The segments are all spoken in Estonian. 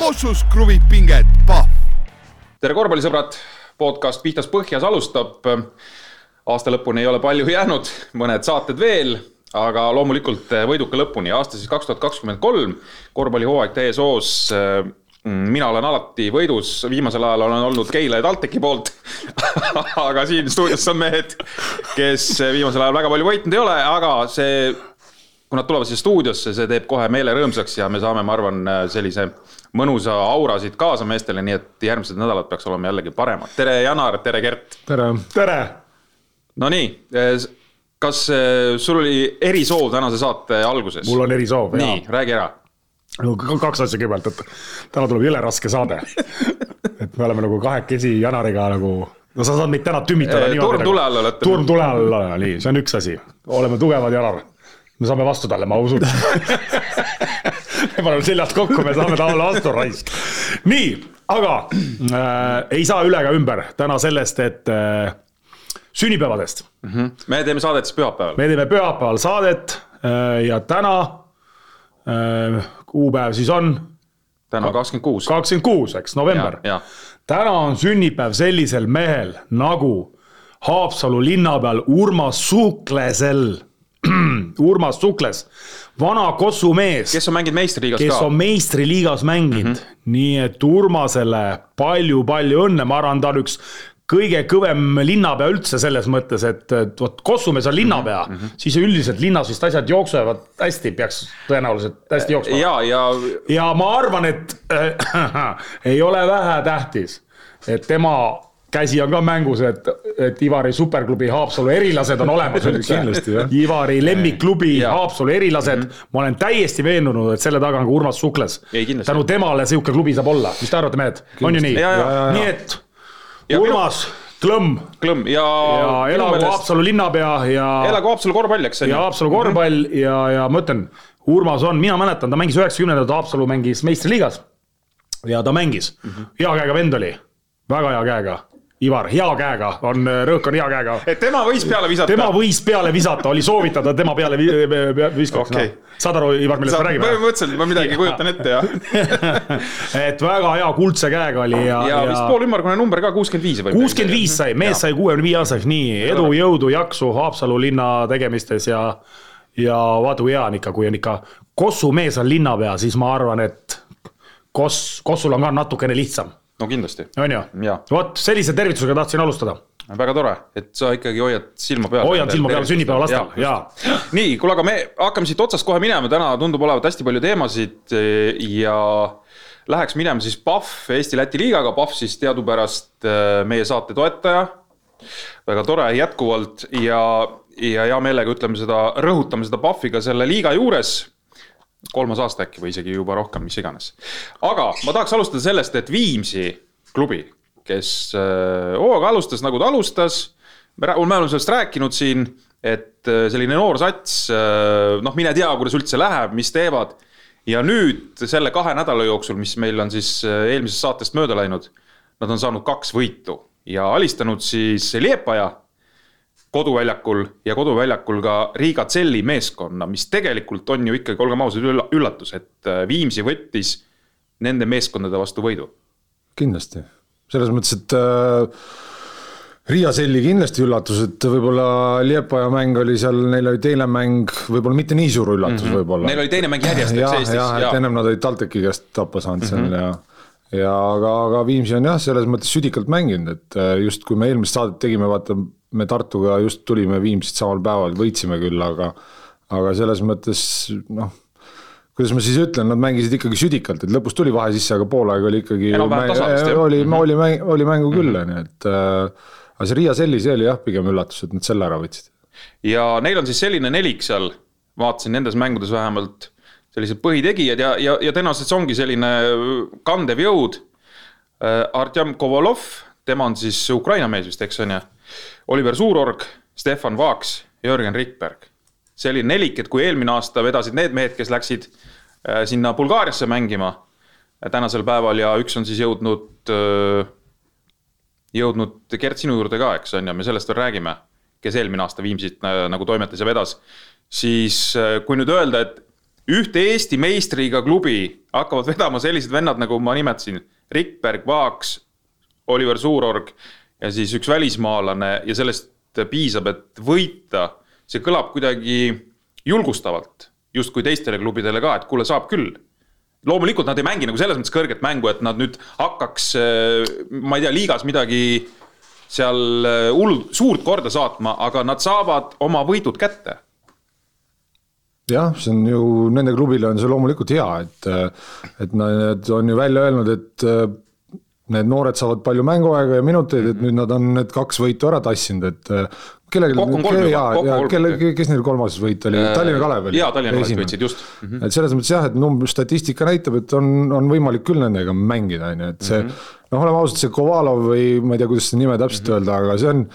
Kossus kruvib pinget, Pahv. tere, korvpallisõbrad, podcast Pihtas Põhjas alustab. aasta lõpuni ei ole palju jäänud, mõned saated veel, aga loomulikult võiduka lõpuni, aasta siis kaks tuhat kakskümmend kolm, korvpallihooaeg täies hoos. Mina olen alati võidus, viimasel ajal olen olnud Keila ja TalTechi poolt. Aga siin stuudios on mehed, kes viimasel ajal väga palju võitnud ei ole, aga see kui nad tulevad siia stuudiosse, see teeb kohe meele rõõmsaks ja me saame, ma arvan, sellise mõnusa aura siit kaasa meestele, nii et järgmised nädalad peaks olema jällegi paremad. tere, Janar, tere, Gert. tere. tere. Nonii, kas eh, sul oli erisoov tänase saate alguses? mul on erisoov, jaa. nii, räägi ära. no kaks asja kõigepealt, et täna tuleb jõle raske saade. et me oleme nagu kahekesi Janariga nagu no sa saad meid täna tümmitada e,. turm tule all olete. turm tule all, nii, see on üks asi, oleme tugevad, Janar me saame vastu talle, ma usun me paneme seljad kokku, me saame talle vastu, raisk. nii, aga äh, ei saa üle ega ümber täna sellest, et äh, sünnipäevadest mm. -hmm. me teeme saadet siis pühapäeval. me teeme pühapäeval saadet äh, ja täna äh, kuupäev siis on. täna kakskümmend kuus. kakskümmend kuus, eks, november. täna on sünnipäev sellisel mehel nagu Haapsalu linnapeal Urmas Suuklesel Urmas Sukles, vana Kossu mees. kes on mänginud meistriliigas ka. kes on meistriliigas mänginud mm, -hmm. nii et Urmasele palju-palju õnne, ma arvan, ta on üks kõige kõvem linnapea üldse selles mõttes, et, vot Kossumees on linnapea mm, -hmm. siis üldiselt linnas vist asjad jooksevad hästi, peaks tõenäoliselt hästi jooksma. ja, ja. ja ma arvan, et äh, ei ole vähetähtis, et tema käsi on ka mängus, et, et Ivari superklubi Haapsalu erilased on olemas üldse. Ivari lemmikklubi Haapsalu erilased mm, -hmm. ma olen täiesti veendunud, et selle taga on ka Urmas Sukles. tänu temale sihuke klubi saab olla, mis te arvate, mehed, on ju nii? nii et ja Urmas minu... Klõmm. Klõmm ja. ja elagu meelest... Haapsalu linnapea ja. elagu Haapsalu korvpall, eks. ja Haapsalu korvpall mm -hmm. ja, ja ma ütlen, Urmas on, mina mäletan, ta mängis üheksakümnendatel, Haapsalu mängis meistriliigas. ja ta mängis mm, -hmm. hea käega vend oli, väga hea käega Ivar, hea käega, on, rõhk on hea käega. et tema võis peale visata? tema võis peale visata, oli soovitada tema peale viskaks okay. no.. saad aru, Ivar, millest me räägime? põhimõtteliselt ma midagi kujutan ette, jah et väga hea kuldse käega oli ja. ja, ja vist poolümmargune number ka, kuuskümmend viis või? kuuskümmend viis sai, mees sai kuuekümne viie aastaseks, nii, edu, jõudu, jaksu Haapsalu linna tegemistes ja. ja vaata, kui hea on ikka, kui on ikka Kossu mees on linnapea, siis ma arvan, et Koss, Kossul on ka natukene lihtsam no kindlasti. on ju? vot sellise tervitusega tahtsin alustada. väga tore, et sa ikkagi hoiad silma peal. hoian silma peal sünnipäeva lastel, jaa. nii, kuule, aga me hakkame siit otsast kohe minema, täna tundub olevat hästi palju teemasid ja läheks minema siis Pahv Eesti-Läti liigaga, Pahv siis teadupärast äh, meie saate toetaja. väga tore jätkuvalt ja, ja hea meelega ütleme seda, rõhutame seda Pahvi ka selle liiga juures kolmas aasta äkki või isegi juba rohkem, mis iganes. aga ma tahaks alustada sellest, et Viimsi klubi, kes äh, hooaega alustas nagu ta alustas, me oleme sellest rääkinud siin, et äh, selline noor sats, äh, noh, mine tea, kuidas üldse läheb, mis teevad. ja nüüd selle kahe nädala jooksul, mis meil on siis eelmisest saatest mööda läinud, nad on saanud kaks võitu ja alistanud siis Liepaja koduväljakul ja koduväljakul ka Riga Tselli meeskonna, mis tegelikult on ju ikkagi, olgem ausad, üllatus, et äh, Viimsi võttis nende meeskondade vastu võidu. kindlasti, selles mõttes, et äh, Riia Selli kindlasti üllatus, et võib-olla Liepaja mäng oli seal, neil oli teine mäng, võib-olla mitte nii suur üllatus mm -hmm. võib-olla. Neil oli teine mäng järjest, eks Eestis. jah, et ennem nad olid TalTechi käest tappa saanud seal mm -hmm. ja ja aga, aga Viimsi on jah, selles mõttes südikalt mänginud, et äh, just kui me eelmist saadet tegime, vaata me Tartuga just tulime Viimsist samal päeval, võitsime küll, aga, aga selles mõttes noh kuidas ma siis ütlen, nad mängisid ikkagi südikalt, et lõpus tuli vahe sisse, aga poolaeg oli ikkagi. oli, mhm. oli mäng, oli mängu küll, mhm. on ju, et äh,. aga see Riia Selli, see oli jah, pigem üllatus, et nad selle ära võtsid. ja neil on siis selline nelik seal, vaatasin nendes mängudes vähemalt, sellised põhitegijad ja, ja, ja tõenäoliselt see ongi selline kandev jõud. Äh, Artjam Kovalov, tema on siis Ukraina mees vist, eks on ju Oliver Suurorg, Stefan Vaaks, Jörgen Rikberg. see oli nelik, et kui eelmine aasta vedasid need mehed, kes läksid äh, sinna Bulgaariasse mängima äh, tänasel päeval ja üks on siis jõudnud, äh, jõudnud Gert sinu juurde ka, eks on ju, me sellest veel räägime, kes eelmine aasta Viimsit nagu toimetas ja vedas. siis kui nüüd öelda, et ühte Eesti meistriga klubi hakkavad vedama sellised vennad, nagu ma nimetasin, Rikberg, Vaaks, Oliver Suurorg ja siis üks välismaalane ja sellest piisab, et võita, see kõlab kuidagi julgustavalt, justkui teistele klubidele ka, et kuule, saab küll. Loomulikult nad ei mängi nagu selles mõttes kõrget mängu, et nad nüüd hakkaks, ma ei tea, liigas midagi seal hull, suurt korda saatma, aga nad saavad oma võidud kätte. Jah, see on ju, nende klubile on see loomulikult hea, et, et nad on ju välja öelnud, et need noored saavad palju mänguaega ja minuteid, et nüüd nad on need kaks võitu ära tassinud, et kellelgi, ja, ja kelle, kes neil kolmas võit oli, Tallinna Kalev oli? jaa, Tallinna Kalev võitsid, just mm. -hmm. et selles mõttes jah, et number, statistika näitab, et on, on võimalik küll nendega mängida, on ju, et see mm -hmm. noh, oleme ausad, see Kovalov või ma ei tea, kuidas seda nime täpselt mm -hmm. öelda, aga see on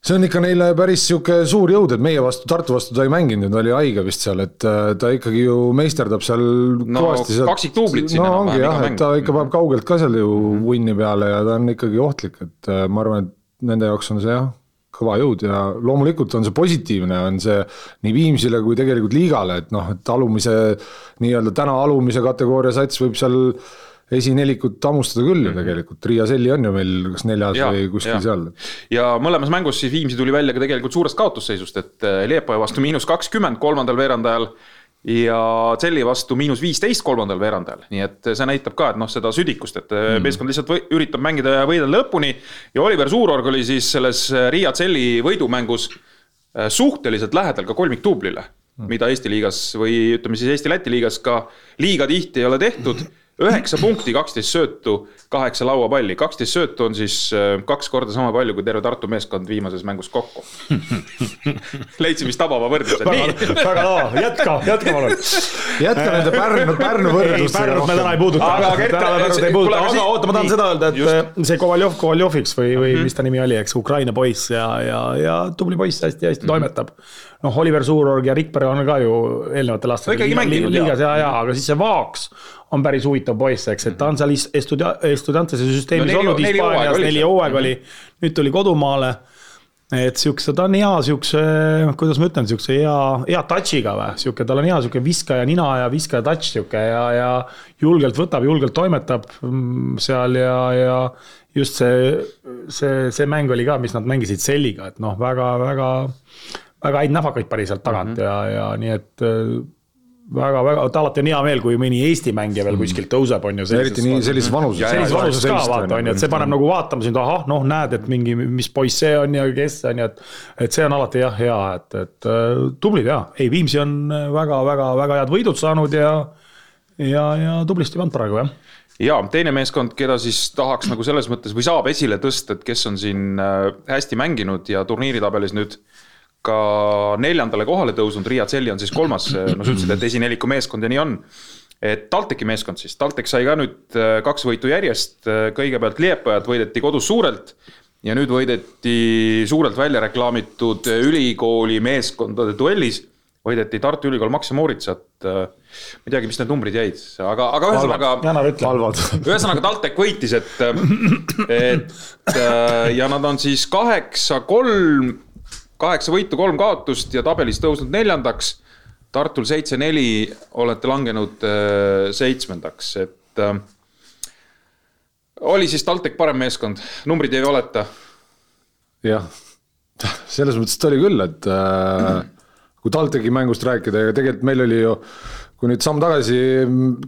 see on ikka neile päris sihuke suur jõud, et meie vastu, Tartu vastu ta ei mänginud, ta oli haige vist seal, et äh, ta ikkagi ju meisterdab seal no, kõvasti seal. kaksikduublit siin no, enam-vähem iga mäng. ta ikka paneb kaugelt ka seal ju vunni peale ja ta on ikkagi ohtlik, et äh, ma arvan, et nende jaoks on see jah, kõva jõud ja loomulikult on see positiivne, on see nii Viimsile kui tegelikult liigale, et noh, et alumise, nii-öelda täna alumise kategooria sats võib seal esinelikut hammustada küll ju mhm. tegelikult, Riia Selli on ju meil kas neljas ja, või kuskil ja. seal. ja mõlemas mängus siis Viimsi tuli välja ka tegelikult suurest kaotusseisust, et äh, Leepaja vastu miinus kakskümmend kolmandal veerandajal ja Selli vastu miinus viisteist kolmandal veerandajal, nii et see näitab ka, et noh, seda südikust, et mm. meeskond lihtsalt või, üritab mängida ja võidelda lõpuni. ja Oliver Suurorg oli siis selles äh, Riia Selli võidumängus suhteliselt lähedal ka kolmikduublile mm., mida Eesti liigas või ütleme siis Eesti-Läti liigas ka liiga tihti ei ole tehtud mm üheksa punkti, kaksteist söötu, kaheksa lauapalli, kaksteist söötu on siis äh, kaks korda sama palju kui terve Tartu meeskond viimases mängus kokku leidsin vist tabava võrdluse. väga, hea, jätka, jätka palun. jätka nende Pärnu, Pärnu võrdlustega. Pärnut me täna ei puuduta. aga oota, ma tahan seda öelda, et just. see Kovaljov Kovaljoviks või, või mm -hmm. mis ta nimi oli, eks, Ukraina poiss ja, ja, ja tubli poiss hästi-hästi mm -hmm. toimetab. Noh, Oliver Suurorg ja Rikberg on ka ju eelnevatel aastatel liigas ja, ja, aga siis see Vaaks on päris huvitav poiss, eks, et ta on seal Estudia-, Estudiantese süsteemis no, olnud Hispaanias, neli hooaega oli, nüüd tuli kodumaale. et siukse, ta on hea siukse, kuidas ma ütlen, siukse hea, hea touch'iga või, sihuke, tal on hea sihuke viskaja nina ja viskaja touch sihuke ja, ja julgelt võtab, julgelt toimetab mm, seal ja, ja just see, see, see mäng oli ka, mis nad mängisid Selliga, et noh, väga, väga, väga häid nähvakaid pani sealt tagant mm -hmm. ja, ja nii et väga-väga, et alati on hea meel, kui mõni Eesti mängija veel mm. kuskilt tõuseb, on ju. eriti nii sellises vanuses. sellises vanuses ka vaata, on ju, et see paneb nagu vaatama sind, ahah, noh, näed, et mingi, mis poiss see on ja kes see on ja et. et see on alati jah, hea, et, et äh, tublid ja, ei, Viimsi on väga-väga-väga head võidud saanud ja, ja, ja tublisti pannud praegu jah ja teine meeskond, keda siis tahaks nagu selles mõttes või saab esile tõsta, et kes on siin äh, hästi mänginud ja turniiritabelis nüüd ka neljandale kohale tõusnud, Riia Tselli on siis kolmas, no sa ütlesid, et esineliku meeskond ja nii on. et TalTechi meeskond siis, TalTech sai ka nüüd äh, kaks võitu järjest, äh, kõigepealt Liepajat võideti kodus suurelt ja nüüd võideti suurelt välja reklaamitud ülikooli meeskondade duellis, võideti Tartu Ülikool Max ja Moritsat. Ma ei teagi, mis need numbrid jäid, aga, aga ühesõnaga. ühesõnaga TalTech võitis, et, et ja nad on siis kaheksa, kolm kaheksa võitu, kolm kaotust ja tabelis tõusnud neljandaks. Tartul seitse-neli, olete langenud äh, seitsmendaks, et äh, oli siis TalTech parem meeskond, numbrid ei valeta. jah, selles mõttes ta oli küll, et äh, kui TalTechi mängust rääkida ja tegelikult meil oli ju kui nüüd samm tagasi,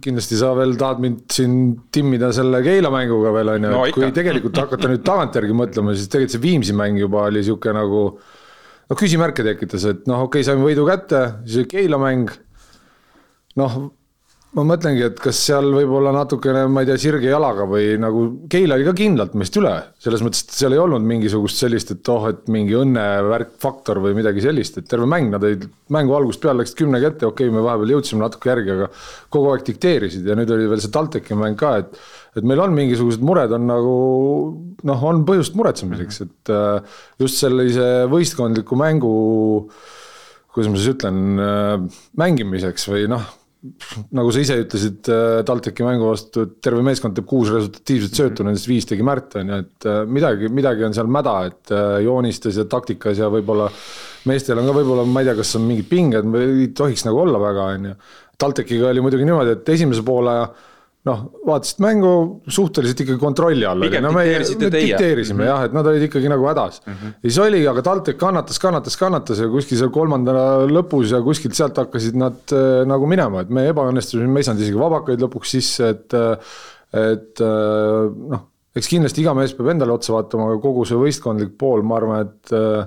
kindlasti sa veel tahad mind siin timmida selle Keila mänguga veel on ju et kui tegelikult hakata nüüd tagantjärgi mõtlema, siis tegelikult see Viimsi mäng juba oli sihuke nagu noh, küsimärke tekitas, et noh, okei okay,, saime võidu kätte, siis oli Keila mäng. noh, ma mõtlengi, et kas seal võib-olla natukene, ma ei tea, sirge jalaga või nagu Keila oli ka kindlalt meist üle, selles mõttes, et seal ei olnud mingisugust sellist, et oh, et mingi õnnevärk, faktor või midagi sellist, et terve mäng, nad olid mängu algusest peale läksid kümnega ette, okei okay,, me vahepeal jõudsime natuke järgi, aga kogu aeg dikteerisid ja nüüd oli veel see TalTechi mäng ka, et et meil on mingisugused mured on nagu noh, on põhjust muretsemiseks, mhm. et äh, just sellise võistkondliku mängu, kuidas ma siis ütlen, äh, mängimiseks või noh, nagu sa ise ütlesid äh, TalTechi mängu vastu, et terve meeskond teeb kuus resultatiivset söötu -hmm. nendest viis tegi Märt, on ju, et midagi, midagi on seal mäda, et joonistes ja taktikas ja võib-olla meestel on ka võib-olla, ma ei tea, kas on mingid pinged, ei tohiks nagu olla väga, on ju. TalTechiga oli muidugi niimoodi, et esimese poole noh, vaatasid mängu suhteliselt ikkagi kontrolli all oli, no me, me dikteerisime mm -hmm. jah, et nad olid ikkagi nagu hädas mm. -hmm. ja siis oligi, aga TalTech kannatas, kannatas, kannatas ja kuskil seal kolmanda lõpus ja kuskilt sealt hakkasid nad äh, nagu minema, et me ebaõnnestusime, me ei saanud isegi vabakaid lõpuks sisse, et äh, et äh, noh, eks kindlasti iga mees peab endale otsa vaatama, aga kogu see võistkondlik pool, ma arvan, et äh,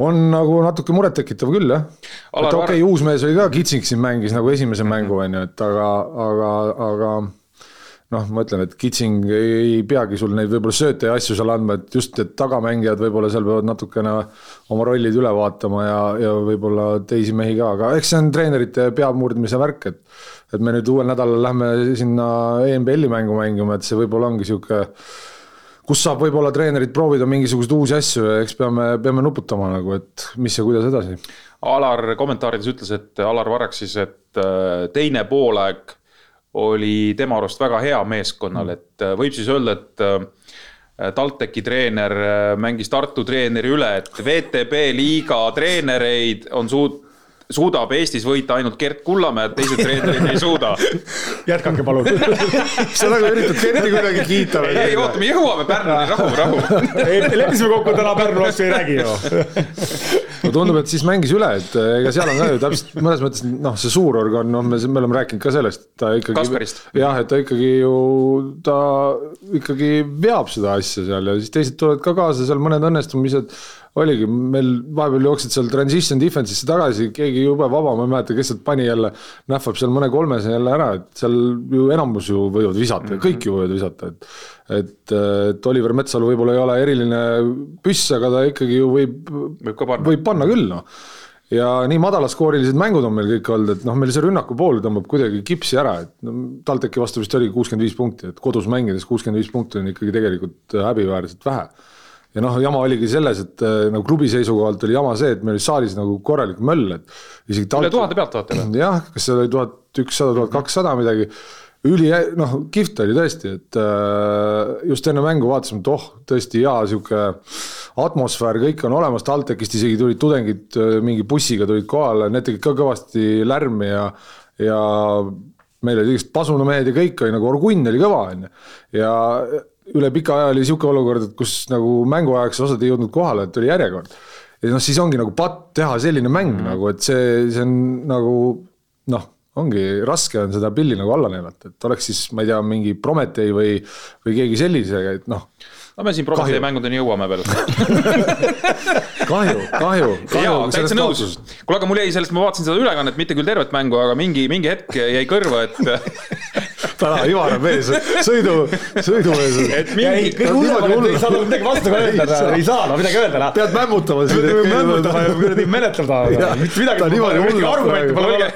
on nagu natuke murettekitav küll jah. et okei okay,, uus mees oli ka, Kitsing siin mängis nagu esimese mängu on ju, et aga, aga, aga noh, ma ütlen, et Kitsing ei peagi sul neid võib-olla sööte ja asju seal andma, et just need tagamängijad võib-olla seal peavad natukene oma rollid üle vaatama ja, ja võib-olla teisi mehi ka, aga eks see on treenerite peamurdmise värk, et et me nüüd uuel nädalal lähme sinna EMBL-i mängu mängima, et see võib-olla ongi niisugune kus saab võib-olla treenerid proovida mingisuguseid uusi asju ja eks peame, peame nuputama nagu, et mis ja kuidas edasi. Alar kommentaarides ütles, et Alar Varrak siis, et äh, teine poolaeg oli tema arust väga hea meeskonnal, mm. et äh, võib siis öelda, et äh, TalTechi treener mängis Tartu treeneri üle, et VTB liiga treenereid on suut-, suudab Eestis võita ainult Gert Kullamäe, teised treenerid ei suuda. jätkake palun sa nagu üritad Gerti kuidagi kiita või? ei, oota, me jõuame Pärnuni, rahu, rahu. leppisime kokku, täna Pärnu vastu ei räägi ju. no tundub, et siis mängis üle, et ega seal on ka ju täpselt mõnes mõttes noh, see suurorgan, noh, me, me oleme rääkinud ka sellest, ta ikkagi. jah, et ta ikkagi ju, ta ikkagi veab seda asja seal ja siis teised tulevad ka kaasa, seal mõned õnnestumised oligi, meil vahepeal jooksid seal transition defense'isse tagasi, keegi jube vaba, ma ei mäleta, kes sealt pani jälle, nähvab seal mõne kolmese jälle ära, et seal ju enamus ju võivad visata mm, -hmm. kõik ju võivad visata, et et, et Oliver Metsalu võib-olla ei ole eriline püss, aga ta ikkagi ju võib, võib, panna. võib panna küll, noh ja nii madalaskoorilised mängud on meil kõik olnud, et noh, meil see rünnaku pool tõmbab kuidagi kipsi ära, et no TalTechi vastu vist oligi kuuskümmend viis punkti, et kodus mängides kuuskümmend viis punkti on ikkagi tegelikult häbiväärselt vähe ja noh, jama oligi selles, et äh, nagu klubi seisukohalt oli jama see, et meil oli saalis nagu korralik möll, et isegi üle tuhande pealtvaatajale? jah, kas seal oli tuhat ükssada, tuhat kakssada midagi, üli, noh, kihvt oli tõesti, et äh, just enne mängu vaatasime, et oh, tõesti hea sihuke atmosfäär, kõik on olemas, TalTechist isegi tulid tudengid äh, mingi bussiga tulid kohale, need tegid ka kõvasti lärmi ja, ja meil olid igast pasunamehed ja kõik oli nagu orgunn oli kõva, on ju. ja üle pika aja oli niisugune olukord, et kus nagu mänguajaks osad ei jõudnud kohale, et oli järjekord. ja noh, siis ongi nagu patt teha selline mäng mm nagu, et see, see on nagu noh, ongi raske on seda pilli nagu alla neelata, et oleks siis, ma ei tea, mingi Prometee või, või keegi sellisega, et noh no me siin Prometee mängudeni jõuame veel kahju, kahju, kahju. täitsa nõus. kuule, aga mul jäi sellest, ma vaatasin seda ülekannet, mitte küll tervet mängu, aga mingi, mingi hetk jäi kõrva, et täna Ivar on mees, sõidu, sõidumees. et mingi. kõige hullem on, et ei saa midagi vastu ka öelda, ei saa no midagi öelda. pead mämmutama siin. mämmutama ja kuradi menetleda. mitte midagi. ta on niimoodi hull. argumente pole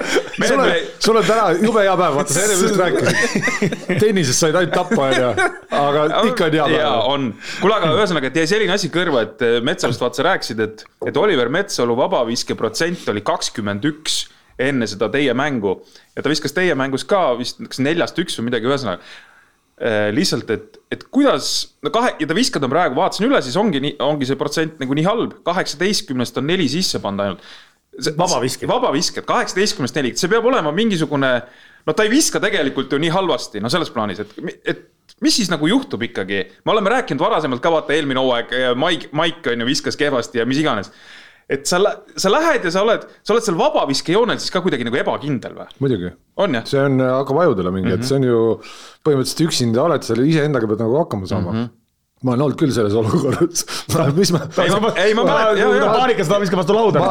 ole. sul on täna jube hea päev, vaata sa enne just rääkisid. tennises said ainult tappa, onju, aga ikka on hea päev. jaa, on. kuule, aga ühesõnaga, et jäi selline asi kõrva, et Metsalust vaata sa rääkisid, et, et Oliver Metsalu vabaviske protsent oli kakskümmend üks enne seda teie mängu. ja ta viskas teie mängus ka vist kas neljast üks või midagi, ühesõnaga äh,. lihtsalt, et, et kuidas, no kahe, ja ta viskad on praegu, vaatasin üle, siis ongi nii, ongi see protsent nagu nii halb, kaheksateistkümnest on neli sisse pannud ainult. vabavisked. vabavisked, kaheksateistkümnest neli, see peab olema mingisugune, no ta ei viska tegelikult ju nii halvasti, no selles plaanis, et, et mis siis nagu juhtub ikkagi, me oleme rääkinud varasemalt ka vaata eelmine hooaeg, Maik, Maik on ju viskas kehvasti ja mis iganes et sa, sa lähed ja sa oled, sa oled seal vabaviskejoonel siis ka kuidagi nagu ebakindel või? muidugi. see on, hakkab ajudele mingi mm, -hmm. et see on ju põhimõtteliselt üksinda oled seal iseendaga pead nagu hakkama saama mm. -hmm ma olen olnud küll selles olukorras mis ma. ei, ma, ei, ma mäletan, jaa, jaa. paanikas ta viskab vastu lauda.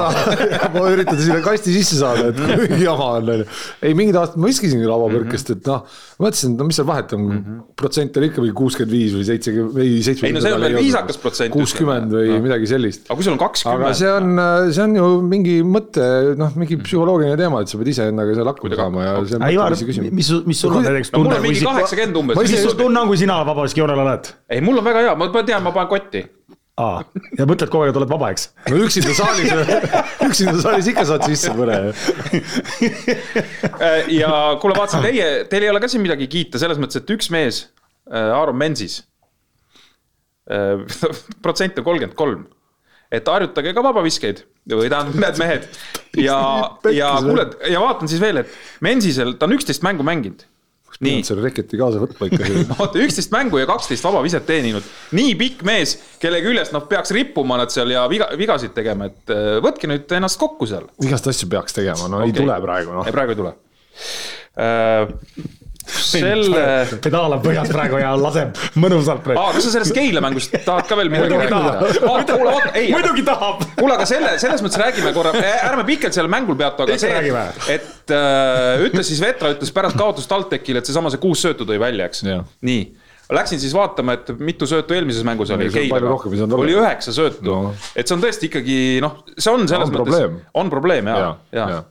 ma üritan sinna kasti sisse saada, et kui jama on, onju. ei, mingid aastad ma viskasingi lauapõrkest, et noh, mõtlesin, et no mis seal vahet on mm, -hmm. protsent oli ikka mingi kuuskümmend viis või seitsekümmend, või seitsekümmend. ei no see on veel viisakas protsent. kuuskümmend või no. midagi sellist. aga kui sul on kakskümmend. aga see on, see on ju mingi mõte, noh, mingi psühholoogiline teema, et sa pead iseendaga seal hakkama saama ja see on mõttelise küsimus. mis, mis sul on näiteks tunne? mul on mingi kaheksakümmend umbes. mis sul tunne on, kui sina vabaviskijoonel oled? ei, mul on väga hea, ma tean, ma panen kotti aa, ja mõtled kogu aeg, et oled vaba, eks? no üksinda saalis, üksinda saalis ikka saad sisse mõne. Äh, ja kuule, vaatasin teie, teil ei ole ka siin midagi kiita selles mõttes, et üks mees, Aaron Mensis. protsent on kolmkümmend kolm, et harjutage ka vabaviskeid või tähendab, need mehed. ja, ja kuule, ja vaatan siis veel, et Mensisel, ta on üksteist mängu mänginud. Nii pead, selle reketi kaasa võtma ikka. vaata üksteist mängu ja kaksteist vabaviset teeninud, nii pikk mees, kelle küljest noh, peaks rippuma nad seal ja viga, vigasid tegema, et äh, võtke nüüd ennast kokku seal. igast asju peaks tegema, no okay. ei tule praegu noh. praegu ei tule äh,. selle, pedaal on põhjas praegu ja laseb mõnusalt praegu. aa, kas sa sellest Keila mängust tahad ka veel midagi Muidugi rääkida? muidugi tahab. kuule, aga selle, selles mõttes räägime korra, ärme pikalt sellel mängul peatu, aga see et äh, ütles siis Vetra ütles pärast kaotust TalTechile, et seesama see kuus söötu tõi välja, eks nii, läksin siis vaatama, et mitu söötu eelmises mängus oli oli üheksa söötu No. et see on tõesti ikkagi noh, see on selles On mõttes probleem., on probleem ja, ja ja.. ja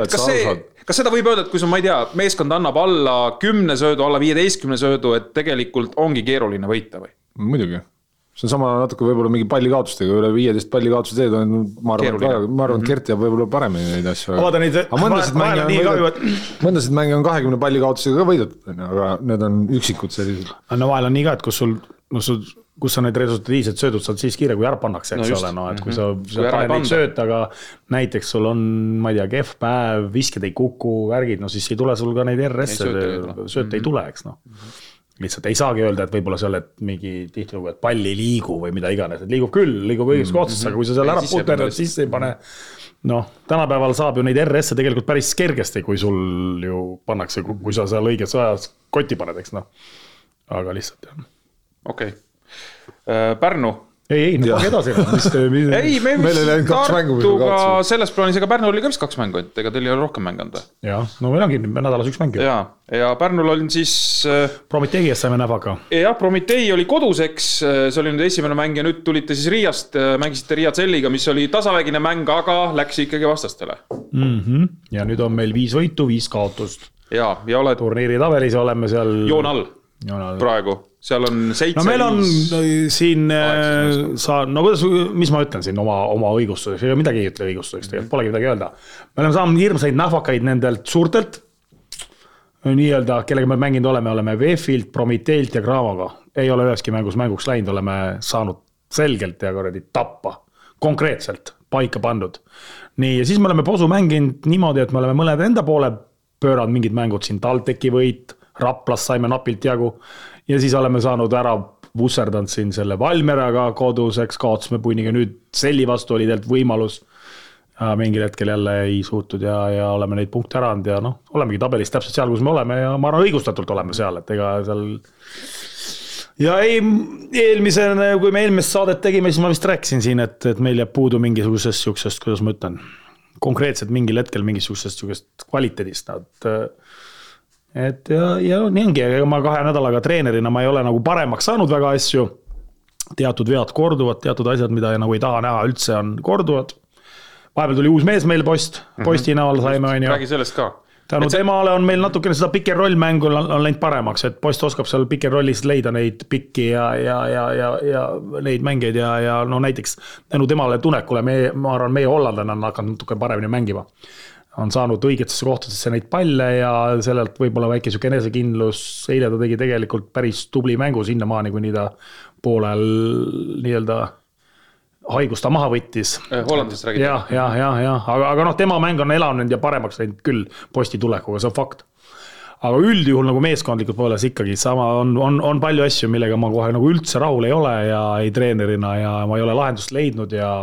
et kas see, kas seda võib öelda, et kui sul, ma ei tea, meeskond annab alla kümne söödu, alla viieteistkümne söödu, et tegelikult ongi keeruline võita või? muidugi, see on sama natuke võib-olla mingi pallikaotustega, üle viieteist pallikaotuse teed on, ma arvan, et ma arvan, et Gert teab võib-olla paremini neid asju. Aga mõndasid mänge on on võidetud, mõndasid mänge on kahekümne pallikaotusega ka võidetud, aga need on üksikud sellised. no vahel on nii ka, et kus sul, no sul, kus sa need resultatiivsed söödud saad siis kiire, kui ära pannakse, eks No just. ole, no et kui sa, Kui sa ei paned neid sööte, aga näiteks sul on, ma ei tea, kehv päev, visked ei kuku, värgid, no siis ei tule sul ka neid RS-e sööte ei tule., tule, eks noh. lihtsalt ei saagi öelda, et võib-olla sa oled mingi tihtilugu, et pall ei liigu või mida iganes, et liigub küll, liigub õigesse kohta, aga kui sa selle Ei, ära sisse puterdad, siis ei pane. noh, tänapäeval saab ju neid RS-e tegelikult päris kergesti, kui sul ju pannakse, kui sa seal õiges ajas kotti paned, eks noh. aga lihtsalt jah okei okay., Pärnu ei, ei, no pange edasi. mis, ei, me Meil oli ainult kaks mängu, mis Tartuga selles plaanis, ega Pärnul oli ka vist kaks mängu, et ega teil ei ole rohkem mänge anda. jah, no meil ongi nädalas üks mäng ju. ja, ja Pärnul on siis äh, Prometheus saime näpaga. jah, Prometee oli koduseks, see oli nüüd esimene mäng ja nüüd tulite siis Riiast, mängisite Riia Celliga, mis oli tasavägine mäng, aga läks ikkagi vastastele. Mm -hmm. ja nüüd on meil viis võitu, viis kaotust. ja, ja oled turniiri tabelis oleme seal. joone all. praegu, seal on seitse. no meil on siin Kaheksa sa, no kuidas, mis ma ütlen siin oma, oma õigustuseks, ega midagi ei ütle õigustuseks, tegelikult polegi midagi öelda. me oleme saanud hirmsaid nähvakaid nendelt suurtelt. nii-öelda, kellega me mänginud oleme, oleme VEF-ilt, Prometeilt ja Gravoga. ei ole üheski mängus mänguks läinud, oleme saanud selgelt ja kuradi tappa, konkreetselt paika pandud. nii, ja siis me oleme posu mänginud niimoodi, et me oleme mõned enda poole pööranud mingid mängud siin, TalTechi võit, Raplas saime napilt jagu ja siis oleme saanud ära vusserdanud siin selle Valmieraga koduseks, kaotasime punniga, nüüd Selli vastu oli tegelikult võimalus. mingil hetkel jälle ei suutnud ja, ja oleme neid punkte ära andnud ja noh, olemegi tabelis täpselt seal, kus me oleme ja ma arvan, õigustatult oleme seal, et ega seal. ja ei, eelmise, kui me eelmist saadet tegime, siis ma vist rääkisin siin, et, et meil jääb puudu mingisugusest siuksest, kuidas ma ütlen. konkreetselt mingil hetkel mingisugusest sihukesest kvaliteedist, et et ja, ja nii ongi, ega ma kahe nädalaga treenerina ma ei ole nagu paremaks saanud väga asju. teatud vead korduvad, teatud asjad, mida nagu ei taha näha üldse, on korduvad. vahepeal tuli uus mees meil post, posti näol saime, on ju räägi sellest ka. tänu temale on meil natukene seda pick and roll mängu on, on läinud paremaks, et poiss oskab seal pick and rollis leida neid pikki ja, ja, ja, ja, ja neid mängijaid ja, ja no näiteks tänu temale tunnekule meie, ma arvan, meie hollandlane on hakanud natuke paremini mängima. On saanud õigetesse kohtadesse neid palle ja sellelt võib-olla väike sihuke enesekindlus, eile ta tegi tegelikult päris tubli mängu sinnamaani, kuni ta poolel nii-öelda haigust ta maha võttis Hollandist räägid? jah, jah, jah, jah, aga, aga noh, tema mäng on elanud ja paremaks läinud küll posti tulekuga, see on fakt. aga üldjuhul nagu meeskondlikult pooles ikkagi sama on, on, on palju asju, millega ma kohe nagu üldse rahul ei ole ja ei treenerina ja ma ei ole lahendust leidnud ja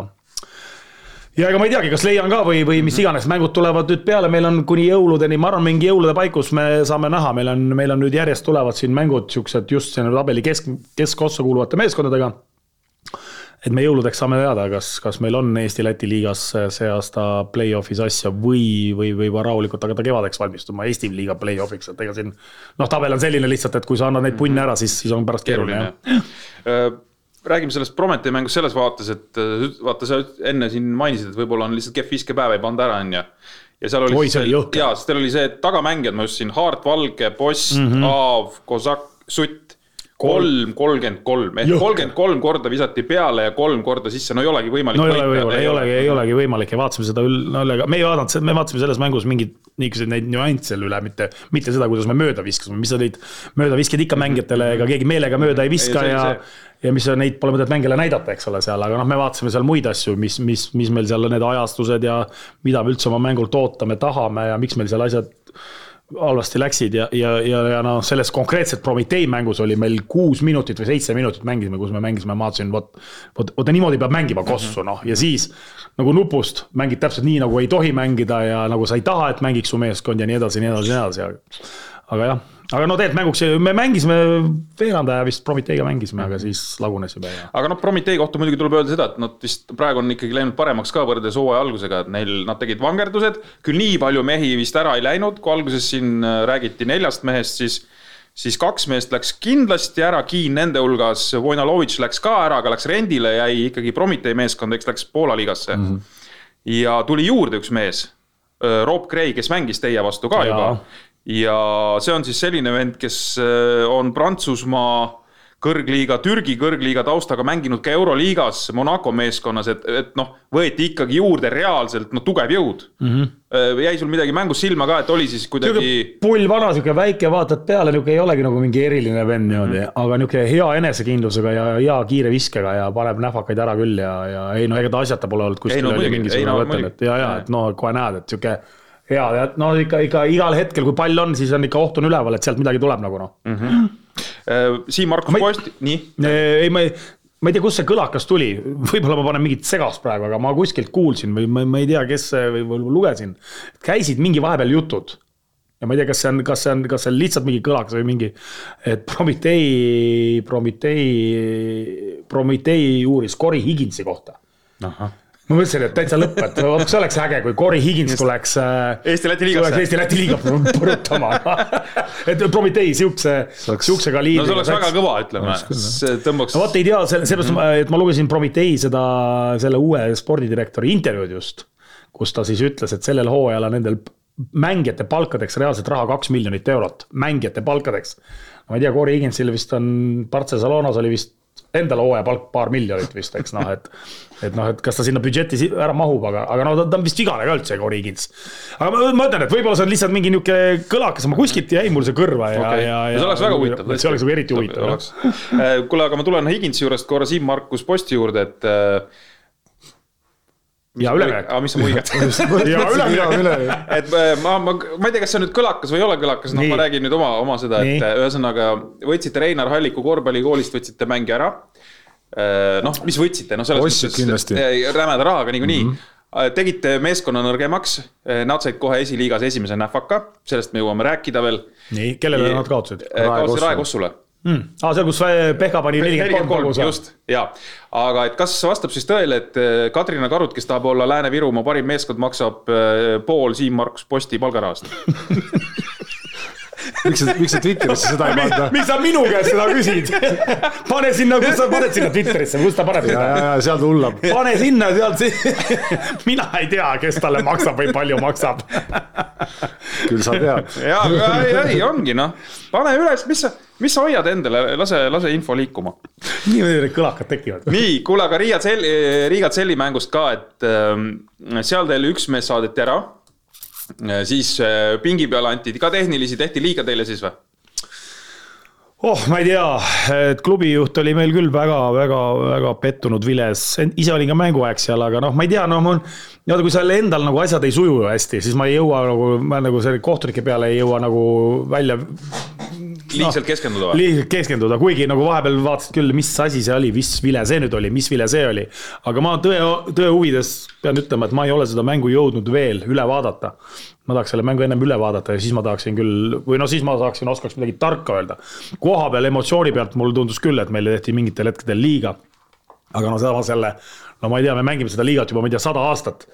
ja ega ma ei teagi, kas leian ka või, või mis iganes, mängud tulevad nüüd peale, meil on kuni jõuludeni, ma arvan, mingi jõulude paikus me saame näha, meil on, meil on nüüd järjest tulevad siin mängud siuksed just sinna tabeli kesk, keskossa kuuluvate meeskondadega. Et me jõuludeks saame teada, kas, kas meil on Eesti-Läti liigas see aasta play-off'is asja või, või, või juba rahulikult hakata kevadeks valmistuma Eesti liiga play-off'iks, et ega siin noh, tabel on selline lihtsalt, et kui sa annad neid punne ära, siis, siis on pärast keeruline, keeruline. Räägime sellest Prometee mängust selles vaates, et vaata, sa enne siin mainisid, et võib-olla on lihtsalt kehv viskepäev, ei pannud ära, on ju. ja seal oli Oi, see oli jõhker. jaa, sest teil oli see tagamängijad, ma just siin, Haart, Valge, Post mm. -hmm. Aav, Kozak, Sutt. kolm, kolmkümmend kolm ehk kolmkümmend kolm korda visati peale ja kolm korda sisse, no ei olegi võimalik. no ei ole võimalik, ei olegi, ei olegi võimalik ja vaatasime seda aga me ei vaadanud, me vaatasime selles mängus mingeid niisuguseid neid nüansse üle, mitte, mitte seda, kuidas me mööda viskasime, mis sa neid möödaviskeid ikka mängijatele, ega keegi meelega mööda ei viska Ei, see- ja see- ja mis neid pole mõtet mängijale näidata, eks ole, seal, aga noh, me vaatasime seal muid asju, mis, mis, mis meil seal need ajastused ja mida me üldse oma mängult ootame, tahame ja miks meil seal asjad halvasti läksid ja, ja, ja, ja noh, selles konkreetselt Prometee mängus oli meil kuus minutit või seitse minutit mängisime, kus me mängisime, ma vaatasin, vot, vot, vot niimoodi peab mängima kossu, noh, ja siis nagu nupust mängid täpselt nii, nagu ei tohi mängida ja nagu sa ei taha, et mängiks su meeskond ja nii edasi, nii edasi, nii edasi. Aga jah, aga no tegelikult mänguks me mängisime veerand aja vist Prometeega mängisime, aga siis lagunes juba ja. aga noh, Prometee kohta muidugi tuleb öelda seda, et nad vist praegu on ikkagi läinud paremaks ka võrreldes hooaja algusega, et neil, nad tegid vangerdused. küll nii palju mehi vist ära ei läinud, kui alguses siin äh, räägiti neljast mehest, siis siis kaks meest läks kindlasti ära, Kiin nende hulgas, Vojnalovitš läks ka ära, aga läks rendile, jäi ikkagi Prometee meeskond, eks läks Poola liigasse mm. -hmm. ja tuli juurde üks mees, Rob Gray, kes mängis teie vastu ka Jaa. juba ja see on siis selline vend, kes äh, on Prantsusmaa kõrgliiga, Türgi kõrgliiga taustaga mänginud ka Euroliigas Monaco meeskonnas, et, et noh, võeti ikkagi juurde reaalselt no tugev jõud mm. -hmm. jäi sul midagi mängus silma ka, et oli siis kuidagi pull vana, sihuke väike, vaatad peale, niisugune ei olegi nagu mingi eriline vend niimoodi mm, -hmm. aga niisugune hea enesekindlusega ja hea kiire viskega ja paneb nähvakaid ära küll ja, ja ei no ega ta asjata pole olnud kuskil Ei, no muidugi, ei, no muidugi. et ja, ja et no kohe näed, et sihuke hea ja no ikka, ikka igal hetkel, kui pall on, siis on ikka oht on üleval, et sealt midagi tuleb nagu noh mm. äh, Siim-Markus Ma ei- Post, nii, -hmm. ei, ma ei, ma ei tea, kust see kõlakas tuli, võib-olla ma panen mingit segast praegu, aga ma kuskilt kuulsin või ma, ma ei tea, kes või, või lugesin, käisid mingi vahepeal jutud ja ma ei tea, kas see on, kas see on, kas see on lihtsalt mingi kõlakas või mingi, et Prometee, Prometee, Prometee uuris Cory Higginsi kohta. Ma mõtlesin, et täitsa lõpp, et vot see oleks äge, kui Cory Higgins tuleks. Eesti-Läti liigasse. Eesti-Läti liiga põrutama. et Prometee siukse, siukse kaliibriga. no see oleks väga kõva, ütleme, see tõmbaks no vot ei tea, selle, sellepärast mm, -hmm. et ma lugesin Prometee seda, selle uue spordidirektori intervjuud just, kus ta siis ütles, et sellel hooajal on nendel mängijate palkadeks reaalselt raha kaks miljonit eurot, mängijate palkadeks. ma ei tea, Cory Higginsil vist on, Barcelonas oli vist endal hooaja palk paar miljonit vist, eks noh, et et noh, et kas ta sinna budžeti ära mahub, aga, aga no ta, ta on vist vigane ka üldse, Cory Higgins. aga ma, ma ütlen, et võib-olla see on lihtsalt mingi niisugune kõlakas, ma kuskilt jäi mul see kõrva ja Okei. ja, ja see oleks väga huvitav. see oleks nagu eriti huvitav huvitav. kuule, aga ma tulen Higinsi juurest korra Siim-Markus Posti juurde, et. Ja üleminek. aga mis sa muigad? ja üleminek. et äh, ma, ma, ma ei tea, kas see on nüüd kõlakas või ei ole kõlakas, noh, ma räägin nüüd oma, oma seda, et Nii. äh, ühesõnaga võtsite Reinar Halliku korvpallikoolist, võtsite mängi ära. noh, mis võtsite, noh, selles kindlasti. äh, rämeda rahaga niikuinii mm. -hmm. tegite meeskonna nõrgemaks, nad said kohe esiliigas esimese nähvaka, sellest me jõuame rääkida veel. nii, kellele nad kaotasid? kaotasid Raekossule Mm. Ah, seal, kus Pehka pani nelikümmend kolm kolm, just, ja. aga et kas vastab siis tõele, et äh, Kadrina Karut, kes tahab olla Lääne-Virumaa parim meeskond, maksab äh, pool Siim-Markus Posti palgarahast? miks sa, miks sa Twitterisse seda ei panda? miks sa minu käest seda küsid? pane sinna, kus sa paned sinna Twitterisse, kus ta paneb seda? seal ta hullab. pane sinna sealt si-, mina ei tea, kes talle maksab või palju maksab. küll sa tead. ja, ei, ei ongi noh, pane üles, mis sa, mis sa hoiad endale, lase, lase info liikuma. niimoodi need kõlakad tekivad. nii, kuule, aga Riia Tselli, Riia Tselli mängust ka, et ähm, seal teil üks mees saadeti ära. siis äh, pingi peale anti ka tehnilisi, tehti liiga teile siis või? oh, ma ei tea, et klubijuht oli meil küll väga-väga-väga pettunud viles, ise olin ka mänguaeg seal, aga noh, ma ei tea, noh, mul. vaata, kui seal endal nagu asjad ei suju hästi, siis ma ei jõua nagu, ma nagu selle kohtunike peale ei jõua nagu välja liigselt keskenduda või? liigselt keskenduda, kuigi nagu vahepeal vaatasid küll, mis asi see oli, mis vile see nüüd oli, mis vile see oli. aga ma tõe, tõe huvides pean ütlema, et ma ei ole seda mängu jõudnud veel üle vaadata. ma tahaks selle mängu ennem üle vaadata ja siis ma tahaksin küll, või no siis ma saaksin, oskaks midagi tarka öelda. koha peal emotsiooni pealt mulle tundus küll, et meile tehti mingitel hetkedel liiga. aga no samas jälle, no ma ei tea, me mängime seda liigat juba, ma ei tea, sada aastat.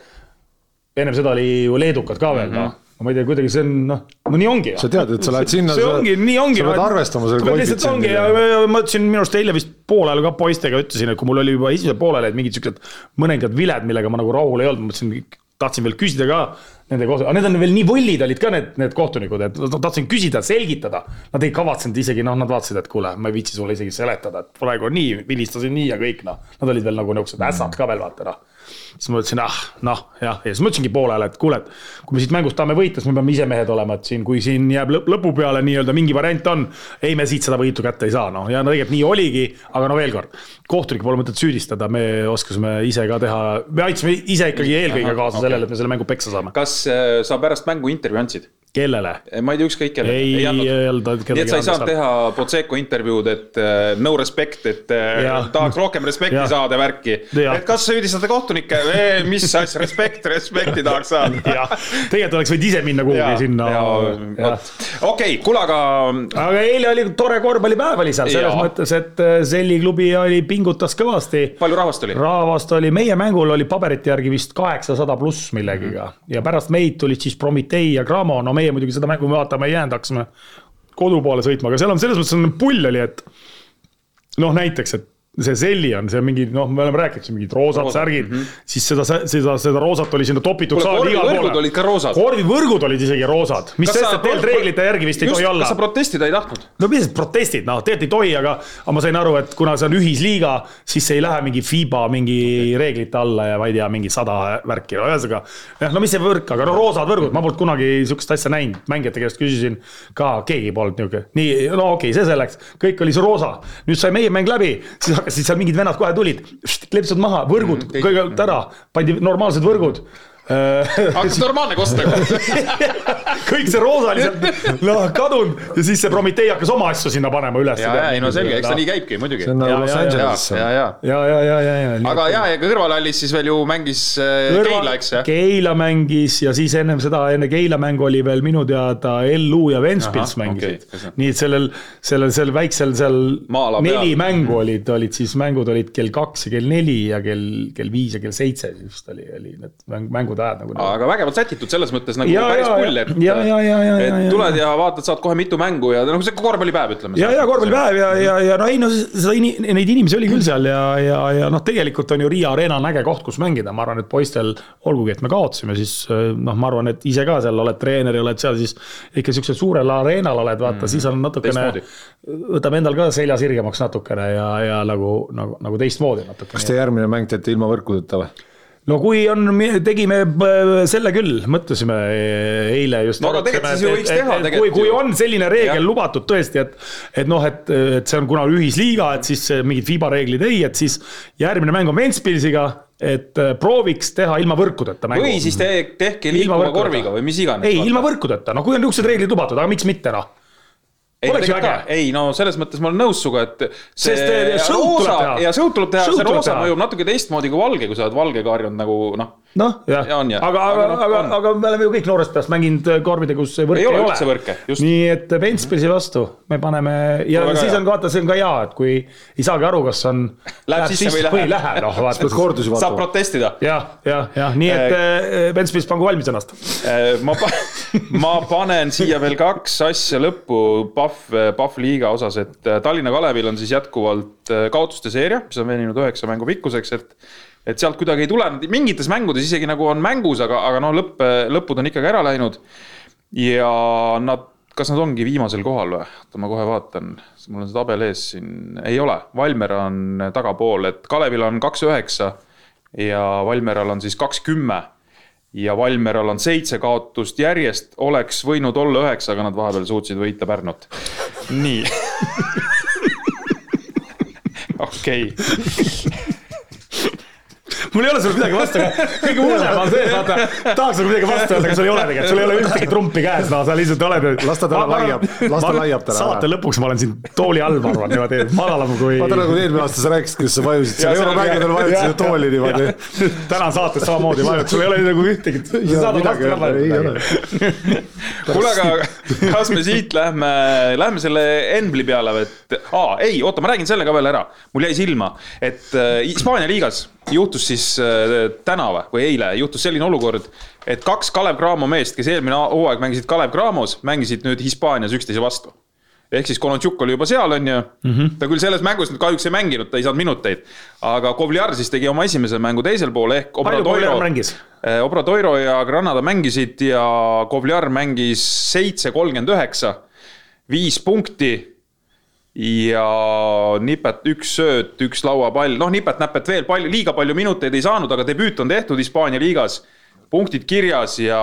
ennem seda oli ju leedukad ka veel, noh ma ei tea, kuidagi see on noh, no nii ongi. sa tead, et sa lähed sinna. see ongi, nii ongi. sa pead arvestama selle ongi ja ma ütlesin minu arust eile vist poolel ka poistega ütlesin, et kui mul oli juba esimesel poolel, et mingid siuksed mõningad viled, millega ma nagu rahul ei olnud, ma mõtlesin, tahtsin veel küsida ka, Nende koht-, aga need on veel nii võllid olid ka need, need kohtunikud, et ma tahtsin küsida, selgitada. Nad ei kavatsenud isegi, noh, nad vaatasid, et kuule, ma ei viitsi sulle isegi seletada, et praegu on nii, vilistasin nii ja kõik noh. Nad olid veel nagu niisugused ässad ka veel vaata noh siis ma ütlesin, ah noh, jah, ja siis ma ütlesingi poole ajal, et kuule, et kui me siit mängust tahame võita, siis me peame ise mehed olema, et siin, kui siin jääb lõp lõpu peale nii-öelda mingi variant on. ei, me siit seda võitu kätte ei saa, noh ja no tegelikult nii oligi, aga no veel kord. kohtunikke pole mõtet süüdistada, me oskasime ise ka teha, me aitasime ise ikkagi eelkõige kaasa okay. sellele, et me selle mängu peksa saame. kas äh, sa pärast mängu intervjuu andsid? Kellele? ma ei tea, ükskõik kellele. ei, ei olnud. nii et sa ei saanud teha Potseko intervjuud, et uh, no respect, et uh, tahaks rohkem respekti ja. saada värki. et kas süüdistate kohtunikke, mis asja, respekt, respekti tahaks saada. jah, tegelikult oleks võinud ise minna kuhugi sinna. okei, kuule, aga. aga eile oli tore korvpallipäev oli seal selles ja. mõttes, et Selli klubi oli, pingutas kõvasti. palju rahvast oli? rahvast oli, meie mängul oli paberite järgi vist kaheksasada pluss millegiga mm -hmm. ja pärast meid tulid siis Prometee ja Cramo, no meie meie muidugi seda mängu vaatama ei jäänud, hakkasime kodu poole sõitma, aga seal on selles mõttes on pull oli, et noh, näiteks, et see Selli on, see on mingi noh, me oleme rääkinud siin mingid roosad Roosa. särgid mm, -hmm. siis seda, seda, seda roosat oli sinna topitud saali igal poole. olid ka roosad. korvivõrgud olid isegi roosad, mis sest, et tegelikult reeglite järgi vist ei tohi olla. kas sa protestida ei tahtnud? no mis protestid, noh, tegelikult ei tohi, aga, aga ma sain aru, et kuna see on ühisliiga, siis see ei lähe mingi FIBA mingi okay. reeglite alla ja ma ei tea, mingi sada värki, ühesõnaga. jah, no mis see võrk, aga no roosad võrgud, ma polnud kunagi sihukest asja näinud, mängijate käest küsisin ka, keegi polnud nihuke, nii, no okei okay,, see selleks, kõik oli see roosa. nüüd sai meie mäng läbi, siis hakkasid seal mingid vennad kohe tulid, kleepsud maha, võrgud mm, kõigepealt ära, pandi normaalsed võrgud hakkas normaalne kost nagu kõik see roosa oli sealt noh kadunud ja siis see Prometee hakkas oma asju sinna panema üles. ja, ja ei no selge, eks ta nii käibki muidugi. see on nagu Los Angeles. ja, ja, ja, ja, ja, ja, ja. aga ja, ja kõrvalhallis siis veel ju mängis äh, Kõrval, Keila, eks ju. Keila mängis ja siis ennem seda, enne Keila mängu oli veel minu teada LU ja Ventspils mängisid okay.. nii et sellel, sellel, sellel väiksel seal Maala neli peal. mängu olid, olid siis mängud olid kell kaks ja kell neli ja kell, kell viis ja kell seitse vist oli, oli need mängud mängud ajad nagu. aga vägevalt sätitud selles mõttes nagu ja, päris pull, et, et tuled ja vaatad, saad kohe mitu mängu ja noh, see korvpallipäev, ütleme. ja, ja korvpallipäev ja, ja, ja no ei no seda ini, neid inimesi oli küll seal ja, ja, ja noh, tegelikult on ju Riia Arena on äge koht, kus mängida, ma arvan, et poistel, olgugi et me kaotasime, siis noh, ma arvan, et ise ka seal oled treener ja oled seal, siis ikka siuksel suurel areenal oled, vaata mm., siis on natukene, võtab endal ka selja sirgemaks natukene ja, ja nagu, nagu, nagu teistmoodi natuke. kas te järgmine mäng teete ilma võrkudeta või? No kui on, tegime äh, selle küll, mõtlesime äh, eile just. no aga tegelikult siis ju võiks teha tegelikult. kui, kui on selline reegel ja. lubatud tõesti, et, et noh, et, et see on kuna ühisliiga, et siis mingid FIBA reeglid ei, et siis järgmine mäng on Ventspilsiga et äh, prooviks teha ilma võrkudeta mängu. või siis te, tehke liikuva korviga või mis iganes. ei, ilma võrkudeta, no kui on niisugused reeglid lubatud, aga miks mitte noh ei, ei no selles mõttes ma olen nõus sinuga, et see Sest, roosa ja show tuleb teha, see roosa mõjub natuke teistmoodi kui valge, kui sa oled valgega harjunud nagu noh noh, jah ja, ja, aga, aga, aga, aga, aga me oleme ju kõik noorest peast mänginud äh, korvide, kus võrke ei, ei ole. Võrke, nii et Ventspilsi vastu me paneme ja Tule siis on vaata, see on ka hea, et kui ei saagi aru, kas on. Läheb sisse või ei lähe, noh vaata. kordusi vaatama. saab protestida. jah, jah, jah, nii et äh, Ventspils pangu valmis ennast. Ma, ma panen siia veel kaks asja lõppu Pahv, Pahv liiga osas, et Tallinna Kalevil on siis jätkuvalt kaotuste seeria, mis on veninud üheksa mängu pikkuseks, et et sealt kuidagi ei tule, mingites mängudes isegi nagu on mängus, aga, aga no lõpp, lõpud on ikkagi ära läinud. ja nad, kas nad ongi viimasel kohal või? oota, ma kohe vaatan, mul on see tabel ees siin, ei ole, Valmer on tagapool, et Kalevil on kaks üheksa ja Valmeral on siis kaks kümme ja Valmeral on seitse kaotust. Järjest, oleks võinud olla üheksa, aga nad vahepeal suutsid võita Pärnut. nii. Okei mul ei ole sulle midagi vastu, aga kõige hullem on see, et vaata, tahaks sulle midagi vastu öelda, aga sul ei ole tegelikult, sul ei ole ühtegi trumpi käes, no sa lihtsalt oled. las ta täna laiab, las ta laiab täna. saate lõpuks ma olen siin tooli all, ma arvan, niimoodi madalam kui. vaata nagu eelmine aasta sa rääkisid, kuidas sa vajusid seal euromängudel vajutasid tooli niimoodi. täna saates samamoodi vajutad, sul ei ole nagu ühtegi. kuule, aga kas me siit lähme, lähme selle Embli peale või, et aa, ei, oota, ma räägin selle ka veel ära. mul jäi silma, et äh, Hispaania liigas juhtus siis äh, täna või eile juhtus selline olukord, et kaks Kalev Cramo meest, kes eelmine hooaeg mängisid Kalev Cramos, mängisid nüüd Hispaanias üksteise vastu. ehk siis Kolontšuk oli juba seal, on ju mm. -hmm. ta küll selles mängus nüüd kahjuks ei mänginud, ta ei saanud minuteid. aga Kovliar siis tegi oma esimese mängu teisel pool ehk. palju Kovliar mängis? Obradoiro ja Granada mängisid ja Kovliar mängis seitse kolmkümmend üheksa, viis punkti ja Nipet üks sööt, üks lauapall, noh, Nipet-näpet veel palju, liiga palju minuteid ei saanud, aga debüüt on tehtud Hispaania liigas. punktid kirjas ja.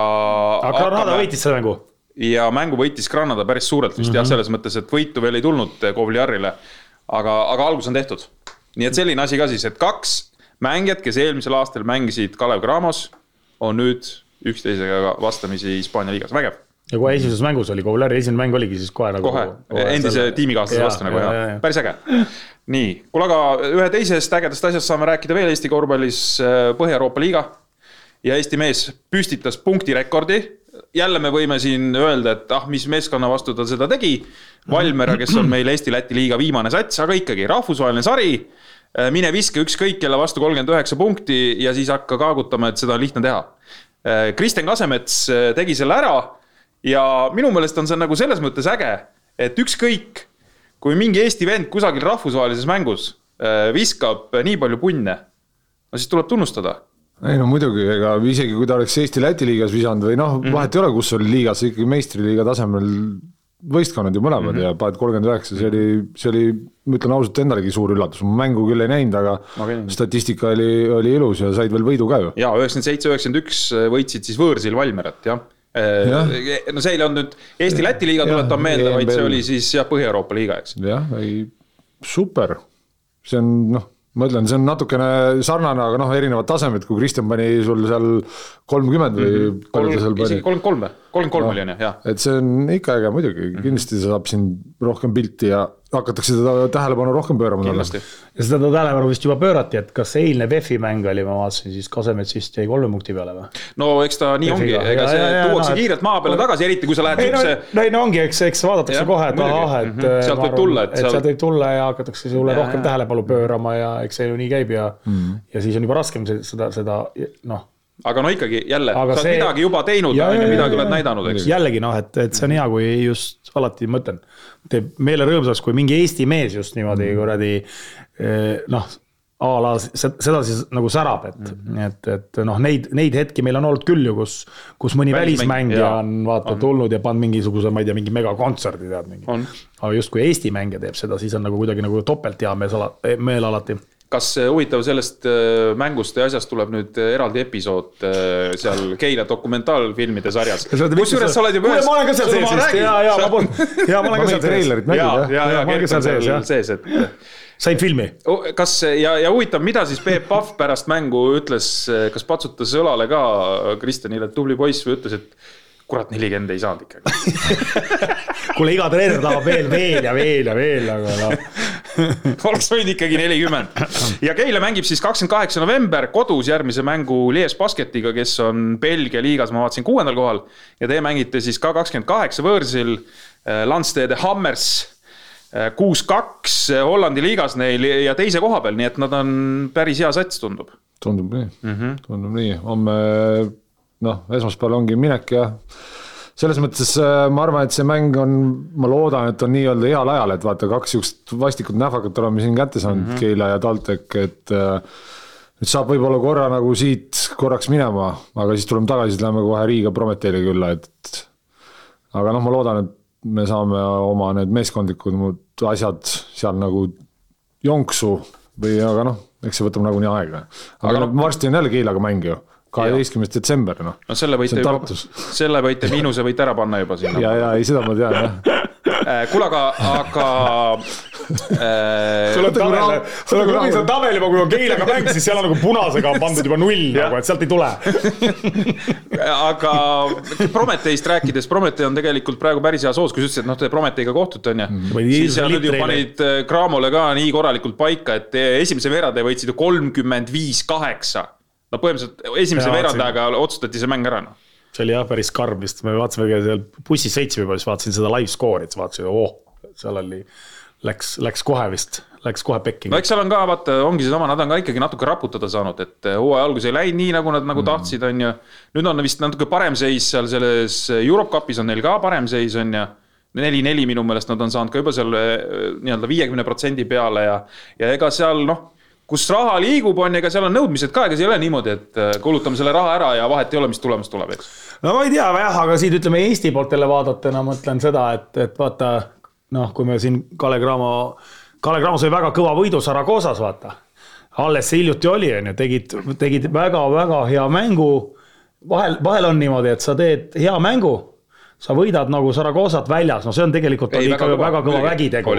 aga Granada võitis selle mängu ja mängu võitis Granada päris suurelt vist mm -hmm. jah, mhm. selles mõttes, et võitu veel ei tulnud Kovliarile. aga, aga algus on tehtud. nii et selline asi ka siis, et kaks mängijat, kes eelmisel aastal mängisid Kalev Cramos, on nüüd üksteisega vastamisi Hispaania liigas, vägev. Ja kohe esimeses mängus oli Kovliari esimene mäng oligi siis kohe nagu. kohe, endise tiimikaaslase vastu nagu jah, päris äge. nii, kuule, aga ühe teisest ägedast asjast saame rääkida veel Eesti korvpallis äh, Põhja-Euroopa liiga. ja Eesti mees püstitas punktirekordi jälle me võime siin öelda, et ah, mis meeskonna vastu ta seda tegi. Valmera, kes on meil Eesti-Läti liiga viimane sats, aga ikkagi rahvusvaheline sari. Äh, mine viska ükskõik kelle vastu kolmkümmend üheksa punkti ja siis hakka kaagutama, et seda on lihtne teha. Äh, Kristjan Kasemets tegi selle ära ja minu meelest on see nagu selles mõttes äge, et ükskõik, kui mingi Eesti vend kusagil rahvusvahelises mängus viskab nii palju punne, no siis tuleb tunnustada ei no muidugi, ega isegi kui ta oleks Eesti-Läti liigas visanud või noh mm -hmm., vahet ei ole, kus oli liigas, ikkagi meistriliiga tasemel võistkonnad ju mõlemad mm -hmm. ja paned kolmkümmend üheksa, see oli, see oli, ma ütlen ausalt, endalegi suur üllatus, ma mängu küll ei näinud, aga okay. statistika oli, oli ilus ja said veel võidu ka ju. ja üheksakümmend seitse, üheksakümmend üks võitsid siis võõrsil Valmerat, jah ja.. No see ei olnud nüüd Eesti-Läti liiga, tuletan meelde, vaid see oli siis jah, Põhja-Euroopa liiga, eks. jah, ei super, see on noh ma ütlen, see on natukene sarnane, aga noh, erinevad tasemed, kui Kristjan pani sul seal kolmkümmend või palju ta seal pani? isegi kolmkümmend kolm või, kolmkümmend kolm oli on ju, jah. et see on ikka äge muidugi, kindlasti ta saab siin rohkem pilti ja hakatakse teda tähelepanu rohkem pöörama talle. ja seda tähelepanu vist juba pöörati, et kas eilne VEF-i mäng oli, ma vaatasin, siis Kasemets vist jäi kolme punkti peale või? no eks ta nii ongi, ega see ja, tuuakse no, kiirelt maa peale tagasi, eriti kui sa lähed siukse. no ei no ongi, eks, eks vaadatakse ja, kohe, et ahah, et. -hmm. sealt võib tulla, et sealt võib tulla ja hakatakse sulle ja, rohkem ja. tähelepanu pöörama ja eks see ju nii käib ja mm, -hmm. ja siis on juba raskem seda, seda noh aga no ikkagi jälle, sa oled see... midagi juba teinud, on ju, midagi oled näidanud, eks. jällegi noh, et, et see on hea, kui just alati ma ütlen, teeb meele rõõmsaks, kui mingi Eesti mees just niimoodi mm. kuradi eh, noh a la seda siis nagu särab, et mm, -hmm. et, et noh, neid, neid hetki meil on olnud küll ju, kus, kus mõni välismängija on vaata on. tulnud ja pannud mingisuguse, ma ei tea, mingi megakontserdi tead mingi. aga just kui Eesti mängija teeb seda, siis on nagu kuidagi nagu topelt hea meel, meel alati kas huvitav sellest äh, mängust ja asjast tuleb nüüd äh, eraldi episood seal Keila dokumentaalfilmide sarjas. kusjuures sa oled juba ühes. ma olen ka seal sees vist ja, ja ma polnud, ja ma olen ka seal sees. ja, ja, ja Gert on seal sees, et. sain filmi. kas ja, ja huvitav, mida siis Peep Pahv pärast mängu ütles, kas patsutas õlale ka Kristjanile, et tubli poiss või ütles, et kurat, nelikümmend ei saanud ikkagi kuule, iga treener tahab veel, veel ja veel ja veel, aga noh oleks võinud ikkagi nelikümmend. ja Keila mängib siis kakskümmend kaheksa november kodus järgmise mängu Lies Basketiga, kes on Belgia liigas, ma vaatasin, kuuendal kohal. ja te mängite siis ka kakskümmend kaheksa võõrsil äh, Landstede Hammers äh, kuus-kaks äh, Hollandi liigas neil ja teise koha peal, nii et nad on päris hea sats, tundub. tundub nii mm, -hmm. tundub nii, homme noh, esmaspäeval ongi minek ja selles mõttes äh, ma arvan, et see mäng on, ma loodan, et on nii-öelda heal ajal, et vaata, kaks sihukest vastikut nähvakat oleme siin kätte saanud mm, -hmm. Keila ja TalTech, et äh, nüüd saab võib-olla korra nagu siit korraks minema, aga siis tuleme tagasi, lähme kohe Riiga Prometheile külla, et aga noh, ma loodan, et me saame oma need meeskondlikud muud asjad seal nagu jonksu või aga noh, eks see võtab nagunii aega. aga, aga noh, varsti on jälle Keilaga mäng ju kaheteistkümnes detsember, noh. no selle võite juba, selle võite miinuse võite ära panna juba sinna. ja, ja ei, seda ma tean jah äh, kuule, aga, aga äh.... sul on tabel, sul on klubis on tabel juba, kui on Keilaga mäng, siis seal on nagu punasega pandud juba null nagu, et sealt ei tule aga Prometheist rääkides, Promethee on tegelikult praegu päris heas hoos, kui sa ütlesid, et noh, te Prometheiga kohtute, on ju. Mm. siis seal nüüd ju panid Cramole äh, ka nii korralikult paika, et esimese veerandi võitsid ju kolmkümmend viis kaheksa no põhimõtteliselt esimese veerandajaga otsustati see mäng ära, noh see oli jah, päris karm vist, me vaatasime seal bussis sõitsime juba, siis vaatasin seda live score'i, siis vaatasin, oh, seal oli, läks, läks kohe vist, läks kohe pekki. no eks seal on ka, vaata, ongi seesama, nad on ka ikkagi natuke raputada saanud, et eh, hooaja algus ei läinud nii, nagu nad nagu mm. tahtsid, on ju. nüüd on vist natuke parem seis seal selles Europe Cupis on neil ka parem seis, on ju. neli-neli minu meelest nad on saanud ka juba seal äh, nii-öelda viiekümne protsendi peale ja, ja ega seal noh kus raha liigub, on, ega seal on nõudmised ka, ega see ei ole niimoodi, et äh, kulutame selle raha ära ja vahet ei ole, mis tulemus tuleb, eks. no ma ei tea jah, aga siin ütleme Eesti poolt jälle vaadatuna mõtlen seda, et, et vaata noh, kui me siin Kalle Cramo, Kalle Cramo sai väga kõva võidu Saragoosas, vaata. alles see hiljuti oli, on ju, tegid, tegid väga-väga hea mängu. vahel, vahel on niimoodi, et sa teed hea mängu sa võidad nagu Saragoosat väljas, no see on tegelikult ei, oli väga ikka kõva, väga kõva vägitegu.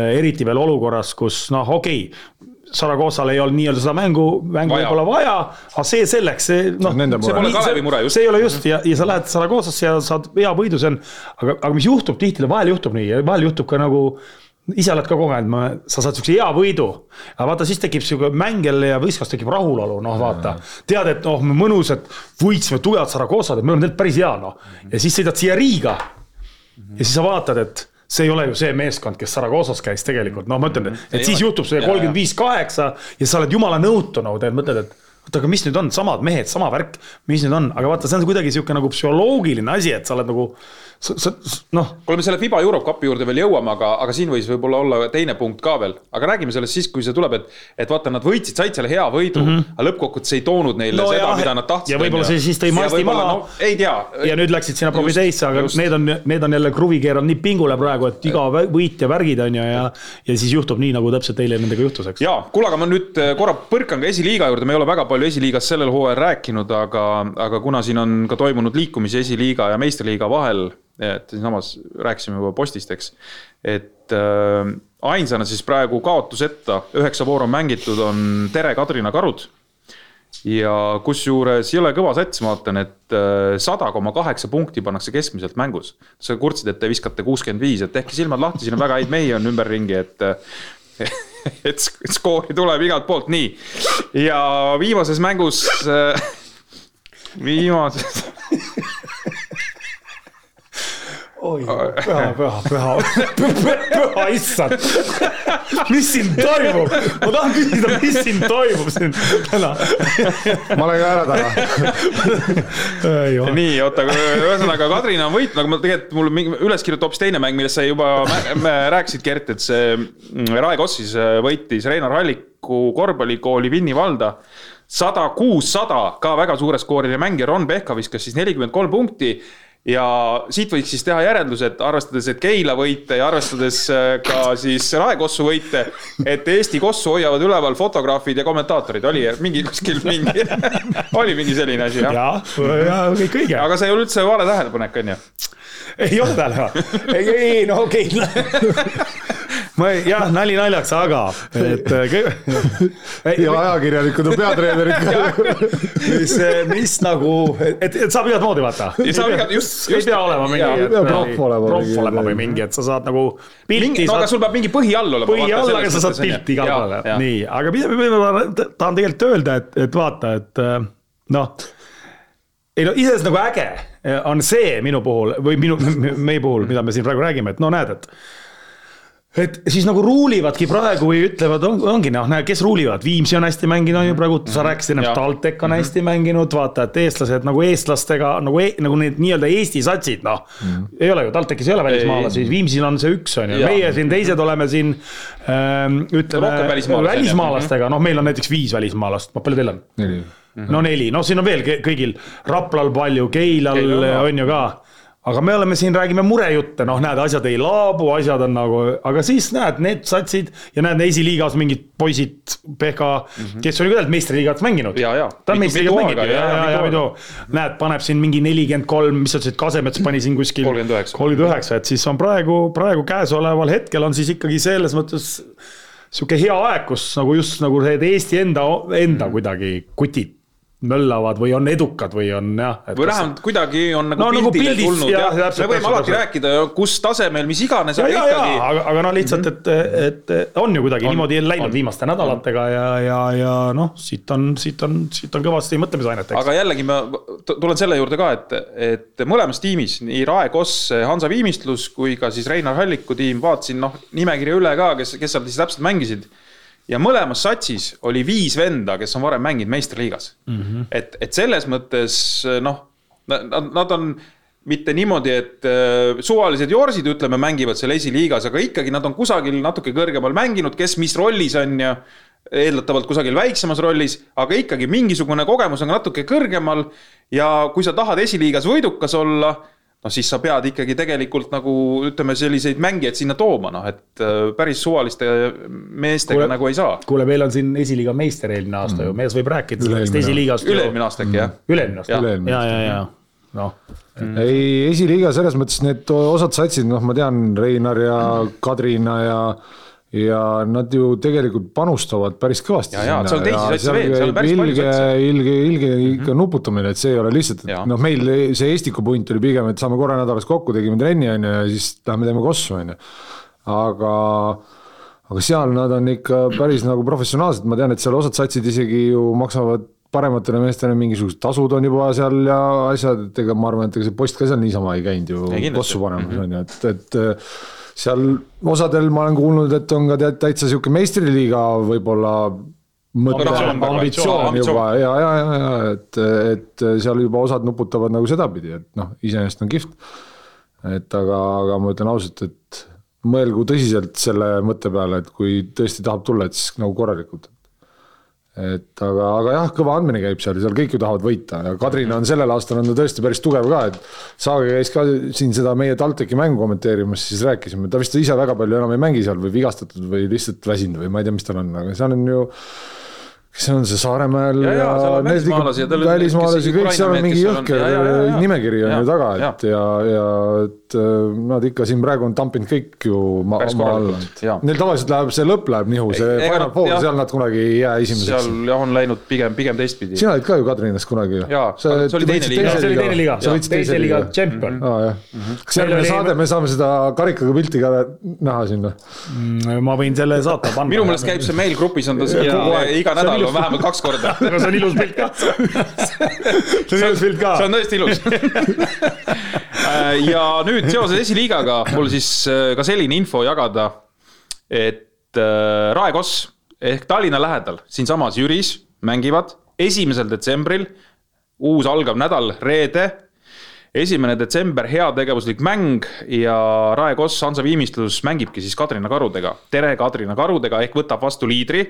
eriti veel olukorras, kus noh, okei okay,, Saragossal ei olnud nii-öelda seda mängu, mängu võib-olla vaja, aga see selleks, see noh. see pole Kalevi mure just. see ei ole just ja, ja sa lähed Saragossasse ja saad hea võidu, see on, aga, aga mis juhtub tihti, vahel juhtub nii, vahel juhtub ka nagu ise oled ka kogenud, sa saad siukse hea võidu. aga vaata, siis tekib sihuke mäng jälle ja võistkonnas tekib rahulolu, noh vaata. tead, et noh, mõnus, et võitsime tugevat Saragossat, et me oleme tegelikult päris hea, noh. ja siis sõidad siia Riiga. ja siis sa vaatad, et see ei ole ju see meeskond, kes Saragossas käis tegelikult, noh, ma ütlen, et ei siis ole. juhtub see kolmkümmend viis, kaheksa ja sa oled jumala nõutu nagu tead, mõtled, et oota, aga mis nüüd on, samad mehed, sama värk, mis nüüd on, aga vaata, see on kuidagi sihuke nagu psühholoogiline asi, et sa oled nagu noh. kuule, me selle Fiba Eurocupi juurde veel jõuame, aga, aga siin võis võib-olla olla teine punkt ka veel, aga räägime sellest siis, kui see tuleb, et. et vaata, nad võitsid, said selle hea võidu mm, -hmm. aga lõppkokkuvõttes ei toonud neile no, seda, mida nad tahtsid. ja võib-olla see siis tõi masti maha no,. ei tea. ja nüüd läksid sinna Provideisse, aga just. need on, need on jälle kruvi keeranud nii pingule praegu, et iga võit ja värgid on ju ja. ja siis juhtub nii, nagu täpselt eile nendega juhtus, eks. ja, kuule, aga ma nüüd äh, korra põrkan ka esiliiga juurde, me ei ole väga palju esiliigast sellel hooajal rääkinud, aga, aga kuna siin on ka toimunud liikumisi esiliiga ja meistriliiga vahel et siinsamas rääkisime juba postist, eks. et äh, ainsana siis praegu kaotuseta, üheksa vooru on mängitud, on Tere Kadrina Karud. ja kusjuures jõle kõva sats, ma vaatan, et äh, sada koma kaheksa punkti pannakse keskmiselt mängus. sa kurtsid, et te viskate kuuskümmend viis, et tehke silmad lahti, siin on väga häid mehi on ümberringi, et äh, et skoori tuleb igalt poolt, nii. ja viimases mängus äh,, viimases oi, püha, püha, püha, püha issand. mis siin toimub? ma tahan küsida, mis siin toimub siin täna. ma olen ka ära täna. nii, oota, ühesõnaga Kadrina on võitnud, aga ma tegelikult mul üles kirjutada hoopis teine mäng, millest sa juba rääkisid, Gert, et see mm, Rae Kossis võitis Reinar Alliku korvpallikooli Vinni valda sada kuus, sada, ka väga suure skooriline mäng ja Ron Pehka viskas siis nelikümmend kolm punkti ja siit võiks siis teha järelduse, et arvestades, et Keila võite ja arvestades äh, ka siis Raekossu võite, et Eesti kossu hoiavad üleval fotograafid ja kommentaatorid, oli mingi kuskil mingi oli mingi selline asi, jah? ja, ja kõik õige. aga see ei ole üldse vale tähelepanek, on ju? ei ole tähelepanek, ei, ei no okei okay ma ei, jah, nali naljaks, aga et äh, ja ajakirjanikud on peatreenerid mis, mis nagu, et, et saab igat moodi vaata. ei pea olema mingi. proff olema. proff olema või mingi, et sa saad nagu. pilti. no aga sul peab mingi põhi all olema. põhi all, aga sa saad pilti igale poole, nii, aga mida ma tahan tegelikult öelda, et, et vaata, et äh, noh ei no iseenesest nagu äge on see minu puhul või minu, meie puhul, mida me siin praegu räägime, et no näed, et et siis nagu ruulivadki praegu või ütlevad on,, ongi noh, näe, kes ruulivad, Viimsi on hästi mänginud, on ju praegu, sa mhm. rääkisid enne, TalTech on -hmm. hästi mänginud, vaata, et eestlased nagu eestlastega nagu e,, nagu need nii-öelda Eesti satsid, noh. Mm. -hmm. ei ole ju, TalTechis ei ole välismaalasi, Viimsil on see üks, on ju, meie siin teised oleme siin ähm, ütleme välismaalastega, noh, meil on näiteks viis välismaalast, palju teil on? neli. no neli, no siin on veel kõigil, Raplal palju, Keilal on ju ka aga me oleme siin, räägime murejutte, noh, näed, asjad ei laabu, asjad on nagu, aga siis näed, need satsid ja näed, esiliigas mingid poisid, Pehka mm, -hmm. kes oli ka tegelikult meistriliigas mänginud. ta on meistriliigas mänginud. ja, ja, ja muidu näed, paneb siin mingi nelikümmend kolm, mis sa ütlesid, Kasemets pani siin kuskil? kolmkümmend üheksa, et siis on praegu, praegu käesoleval hetkel on siis ikkagi selles mõttes sihuke hea aeg, kus nagu just nagu need Eesti enda, enda mm. -hmm. kuidagi kutid möllavad või on edukad või on jah. või vähemalt kas... kuidagi on nagu no, pildile nagu tulnud jah, jah., me võime alati rääkida, kus tasemel, mis iganes, aga ja, ikkagi. aga, aga no lihtsalt, et, et on ju kuidagi on, niimoodi läinud on, viimaste nädalatega ja, ja, ja noh, siit on, siit on, siit on kõvasti mõtlemisainet. aga jällegi ma tulen selle juurde ka, et, et mõlemas tiimis, nii Rae Koss, Hansa Viimistlus kui ka siis Reinar Halliku tiim, vaatasin noh, nimekirja üle ka, kes, kes seal siis täpselt mängisid ja mõlemas satsis oli viis venda, kes on varem mänginud meistriliigas mm. -hmm. et, et selles mõttes noh, nad, nad on mitte niimoodi, et äh, suvalised jorsid, ütleme, mängivad seal esiliigas, aga ikkagi nad on kusagil natuke kõrgemal mänginud, kes mis rollis on ja eeldatavalt kusagil väiksemas rollis, aga ikkagi mingisugune kogemus on natuke kõrgemal ja kui sa tahad esiliigas võidukas olla no siis sa pead ikkagi tegelikult nagu ütleme, selliseid mängijaid sinna tooma, noh et äh, päris suvaliste meestega kuule, nagu ei saa. kuule, meil on siin esiliiga meister eelmine aasta mm. ju, mees võib rääkida sellest esiliigast. üle-eelmine aasta äkki jah? üle-eelmine aasta, ja, ja, ja, ja noh mm.. ei, esiliiga selles mõttes need osad satsid, noh, ma tean, Reinar ja Kadrina ja ja nad ju tegelikult panustavad päris kõvasti. ilge, ilge, ilge -hmm. ikka nuputamine, et see ei ole lihtsalt, et noh, meil see Estiku punt oli pigem, et saame korra nädalas kokku, tegime trenni, on ju, ja siis lähme teeme kossu, on ju. aga, aga seal nad on ikka päris nagu professionaalsed, ma tean, et seal osad satsid isegi ju maksavad parematele meestele mingisugused tasud on juba seal ja asjad, et ega ma arvan, et ega see post ka seal niisama ei käinud ju kossu panemas, mhm. on ju, et, et seal osadel ma olen kuulnud, et on ka täitsa sihuke meistriliiga võib-olla mõte, ambitsioon juba. ja, ja, ja, ja et, et seal juba osad nuputavad nagu sedapidi, et noh, iseenesest on kihvt. et aga, aga ma ütlen ausalt, et mõelgu tõsiselt selle mõtte peale, et kui tõesti tahab tulla, et siis nagu korralikult et aga, aga jah, kõva andmine käib seal, seal kõik ju tahavad võita. Ja Kadrina on sellel aastal on ta tõesti päris tugev ka, et Saage käis ka siin seda meie TalTechi mängu kommenteerimas, siis rääkisime, ta vist ise väga palju enam ei mängi seal või vigastatud või lihtsalt väsinud või ma ei tea, mis tal on, aga seal on ju kes on see Saaremaal ja, ja, ja välismaalasi, välismaalasi, kõik seal on mingi jõhker nimekiri on ju taga, et ja, ja et äh, nad ikka siin praegu on tampinud kõik ju maa alla. Neil tavaliselt läheb see lõpp läheb nihu, see Final Four, seal nad kunagi ei jää esimeseks. seal jah, on läinud pigem, pigem teistpidi. sina olid ka ju Kadrinas kunagi ju. see oli teine liiga. see oli teine liiga, teise liiga tšempion. mhm. kas järgmine saade me saame seda karikaga pilti ka näha siin või? Mm, ma võin selle saata. minu meelest käib see meil grupis on ta iga nädal on vähemalt kaks korda. aga see on ilus pilt ka. see on ilus pilt ka. see on tõesti ilus. Äh, ja nüüd seoses esiliigaga mul siis äh, ka selline info jagada, et äh, Raekoss ehk Tallinna lähedal, siinsamas Jüris mängivad esimesel detsembril, uus algav nädal, reede esimene detsember, heategevuslik mäng ja Raekoss Hansa Viimistlustus mängibki siis Kadrina karudega. tere Kadrina karudega ehk võtab vastu liidri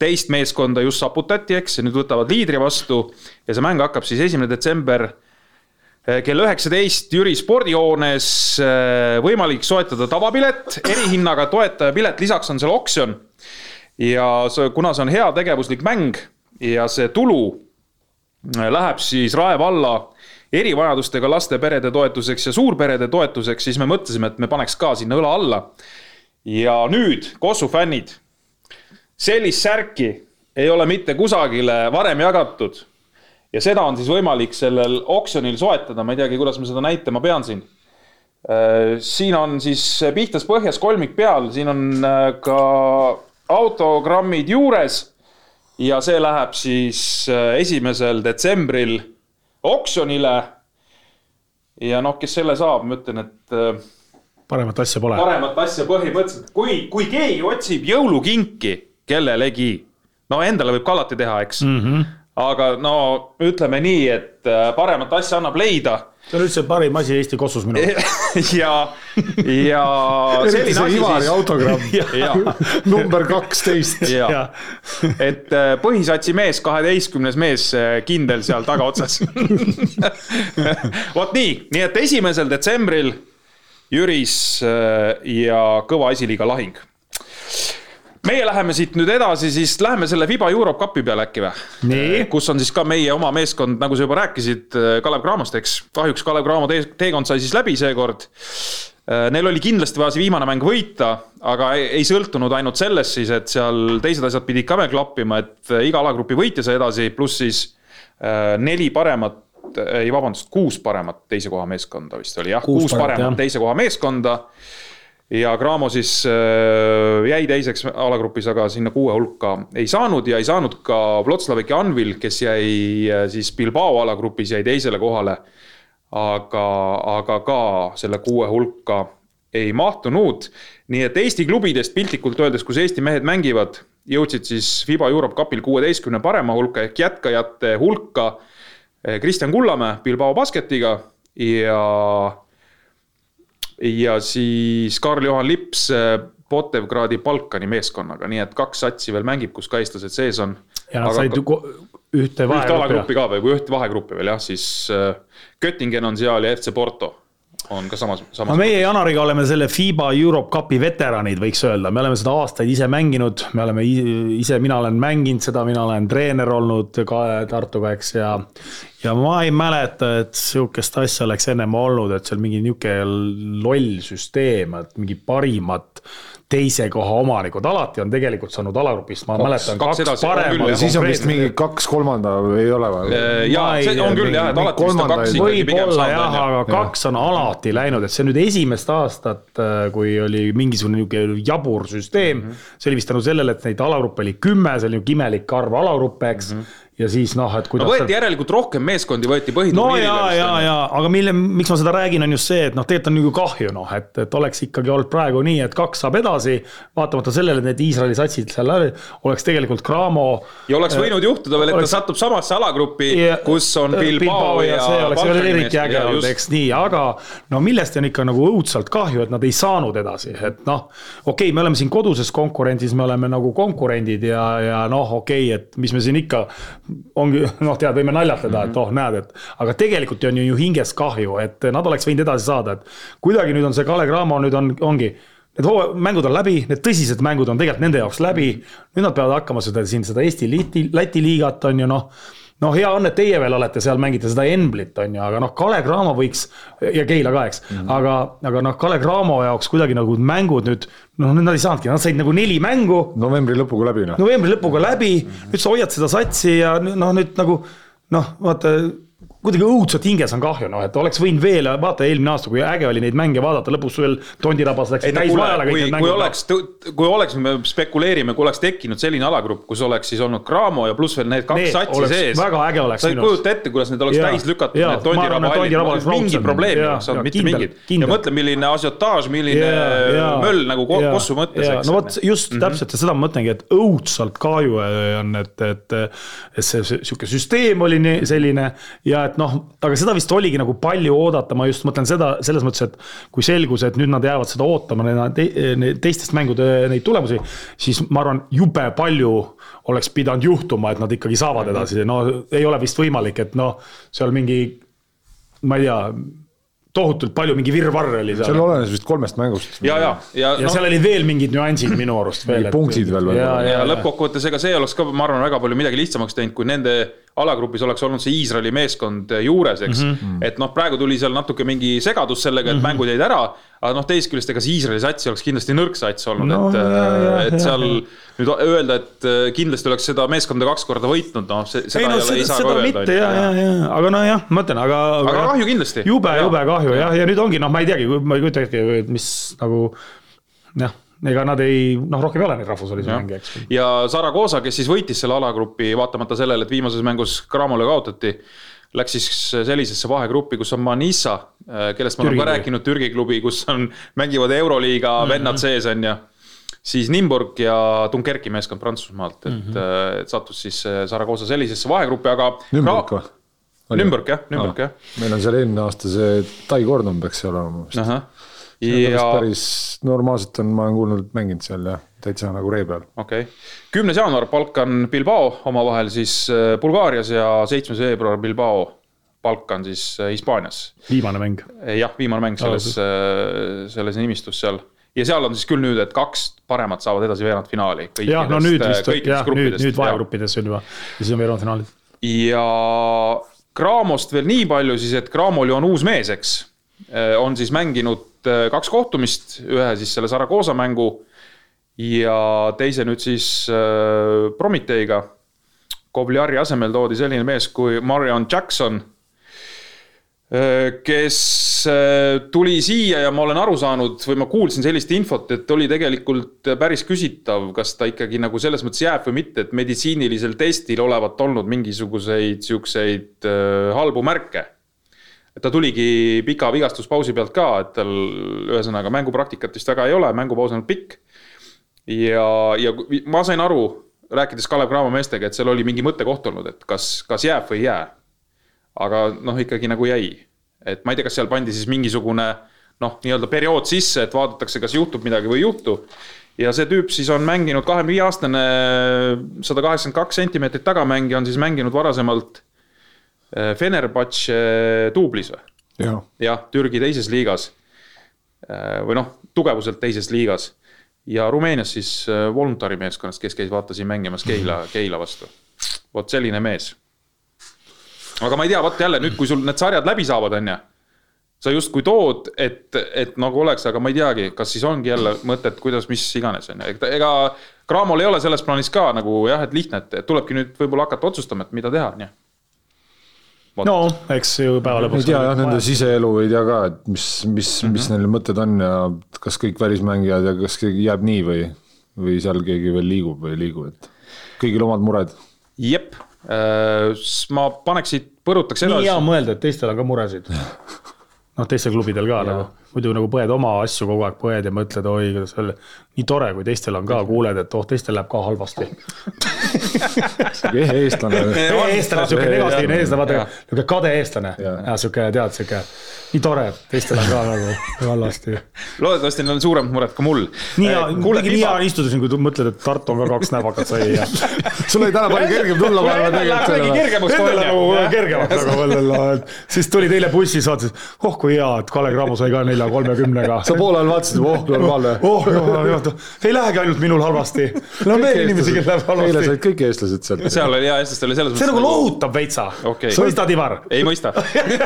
teist meeskonda just saputati, eks, ja nüüd võtavad liidri vastu ja see mäng hakkab siis esimene detsember eh, kell üheksateist Jüri spordihoones. Eh, võimalik soetada tavapilet, erihinnaga toetajapilet, lisaks on seal oksjon. ja see, kuna see on heategevuslik mäng ja see tulu eh, läheb siis Rae valla erivajadustega laste perede toetuseks ja suurperede toetuseks, siis me mõtlesime, et me paneks ka sinna õla alla. ja nüüd, Kossu fännid sellist särki ei ole mitte kusagile varem jagatud. ja seda on siis võimalik sellel oksjonil soetada, ma ei teagi, kuidas ma seda näitama pean siin. Äh, siin on siis pihtas põhjas kolmik peal, siin on äh, ka autogrammid juures. ja see läheb siis äh, esimesel detsembril oksjonile. ja noh, kes selle saab, ma ütlen, et. paremat asja pole. paremat asja põhimõtteliselt, kui, kui keegi otsib jõulukinki kellelegi. no endale võib ka alati teha, eks mm. -hmm. aga no ütleme nii, et äh, paremat asja annab leida see on üldse parim asi Eesti kossus minu arvates. ja, ja selline asi siis. autogramm number kaksteist. et äh, põhisatsi mees, kaheteistkümnes mees, äh, kindel seal tagaotsas vot nii, nii et esimesel detsembril Jüris ja kõva esiliiga lahing meie läheme siit nüüd edasi, siis läheme selle Fiba Europe Cupi peale äkki või? kus on siis ka meie oma meeskond, nagu sa juba rääkisid, äh, Kalev Cramost, eks. kahjuks Kalev Cramo teekond sai siis läbi seekord. Äh, neil oli kindlasti vaja see viimane mäng võita, aga ei, sõltunud ainult sellest siis, et seal teised asjad pidid ka veel klappima, et äh, iga alagrupi võitja sai edasi, pluss siis neli paremat ei vabandust, kuus paremat teise koha meeskonda vist oli jah, kuus, kuus paremat jah. teise koha meeskonda ja Cramo siis äh, jäi teiseks alagrupis, aga sinna kuue hulka ei saanud ja ei saanud ka Vlotslawek ja Anvil, kes jäi äh, siis Bilbao alagrupis, jäi teisele kohale. aga, aga ka selle kuue hulka ei mahtunud. nii et Eesti klubidest piltlikult öeldes, kus Eesti mehed mängivad, jõudsid siis Fiba Europe Cupil kuueteistkümne parema hulka ehk jätkajate hulka. Kristjan Kullamäe Bilbao Basketiga ja ja siis Karl-Juhan Lips äh, Potevgradi Balkani meeskonnaga, nii et kaks satsi veel mängib, kus ka eestlased sees on. ja nad said ju ühte ühte alagruppi ka või, või ühte vahegruppi veel jah, siis äh, Göttingen on seal ja FC Porto on ka samas, samas. no meie Janariga oleme selle FIBA Europe Cupi veteranid, võiks öelda, me oleme seda aastaid ise mänginud, me oleme ise, mina olen mänginud seda, mina olen treener olnud ka Tartuga, eks, ja ja ma ei mäleta, et sihukest asja oleks ennem olnud, et seal mingi nihuke loll süsteem, et mingi parimat teise koha omanikud, alati on tegelikult saanud alagrupist, ma kaks, mäletan, kaks, kaks paremat. siis on vist mingi kaks kolmanda ei ole või? jaa, see on küll jah, et alati vist on kaks ikkagi pigem saanud. jah, aga ja. kaks on alati läinud, et see nüüd esimest aastat, äh, kui oli mingisugune niisugune jabur süsteem mm. -hmm. see oli vist tänu sellele, et neid alagruppe oli kümme, see oli niisugune imelik arv alagruppe, eks mm. -hmm ja siis noh, et kuidas. no võeti järelikult rohkem meeskondi, võeti põhiturniirile. no ja, ja, ja aga mille, miks ma seda räägin, on just see, et noh, tegelikult on nagu kahju noh, et, et oleks ikkagi olnud praegu nii, et kaks saab edasi. vaatamata sellele, et need Iisraeli satsid seal läbi, oleks tegelikult Cramo. ja oleks võinud äh, juhtuda veel, et oleks... ta satub samasse alagruppi, kus on Bilbao, Bilbao ja. see oleks veel eriti äge olnud, eks nii, aga no millest on ikka nagu õudselt kahju, et nad ei saanud edasi, et noh. okei okay,, me oleme siin koduses konkurentsis, me oleme nagu konkurendid ja, ja noh, okei okay,, et mis me siin ikka ongi noh, tead, võime naljatada mm, -hmm. et oh, näed, et aga tegelikult on ju, ju hinges kahju, et nad oleks võinud edasi saada, et kuidagi nüüd on see Kalev Cramo nüüd on, ongi need mängud on läbi, need tõsised mängud on tegelikult nende jaoks läbi. nüüd nad peavad hakkama seda siin seda Eesti Läti, Läti liigat on ju noh no hea on, et teie veel olete seal, mängite seda Emblit, on ju, aga noh, Kalev Cramo võiks ja Keila ka, eks mm, -hmm. aga, aga noh, Kalev Cramo jaoks kuidagi nagu mängud nüüd. noh, nüüd nad ei saanudki, nad said nagu neli mängu. novembri lõpuga läbi noh. novembri lõpuga läbi mm, -hmm. nüüd sa hoiad seda satsi ja noh, nüüd nagu noh, vaata kuidagi õudselt hinges on kahju, noh, et oleks võinud veel, vaata eelmine aasta, kui äge oli neid mänge vaadata, lõpus veel Tondirabas läks täis majale kõik need mängud. kui oleks, kui oleks, me spekuleerime, kui oleks tekkinud selline alagrupp, kus oleks siis olnud Cramo ja pluss veel need kaks need satsi sees. väga äge oleks. sa ei kujuta ette, kuidas need oleks ja, täis lükatud, need Tondiraba hallid, mingi probleem ei oleks olnud, mitte mingit. ja mõtle, milline asiotaaž, milline ja, möll nagu kossu mõttes. no vot just -hmm. täpselt ja seda ma mõtlengi, et õudselt kahju on, et, et, et see sihuke süsteem oli selline ja et et noh, aga seda vist oligi nagu palju oodata, ma just mõtlen seda selles mõttes, et kui selgus, et nüüd nad jäävad seda ootama, teistest mängude neid tulemusi, siis ma arvan, jube palju oleks pidanud juhtuma, et nad ikkagi saavad edasi, no ei ole vist võimalik, et noh, seal mingi, ma ei tea tohutult palju mingi virvarr oli seal. seal olenes vist kolmest mängust. ja, ja, ja, ja no, seal olid veel mingid nüansid minu arust veel. punktid veel. ja, ja, ja lõppkokkuvõttes, ega see oleks ka, ma arvan, väga palju midagi lihtsamaks teinud, kui nende alagrupis oleks olnud see Iisraeli meeskond juures, eks mm. -hmm. et noh, praegu tuli seal natuke mingi segadus sellega, et mm -hmm. mängud jäid ära. aga noh, teisest küljest, ega see Iisraeli sats oleks kindlasti nõrk sats olnud no,, et, äh, et seal ja, nüüd öelda, et äh, kindlasti oleks seda meeskonda kaks korda võitnud, noh, seda ei, no, ei, ei saa ka öelda. mitte ja, ja, ja, aga nojah, ma ütlen, aga. aga kahju kindlasti. jube, jube kahju jah, ja nüüd ongi noh, ma ei teagi, ma ei kujuta ette, mis nagu jah ega nad ei, noh, rohkem ei ole neid rahvusvahelisi mänge, eks. ja Zaragoza, kes siis võitis selle alagrupi, vaatamata sellele, et viimases mängus Cramole kaotati, läks siis sellisesse vahegruppi, kus on Manissa, kellest ma olen ka rääkinud, Türgi klubi, kus on, mängivad Euroliiga mm -hmm. vennad sees, on ju siis Nimburg ja Dunkerki meeskond Prantsusmaalt, et mm, -hmm. et sattus siis Zaragoza sellisesse vahegruppi, aga. Nimburg või? Nürnberg jah, Nürnberg jah. meil on seal eelmine aasta see Tai Gordon peaks seal olema vist ja. päris normaalselt on, ma olen kuulnud, mänginud seal ja täitsa nagu ree peal. okei okay., kümnes jaanuar Balkan Bilbao omavahel siis äh, Bulgaarias ja seitsmes veebruar Bilbao Balkan siis äh, Hispaanias. viimane mäng. Äh, jah, viimane mäng selles, selles nimistus seal ja seal on siis küll nüüd, et kaks paremat saavad edasi veerandfinaali. jah, no nüüd vist, jah, nüüd, nüüd vahegruppides on juba ja siis on veerandfinaalid. ja Cramost veel nii palju siis, et Cramol ju on uus mees, eks. on siis mänginud kaks kohtumist, ühe siis selle Zaragoza mängu ja teise nüüd siis äh, Prometeiga. Kobliari asemel toodi selline mees kui Marion Jackson, äh, kes tuli siia ja ma olen aru saanud või ma kuulsin sellist infot, et oli tegelikult päris küsitav, kas ta ikkagi nagu selles mõttes jääb või mitte, et meditsiinilisel testil olevat olnud mingisuguseid siukseid halbu märke ta tuligi pika vigastuspausi pealt ka, et tal ühesõnaga mängupraktikat vist väga ei ole, mängupaus on pikk. ja, ja ma sain aru, rääkides Kalev Cramo meestega, et seal oli mingi mõttekoht olnud, et kas, kas jääb või ei jää. aga noh, ikkagi nagu jäi, et ma ei tea, kas seal pandi siis mingisugune noh, nii-öelda periood sisse, et vaadatakse, kas juhtub midagi või ei juhtu. ja see tüüp siis on mänginud kahekümne viie aastane, sada kaheksakümmend kaks sentimeetrit tagamängija on siis mänginud varasemalt Fenerbahce duublis või? jah, jah, Türgi teises liigas. Äh, või noh, tugevuselt teises liigas. ja Rumeenias siis äh, Voluntari meeskonnast, kes käis vaata siin mängimas Keila, Keila vastu. vot selline mees. aga ma ei tea, vot jälle nüüd, kui sul need sarjad läbi saavad, on ju. sa justkui tood, et, et nagu oleks, aga ma ei teagi, kas siis ongi jälle mõtet, kuidas, mis iganes on ju, ega Cramol ei ole selles plaanis ka nagu jah, et lihtne, et tulebki nüüd võib-olla hakata otsustama, et mida teha, on ju no eks ju päeva ei lõpuks. tea jah, nende siseelu ei tea ka, et mis, mis mm, -hmm. mis neil mõtted on ja kas kõik välismängijad ja kas keegi jääb nii või, või seal keegi veel liigub või ei liigu, et kõigil omad mured. jep, ma paneks siit, põrutaks nii edasi hea. mõelda, et teistel on ka muresid. noh, teistel klubidel ka nagu, muidu nagu põed oma asju kogu aeg põed ja mõtled, oi, kuidas öelda. nii tore, kui teistel on ka, kuuled, et oh, teistel läheb ka halvasti. ehe eestlane eestlane, sihuke negatiivne eestlane, vaata sihuke kade eestlane ja sihuke tead, sihuke nii tore, teistel on ka nagu halvasti. loodetavasti neil on suuremad mured kui mul. nii hea, kuule, nii hea on istuda siin, kui mõtled, et Tartu on ka kaks näpakat sai ja. sul oli täna palju kergem tulla Läheb kuidagi tegelikult. kergemaks Endale nagu kergemaks nagu et siis tuli teile bussis, vaatas, oh kui hea, et Kalle Cramo sai ka nelja kolmekümnega. sa poole ajal vaatasid, oh normaalne. oh jumal, jumal, ei lähegi ainult minul halvasti. no veel inimesi, kellel läheb eile halvasti said. kõik eestlased sealt. seal oli hea eestlastel oli selles see nagu lohutab veitsa Okei. sa mõistad, Ivar? ei mõista.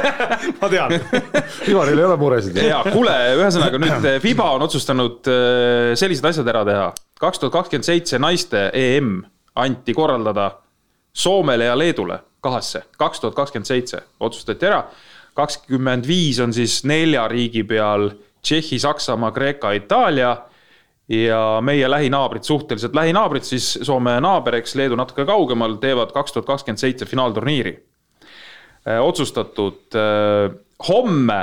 ma tean. Ivaril ei ole muresid. ja kuule, ühesõnaga nüüd eh, FIBA on otsustanud eh, sellised asjad ära teha. kaks tuhat kakskümmend seitse naiste EM anti korraldada Soomele ja Leedule kahesse, kaks tuhat kakskümmend seitse otsustati ära. Kakskümmend viis on siis nelja riigi peal Tšehhi, Saksamaa, Kreeka, Itaalia ja meie lähinaabrid, suhteliselt lähinaabrid siis Soome naaber, eks Leedu natuke kaugemal, teevad kaks tuhat kakskümmend seitse finaalturniiri. otsustatud eh, homme,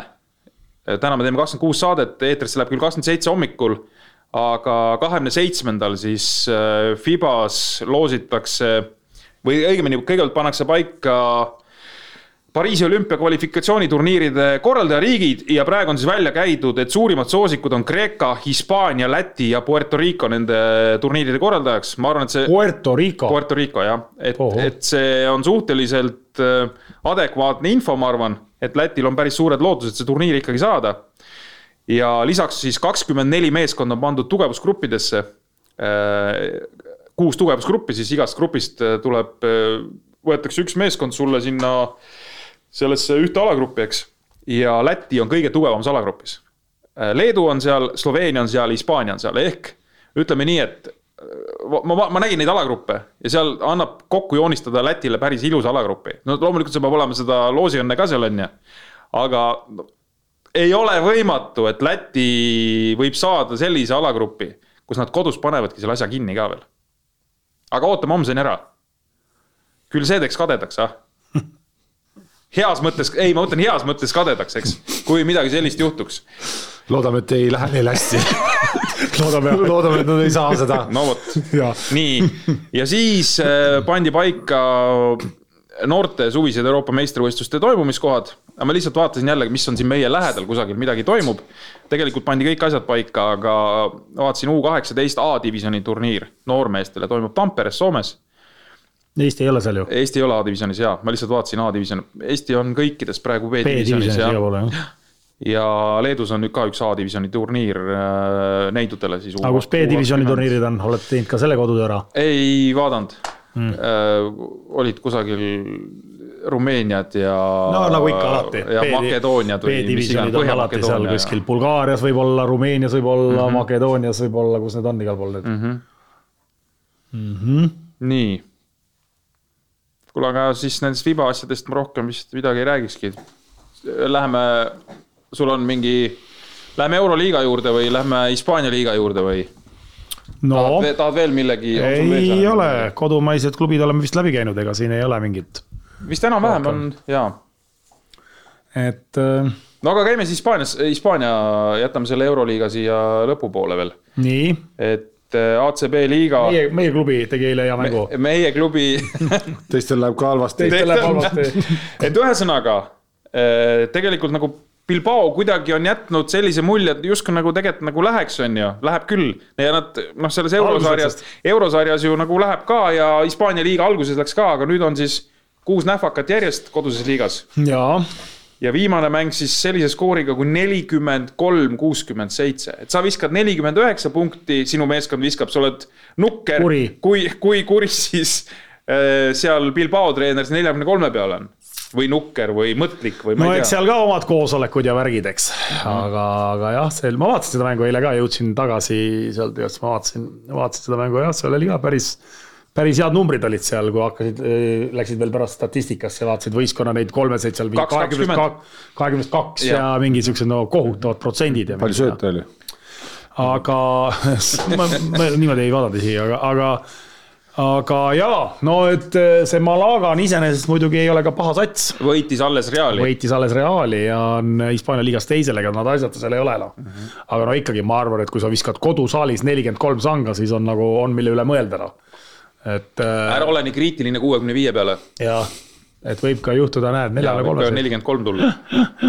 täna me teeme kakskümmend kuus saadet, eetrisse läheb küll kakskümmend seitse hommikul, aga kahekümne seitsmendal siis Fibas loositakse või õigemini kõigepealt pannakse paika Pariisi olümpiakvalifikatsiooniturniiride korraldajariigid ja praegu on siis välja käidud, et suurimad soosikud on Kreeka, Hispaania, Läti ja Puerto Rico nende turniiride korraldajaks. ma arvan, et see Puerto Rico. Puerto Rico jah, et et see on suhteliselt äh, adekvaatne info, ma arvan, et Lätil on päris suured lootused see turniir ikkagi saada. ja lisaks siis kakskümmend neli meeskonda on pandud tugevusgruppidesse. kuus tugevusgruppi, siis igast grupist äh, tuleb, võetakse üks meeskond sulle sinna sellesse ühte alagruppi, eks. ja Läti on kõige tugevamas alagrupis. Leedu on seal, Sloveenia on seal, Hispaania on seal, ehk ütleme nii, et ma, ma, ma nägin neid alagruppe ja seal annab kokku joonistada Lätile päris ilusa alagrupi. no loomulikult see peab olema seda loosiõnne ka seal on ju, aga ei ole võimatu, et Läti võib saada sellise alagrupi, kus nad kodus panevadki selle asja kinni ka veel. aga ootame homseni ära. küll see teeks kadedaks, ah. Heas mõttes, ei, ma mõtlen heas mõttes kadedaks, eks, kui midagi sellist juhtuks. loodame, et ei lähe neil hästi. loodame, loodame, et nad ei saa seda. no vot nii, ja siis äh, pandi paika noorte suvised Euroopa meistrivõistluste toimumiskohad. aga ma lihtsalt vaatasin jälle, mis on siin meie lähedal kusagil midagi toimub. tegelikult pandi kõik asjad paika, aga vaatasin U kaheksateist A-divisjoni turniir noormeestele toimub Tamperes, Soomes. Eesti ei ole seal ju. Eesti ei ole A-divisjonis ja ma lihtsalt vaatasin A-divisjoni, Eesti on kõikides praegu B-divisjonis B-divisjonis ja Leedus on nüüd ka üks A-divisjoni turniir äh, neidudele siis. aga kus B-divisjoni? turniirid on, oled teinud ka selle kodutöö ära? ei vaadanud mm.. Olid kusagil Rumeeniad ja. no nagu ikka alati. ja Makedooniad või B-divisjonid on alati seal kuskil Bulgaarias võib-olla, Rumeenias võib-olla mm, -hmm. Makedoonias võib-olla, kus need on igal pool need mm. -hmm. nii. kuule, aga siis nendest viba asjadest ma rohkem vist midagi ei räägikski. Läheme, sul on mingi, läheme Euroliiga juurde või lähme Hispaania liiga juurde või? no tahad, tahad veel millegi? ei ole, kodumaised klubid oleme vist läbi käinud, ega siin ei ole mingit, vist enam-vähem on ja. et äh, no aga käime siis Hispaanias, Hispaania, jätame selle Euroliiga siia lõpupoole veel, nii, et äh, ACB liiga. meie, meie klubi tegi eile hea mängu. meie klubi teistel läheb ka halvasti. teistel läheb halvasti. et ühesõnaga tegelikult nagu Bilbao kuidagi on jätnud sellise mulje, et justkui nagu tegelikult nagu läheks, on ju, läheb küll. ja nad noh, selles eurosarjas, eurosarjas ju nagu läheb ka ja Hispaania liiga alguses läks ka, aga nüüd on siis kuus nähvakat järjest koduses liigas. jaa ja viimane mäng siis sellise skooriga kui nelikümmend kolm, kuuskümmend seitse, et sa viskad nelikümmend üheksa punkti, sinu meeskond viskab, sa oled nukker, kui, kui kuris siis äh, seal Bilbao treener siis neljakümne kolme peal on. Või nukker või mõtlik või ma no, ei tea. seal ka omad koosolekud ja värgid, eks. Aga, aga jah, see, ma vaatasin seda mängu eile ka, jõudsin tagasi sealt siis ma vaatasin, vaatasin seda mängu jah, seal oli ka päris, päris head numbrid olid seal, kui hakkasid, läksid veel pärast statistikasse, vaatasid võistkonna neid kolmeseid seal. kahekümnest kaks ja mingi siuksed no kohutavad protsendid. palju sööte oli? aga ma, ma niimoodi ei vaadanud isegi, aga, aga aga jaa, no et eh, see Malaga on iseenesest muidugi ei ole ka paha sats. võitis alles Reali. võitis alles Reali ja on Hispaania liigas teisel, ega nad asjata seal ei ole noh mm -hmm.. aga no ikkagi ma arvan, et kui sa viskad kodusaalis nelikümmend kolm sanga, siis on nagu, on mille üle mõelda noh. Et. Äh, ära ole nii kriitiline kuuekümne viie peale. jah, et võib ka juhtuda, näed, neljale kolmele. nelikümmend kolm tulla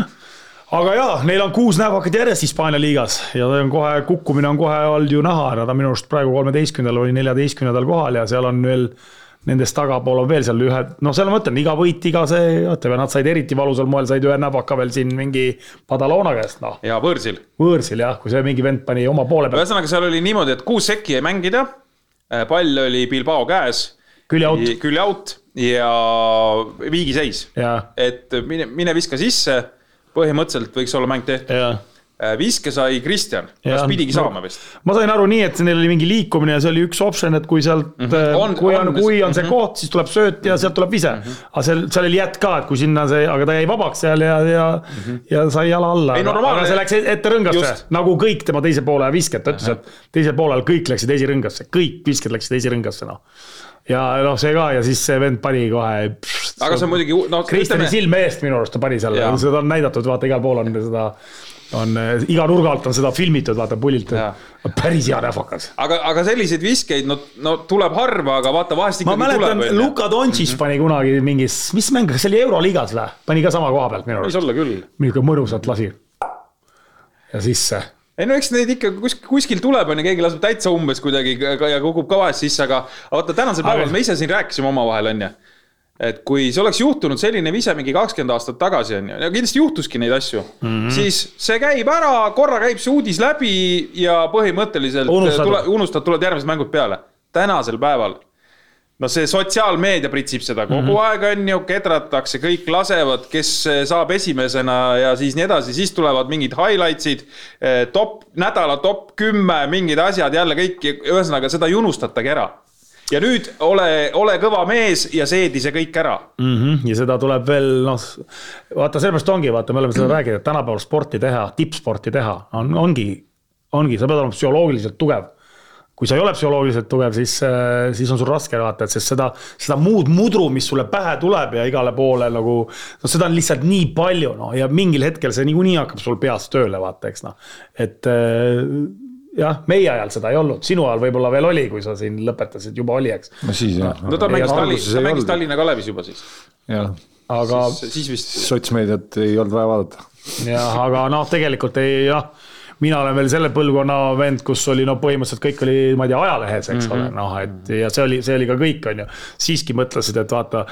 aga jaa, neil on kuus nähvakat järjest Hispaania liigas ja on kohe, kukkumine on kohe olnud ju näha, nad on minu arust praegu kolmeteistkümnendal või neljateistkümnendal kohal ja seal on veel nendest tagapool on veel seal ühe, noh, seal ma mõtlen, iga võit, iga see, vaata, nad said eriti valusal moel, said ühe näbaka veel siin mingi Padalona käest, noh. jaa, võõrsil. võõrsil jah, kui see mingi vend pani oma poole peale. ühesõnaga, seal oli niimoodi, et kuus sekki jäi mängida, pall oli Bilbao käes. külje out. külje out ja viigiseis. et mine, mine viska sisse põhimõtteliselt võiks olla mäng tehtud. Äh, viske sai Kristjan, kas pidigi saama vist? ma sain aru nii, et neil oli mingi liikumine ja see oli üks optsioon, et kui sealt mm, -hmm. on, kui on, on, kui on see mm -hmm. koht, siis tuleb sööt ja sealt tuleb vise mm. -hmm. aga seal, seal oli jätk ka, et kui sinna see, aga ta jäi vabaks seal ja, ja mm, -hmm. ja sai jala alla. aga see läks ette rõngasse, nagu kõik tema teise poole visked, ta ütles, et teisel poolel kõik läksid esirõngasse, kõik visked läksid esirõngasse, noh ja noh, see ka ja siis see vend pani kohe. aga see on muidugi no,. Kristjani silme eest minu arust ta pani seal, seda on näidatud, vaata igal pool on seda on iga nurga alt on seda filmitud, vaata pullilt. päris hea nähvakas. aga, aga selliseid viskeid, no, no tuleb harva, aga vaata vahest ikkagi ma mäletan, Luka Dontšis mm -hmm. pani kunagi mingis, mis mäng, kas see oli Euroliigas või? pani ka sama koha pealt minu arust. võis olla küll. niisugune mõnusalt lasi. ja sisse ei no eks neid ikka kuskil, kuskil tuleb, on ju, keegi laseb täitsa umbes kuidagi ja kukub ka vahest sisse, aga vaata tänasel päeval me ise siin rääkisime omavahel, on ju. Et kui see oleks juhtunud selline vise mingi kakskümmend aastat tagasi, on ju, ja kindlasti juhtuski neid asju mm, -hmm. siis see käib ära, korra käib see uudis läbi ja põhimõtteliselt unustad, tule, unustad, tulevad järgmised mängud peale. tänasel päeval no see sotsiaalmeedia pritsib seda kogu mm -hmm. aeg, on ju, kedratakse, kõik lasevad, kes saab esimesena ja siis nii edasi, siis tulevad mingid highlights'id, eh, top, nädala top kümme, mingid asjad jälle kõik, ühesõnaga seda ei unustatagi ära ja nüüd ole, ole kõva mees ja seedi see kõik ära mm. -hmm. ja seda tuleb veel noh, vaata sellepärast ongi, vaata, me oleme seda rääkinud, et tänapäeval sporti teha, tippsporti teha on, ongi, ongi, sa pead olema psühholoogiliselt tugev kui sa ei ole psühholoogiliselt tugev, siis, äh, siis on sul raske vaata, et sest seda, seda muud mudru, mis sulle pähe tuleb ja igale poole nagu. no seda on lihtsalt nii palju noh, ja mingil hetkel see niikuinii hakkab sul peas tööle vaata, eks noh, et äh, jah, meie ajal seda ei olnud, sinu ajal võib-olla veel oli, kui sa siin lõpetasid, juba oli, eks. no siis jah. no ta mängis Tallinna, ta mängis Tallinna Kalevis juba siis. jah. aga. siis vist. sotsmeediat ei olnud vaja vaadata. jah, aga noh, tegelikult ei jah mina olen veel selle põlvkonna vend, kus oli no põhimõtteliselt kõik oli, ma ei tea, ajalehes, eks mm -hmm. ole, noh, et ja see oli, see oli ka kõik, on ju. siiski mõtlesid, et vaata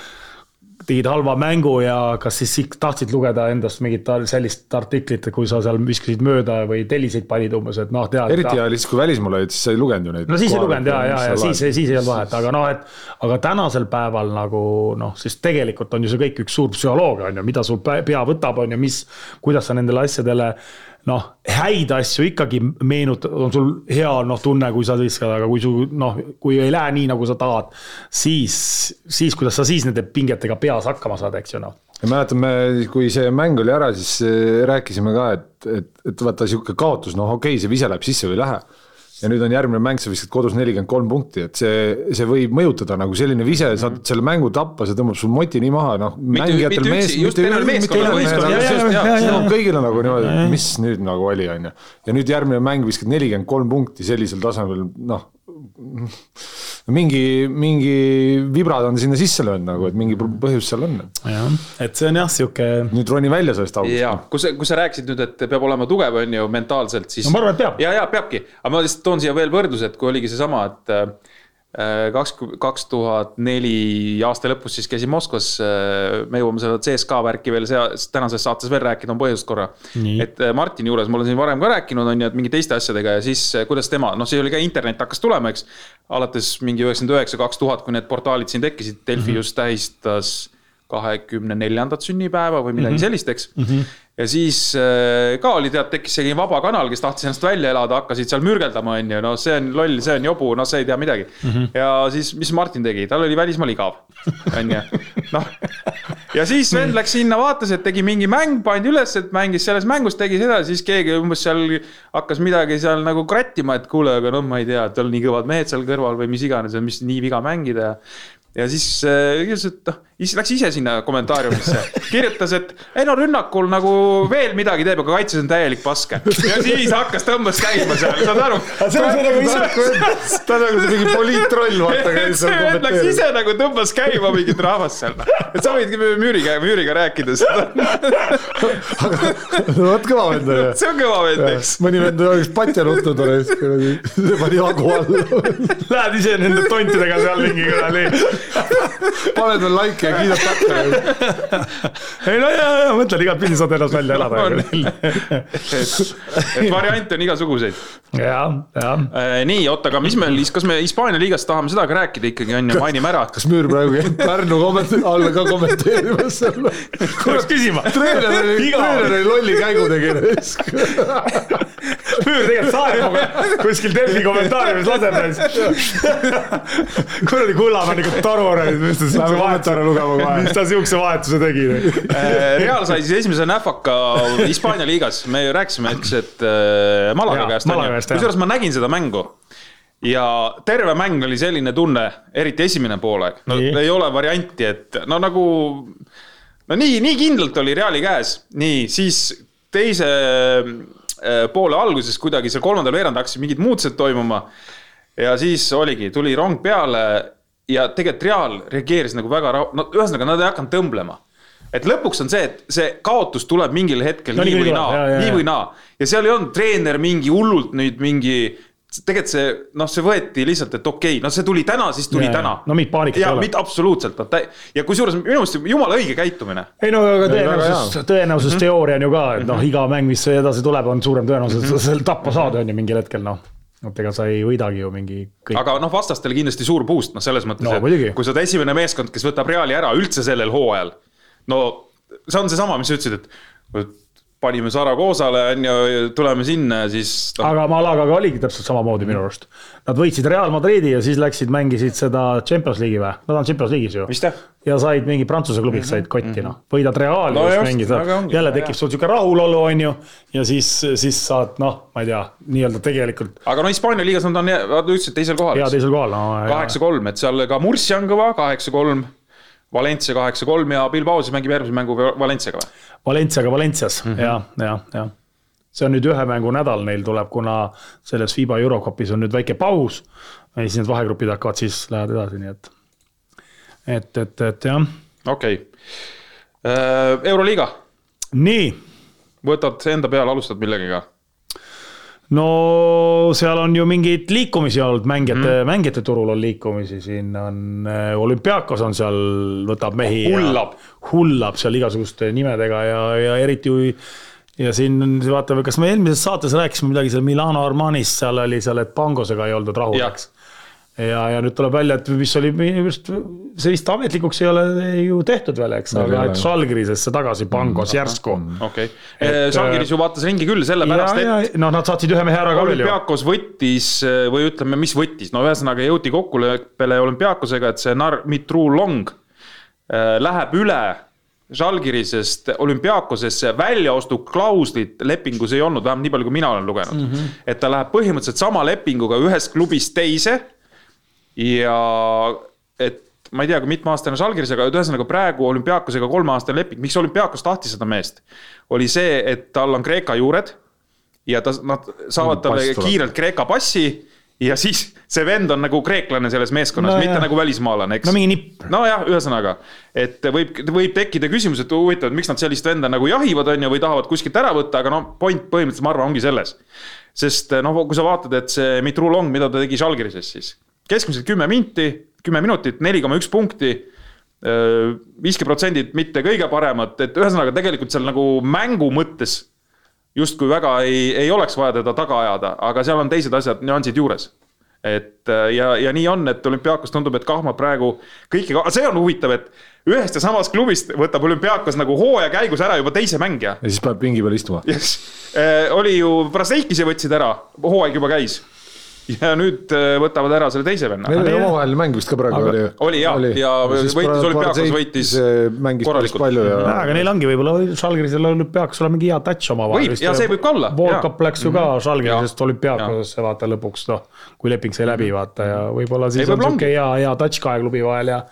tegid halva mängu ja kas siis tahtsid lugeda endast mingit sellist artiklit, kui sa seal viskasid mööda või telliseid panid umbes, et noh, tead. eriti hea oli siis, kui välismaal olid, siis sa ei lugenud ju neid. no siis ei lugenud ja, ja, ja siis, siis ei olnud vahet, aga noh, et aga tänasel päeval nagu noh, siis tegelikult on ju see kõik üks suur psühholoogia on ju, mida sul pea võtab, on ju, mis, kuidas sa nendele asjadele noh, häid asju ikkagi meenut-, on sul hea noh, tunne, kui sa viskad, aga kui su noh, kui ei lähe nii, nagu sa tahad, siis, siis kuidas sa siis nende pingetega peas hakkama saad, eks ju noh. ja mäletan, me, kui see mäng oli ära, siis eh, rääkisime ka, et, et, et vaata sihuke kaotus, noh, okei okay,, see vise läheb sisse või ei lähe ja nüüd on järgmine mäng, sa viskad kodus nelikümmend kolm punkti, et see, see võib mõjutada nagu selline vise, saad mhm. selle mängu tappa, see tõmbab sul moti nii maha, noh. mitte kõigile nagu niimoodi, mis nüüd nagu oli, on ju. ja nüüd järgmine mäng viskad nelikümmend kolm punkti sellisel tasemel, noh mingi, mingi vibrad on sinna sisse löönud nagu, et mingi põhjus seal on. jah, et see on jah, sihuke, nüüd roni välja sellest august. ja kui sa, kui sa rääkisid nüüd, et peab olema tugev, on ju, mentaalselt, siis. No ma arvan, et peab. ja, ja peabki, aga ma lihtsalt toon siia veel võrdluse, et kui oligi seesama, et äh, kaks, kaks tuhat neli aasta lõpus siis käisin Moskvas. me jõuame seda CSKA värki veel sea- tänases saates veel rääkida, on põhjust korra. Et äh, Martini juures ma olen siin varem ka rääkinud, on ju, et mingite teiste asjadega ja siis äh, kuidas tema, noh, see oli ka internet hakkas tulema, eks. alates mingi üheksakümmend üheksa, kaks tuhat, kui need portaalid siin tekkisid, Delfi mm -hmm. just tähistas kahekümne neljandat sünnipäeva või midagi mm -hmm. sellist, eks mm. -hmm. Ja siis äh, ka oli tead, tekkis selline vaba kanal, kes tahtis ennast välja elada, hakkasid seal mürgeldama, on ju, no see on loll, see on jobu, noh, see ei tea midagi mm. -hmm. ja siis, mis Martin tegi, tal oli välismaal igav, on ju, noh. ja siis vend läks sinna, vaatas, et tegi mingi mäng, pandi üles, et mängis selles mängus, tegi seda, siis keegi umbes seal hakkas midagi seal nagu krattima, et kuule, aga noh, ma ei tea, tal nii kõvad mehed seal kõrval või mis iganes, mis nii viga mängida ja ja siis äh, ütles, et noh, läks ise sinna kommentaariumisse, kirjutas, et ei no rünnakul nagu veel midagi teeb, aga kaitses on täielik paske. ja siis hakkas, tõmbas käima seal, saad aru? see on see nagu ise, ta on nagu see mingi poliitroll, vaata see vend läks ise nagu tõmbas käima mingit rahvast seal. et sa võidki Müüriga, Müüriga rääkida seda. vot kõva vend on ju. see on kõva vend, eks. mõni vend oleks patja nutnud oleks, pani hagu alla. lähed ise nende tontidega seal mingi kuradi. paned veel laike ja kiidad takka. ei no ja, ja mõtlen igat pidi saad ennast välja elada On.. et variante on igasuguseid. ja, ja. nii, oota, aga mis meil, kas me Hispaania liigast tahame seda ka rääkida ikkagi on ju, mainime ära. kas Müür praegu käib Pärnu kommentaari all ka kommenteerimas seal? peaks küsima. treener oli, treener oli lolli käigu tegi. Müür tegelikult saeb kuskil Delfi kommentaariumis laseb kuradi Kullamäe nagu toru, mis ta siukse kohe. mis ta siukse vahetuse tegi. Real sai siis esimese näfaka Hispaania liigas, me ju rääkisime, eks, et äh, Malaga käest on ju, kusjuures ma nägin seda mängu. ja terve mäng oli selline tunne, eriti esimene poolaeg, no Nii. ei ole varianti, et no nagu. no nii, nii kindlalt oli Reali käes, nii siis teise äh, poole alguses kuidagi seal kolmandal veerand hakkasid mingid muutused toimuma. ja siis oligi, tuli rong peale ja tegelikult Real reageeris nagu väga rahu-, no ühesõnaga nad ei hakanud tõmblema et lõpuks on see, et see kaotus tuleb mingil hetkel No nii või naa nii või naa. ja seal ei olnud treener mingi hullult nüüd mingi, tegelikult see, noh, see võeti lihtsalt, et okei okay,, no see tuli täna, siis tuli Jaa, täna. No mingit paanikat ei ja ole. mitte absoluutselt, no tä- ja kusjuures minu meelest jumala õige käitumine. ei no aga tõenäosus, tõenäosusteooria on ju ka, et noh, iga mäng, mis edasi tuleb, on suurem tõenäosus, et sa seal tappa saad, on ju mingil hetkel noh. et ega sa ei võidagi ju mingi kõik. aga noh, vastastele kindlasti suur boost, noh, selles mõttes No et kui sa oled esimene meeskond, kes võtab Reali ära üldse sellel hooajal. no see on seesama, mis sa ütlesid, et panime Saragoosale, on ju, tuleme sinna ja siis noh, aga Malagaga oligi täpselt samamoodi minu arust. Nad võitsid Real Madridi ja siis läksid, mängisid seda Champions League'i või? Nad on Champions League'is ju. ja said mingi Prantsuse klubiks said kotti noh, võidad Reali No no,, just, mängid jälle no tekib sul sihuke rahulolu, on ju. ja siis, siis saad noh, ma ei tea, nii-öelda tegelikult aga no Hispaania liigas nad on, nad ütlesid teisel kohal. hea teisel kohal no,. kaheksa-kolm, et seal ka Murcia on kõva, kaheksa-kolm. Valencia kaheksa-kolm ja Bilbao siis mängib järgmise mängu Valenciaga või? Valenciaga Valencias mm. -hmm. ja, ja, ja. see on nüüd ühe mängu nädal neil tuleb, kuna selles FIBA Eurocupis on nüüd väike paus. ja siis need vahegrupid hakkavad siis, lähevad edasi, nii et. et, et, et jah, okei okay.. Euroliiga, nii võtad enda peale, alustad millegagi? No seal on ju mingeid liikumisi olnud mängijate mm., mängijate turul on liikumisi, siin on äh, olümpiaakos on seal, võtab mehi. Hullab.. hullab seal igasuguste nimedega ja, ja eriti ja siin on, vaata, kas me eelmises saates rääkisime midagi seal Milano Armanist, seal oli seal, et Pangosega ei oldud rahul, eks. ja, ja nüüd tuleb välja, et mis oli minu arust, see vist ametlikuks ei ole ju tehtud veel, eks, aga et jah. Žalgirisesse tagasi Pangos järsku. okei Et, okay.. Žalgiris ju vaatas ringi küll sellepärast, ja et noh, nad saatsid ühe mehe ära ka veel ju. olümpiaakos võttis või ütleme, mis võttis, no ühesõnaga jõuti kokkuleppele olümpiaakosega, et see Narmitru Long äh, läheb üle Žalgirisest olümpiaakosesse väljaostuklauslit lepingus ei olnud, vähemalt nii palju, kui mina olen lugenud mm. -hmm. et ta läheb põhimõtteliselt sama lepinguga ühest klubist teise. Ja et ma ei tea, mitmeaastane Žalgiris, aga ühesõnaga praegu olümpiaakosega kolmeaastane leping, miks olümpiaakos tahtis seda meest, oli see, et tal on Kreeka juured ja ta, nad saavad talle kiirelt Kreeka passi ja siis see vend on nagu kreeklane selles meeskonnas No mitte jah. nagu välismaalane, eks no mingi nipp. nojah, ühesõnaga, et võib, võib tekkida küsimus, et huvitav, et miks nad sellist venda nagu jahivad, on ju, või tahavad kuskilt ära võtta, aga no point põhimõtteliselt ma arvan, ongi selles. sest noh, kui sa vaatad, et see Mitru Long, mida ta tegi Žalgirises siis, keskmiselt kümme minti, kümme minutit, neli koma üks punkti, viiskümmend protsendit mitte kõige paremat, et ühesõnaga tegelikult seal nagu mängu mõttes justkui väga ei, ei oleks vaja teda taga ajada, aga seal on teised asjad, nüansid juures et äh, ja, ja nii on, et olümpiaakos tundub, et kahmab praegu kõiki, see on huvitav, et ühest ja samast klubist võtab olümpiaakos nagu hooaja käigus ära juba teise mängija. ja siis peab pingi peal istuma. Yes. oli ju Braseikise võtsid ära, hooaeg juba käis. ja nüüd äh, võtavad ära selle teise venna. Neil oli omavaheline mäng vist ka praegu Aga- oli. Oli jah, ja võitis Olümpiakos, võitis korralikult. palju ja aga neil ongi võib-olla Žalgirisel olümpiaaks olema mingi hea touch omavahel. Võib, ja see võib ka olla. Cup läks ju ka Žalgirisest Jaa. olümpiaakosesse vaata lõpuks noh, kui leping sai läbi vaata ja võib-olla siis Ei, on sihuke hea, hea touch kahe klubi vahel ja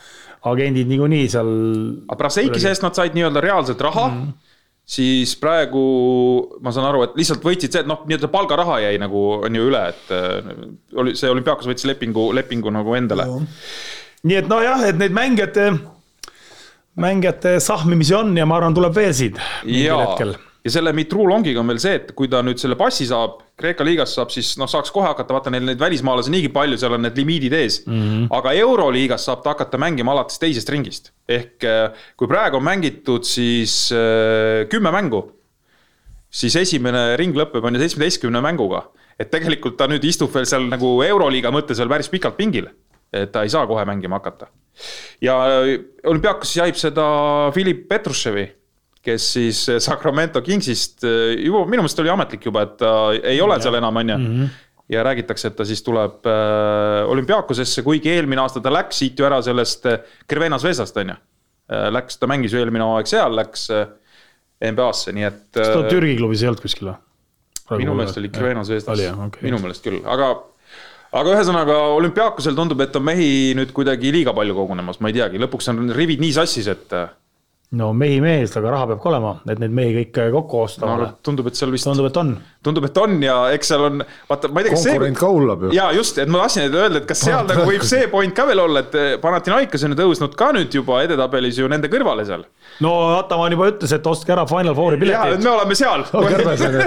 agendid niikuinii seal. aga Braseikise eest nad said nii-öelda reaalselt raha mm, -hmm. Siis praegu ma saan aru, et lihtsalt võitsid see, et noh, nii-öelda palgaraha jäi nagu on ju üle, et äh, oli see olümpiaakos võttis lepingu, lepingu nagu endale. nii et nojah, et neid mängijate, mängijate sahmimisi on ja ma arvan, tuleb veel siin mingil ja hetkel., ja selle Mitru Longiga on veel see, et kui ta nüüd selle passi saab, Kreeka liigas saab, siis noh, saaks kohe hakata, vaata neil neid välismaalasi niigi palju, seal on need limiidid ees mm. -hmm. aga Euroliigas saab ta hakata mängima alates teisest ringist. ehk äh, kui praegu on mängitud siis äh, kümme mängu, siis esimene ring lõpeb on ju seitsmeteistkümne mänguga. et tegelikult ta nüüd istub veel seal nagu Euroliiga mõttes veel päris pikalt pingil. et ta ei saa kohe mängima hakata. ja äh, olümpiaakos jaib seda Philip Petruševi kes siis Sacramento Kingsist juba minu meelest oli ametlik juba, et ta ei ole seal enam, on ju. ja räägitakse, et ta siis tuleb äh, olümpiaakosesse, kuigi eelmine aasta ta läks siit ju ära sellest Crvena Zvezdast, on ju. Läks, ta mängis ju eelmine hooaeg seal, läks NBA-sse, nii et kas ta Türgi klubis ei olnud kuskil või? minu meelest oli Oli jah, okei., minu meelest küll, aga aga ühesõnaga olümpiaakosel tundub, et on mehi nüüd kuidagi liiga palju kogunemas, ma ei teagi, lõpuks on rivid nii sassis, et no mehi meest, aga raha peab ka olema, et neid mehi kõike kokku osta no, no,. tundub, et seal vist tundub, et on. tundub, et on ja eks seal on, vaata, ma ei tea, kas see konkurent. ka hullab ju. ja just, et ma tahtsin öelda, et kas seal nagu võib see point ka veel olla, et Panathinaikos on ju tõusnud ka nüüd juba edetabelis ju nende kõrvale seal. no Ataman juba ütles, et ostke ära Final Fouri piletid. me oleme seal. on ju.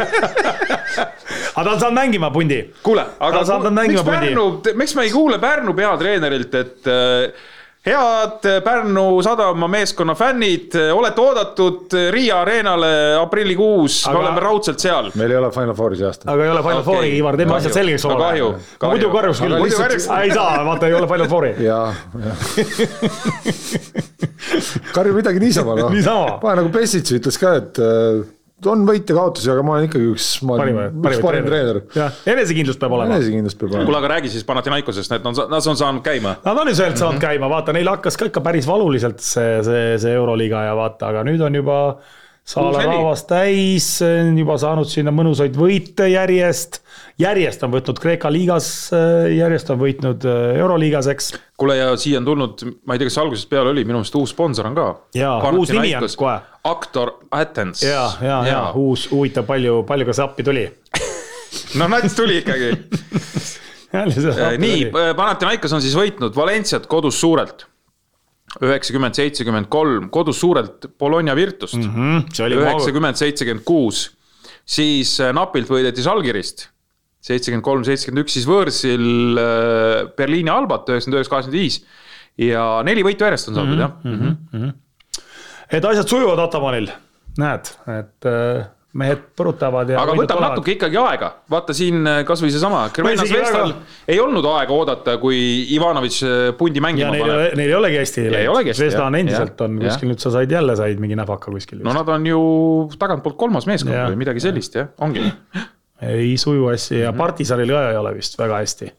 aga ta on saanud mängima, pundi. kuule, aga Ta saab nad mängima miks pundi. Pärnu, miks me ei kuule Pärnu peatreenerilt, et äh, head Pärnu sadama meeskonna fännid, olete oodatud Riia areenale aprillikuus, me oleme raudselt seal. meil ei ole Final Fouri see aasta. aga ei ole Final Okei, Fouri, Ivar, teeme asjad selgeks No kahju, kahju. muidu karjuks küll karjuks- ei saa, vaata ei ole Final Fouri. ja, ja. karju midagi niisama noh. Pane nagu Pessits ütles ka, et äh, on võite-kaotusi, aga ma olen ikkagi üks, ma olen üks parim treener. jah, enesekindlust peab olema. enesekindlust peab olema. kuule, aga räägi siis Panathinaikosest, et nad on, nad on saanud käima. Nad on ju sealt saanud Mhm. käima, vaata neil hakkas ka ikka päris valuliselt see, see, see Euroliiga ja vaata, aga nüüd on juba saala Kuus-neli. rahvas täis, juba saanud sinna mõnusaid võite järjest. järjest on võtnud Kreeka liigas, järjest on võitnud äh, Euroliigas, eks. kuule ja siia on tulnud, ma ei tea, kas algusest peale oli, minu meelest uus sponsor on ka. Jaa, uus nimi on kohe. Actor Athens. ja, ja, ja uus huvitav, palju, palju ka see appi tuli. no nats tuli ikkagi. nii, Panathinaikos on siis võitnud Valenciat kodus suurelt. üheksakümmend, seitsekümmend kolm, kodus suurelt Bologna Virtust mm. Üheksakümmend, seitsekümmend kuus. siis äh, napilt võideti Žalgirist. seitsekümmend kolm, seitsekümmend üks, siis võõrsil äh, Berliini Albat üheksakümmend üheksa, kaheksakümmend viis. ja neli võitu järjest on saadud mm -hmm. jah. et asjad sujuvad Atamanil, näed, et äh, mehed põrutavad ja. aga võtab natuke ikkagi aega, vaata siin äh, kasvõi seesama, Zvezdal väga- ei olnud aega oodata, kui Ivanovitš äh, pundi ja mängima paneb neil ei olegi hästi Ja jah. on endiselt on jah. kuskil nüüd sa said jälle said mingi näpaka kuskil no nad on ju tagantpoolt kolmas meeskond või midagi sellist jah, ongi. ei suju hästi ja Partisanil ka ei ole vist väga hästi.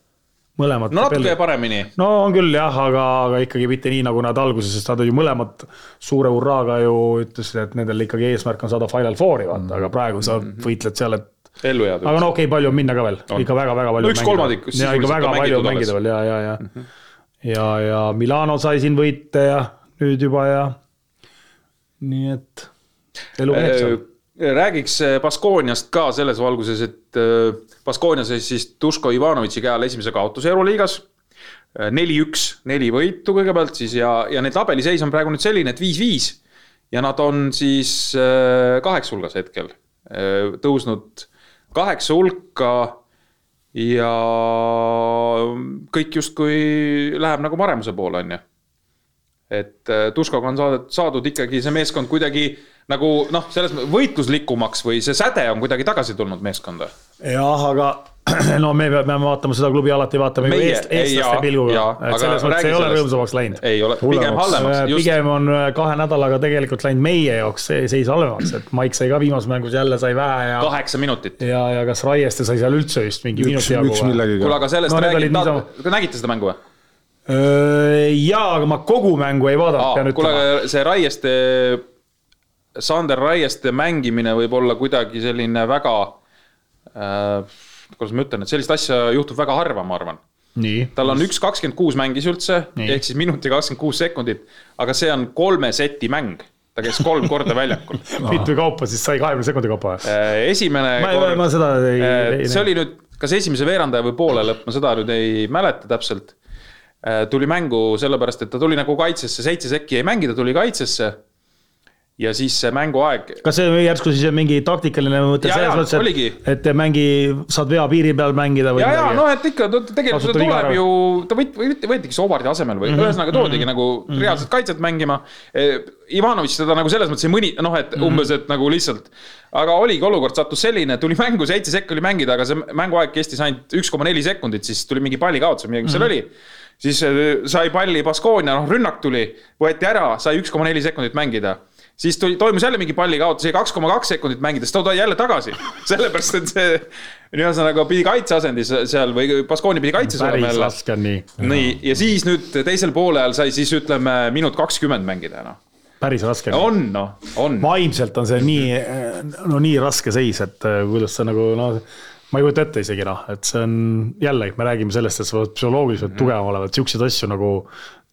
mõlemad. no natuke paremini. no on küll jah, aga, aga ikkagi mitte nii, nagu nad alguses, sest nad ju mõlemad suure hurraaga ju ütlesid, et nendel ikkagi eesmärk on saada Final Fouri vaata, aga praegu sa võitled seal, et ellu jääda. aga no okei okay,, palju on minna ka veel, ikka väga-väga palju. No üks kolmandik ja ikka väga palju on mängida veel ja, ja, ja. ja, ja Milano sai siin võite ja nüüd juba ja. nii et elu käib seal. Räägiks äh, Baskooniast ka selles valguses, et äh, Baskoonia sai siis Duško Ivanovitši käe all esimese kaotuse Euroliigas. neli-üks, neli võitu kõigepealt siis ja, ja need tabeliseis on praegu nüüd selline, et viis-viis. ja nad on siis kaheksa hulgas hetkel, tõusnud kaheksa hulka ja kõik justkui läheb nagu paremuse poole, on ju. et Duškoga on saadud, saadud ikkagi see meeskond kuidagi nagu noh, selles mõttes võitluslikumaks või see säde on kuidagi tagasi tulnud meeskonda. jah, aga no me peame vaatama seda klubi alati vaatame Meie, eest, eestlaste pilguga, et selles mõttes ei ole rõõmsamaks läinud. ei ole, pigem halvemaks. Äh, pigem on äh, kahe nädalaga tegelikult läinud meie jaoks seis halvemaks, et Maik sai ka viimases mängus jälle sai vähe ja. kaheksa minutit. ja, ja kas Raieste sai seal üldse vist mingi minuti jagu. kuule, aga sellest no, räägid, nägite seda mängu või? jaa, aga ma kogu mängu ei vaadanud, pean ütlema. kuule, see Raieste Sander Raieste mängimine võib olla kuidagi selline väga äh,, kuidas ma ütlen, et sellist asja juhtub väga harva, ma arvan. tal on üks kakskümmend kuus mängis üldse, ehk siis minut ja kakskümmend kuus sekundit, aga see on kolme seti mäng ta käis kolm korda väljakul mitu kaupa siis sai kahekümne sekundi kaupa? Äh, esimene ma, kord, ma seda ei, äh, ei see oli nüüd kas esimese veerandaja või poole lõpp, ma seda nüüd ei mäleta täpselt. Äh, tuli mängu sellepärast, et ta tuli nagu kaitsesse, seitse sekki jäi mängida, tuli kaitsesse ja siis see mänguaeg. kas see järsku siis on mingi taktikaline mõte selles mõttes, et, et mängi, saad vea piiri peal mängida või ja, ja noh, et ikka tegelikult ta tuleb ju, ta võt-, võt-, võetigi Sobardi asemel või mm -hmm. ühesõnaga toodigi mm -hmm. nagu mm -hmm. reaalset kaitset mängima. E, Ivanovitš teda nagu selles mõttes ei mõni, noh, et mm -hmm. umbes, et nagu lihtsalt. aga oligi olukord sattus selline, tuli mängu, seitse sekki oli mängida, aga see mänguaeg kestis ainult üks koma neli sekundit, siis tuli mingi palli kaotus või midagi mm, -hmm. seal oli siis e, sai palli Baskonia, noh rünnak tuli, võeti ära, sai üks koma neli sekundit mängida siis tuli, toimus jälle mingi pallikaotus, jäi kaks koma kaks sekundit mängida, siis ta toodi jälle tagasi. sellepärast, et see ühesõnaga pidi kaitseasendis seal või Baskooni pidi kaitses olema jälle. päris raske on nii. nii, ja siis nüüd teisel poolel sai siis ütleme minut kakskümmend mängida, noh päris raske. on noh, on. vaimselt on see nii, no nii raske seis, et äh, kuidas sa nagu noh, ma ei kujuta ette isegi noh, et see on jälle, me räägime sellest, et sa pead psühholoogiliselt mm -hmm. tugevam olema, et siukseid asju nagu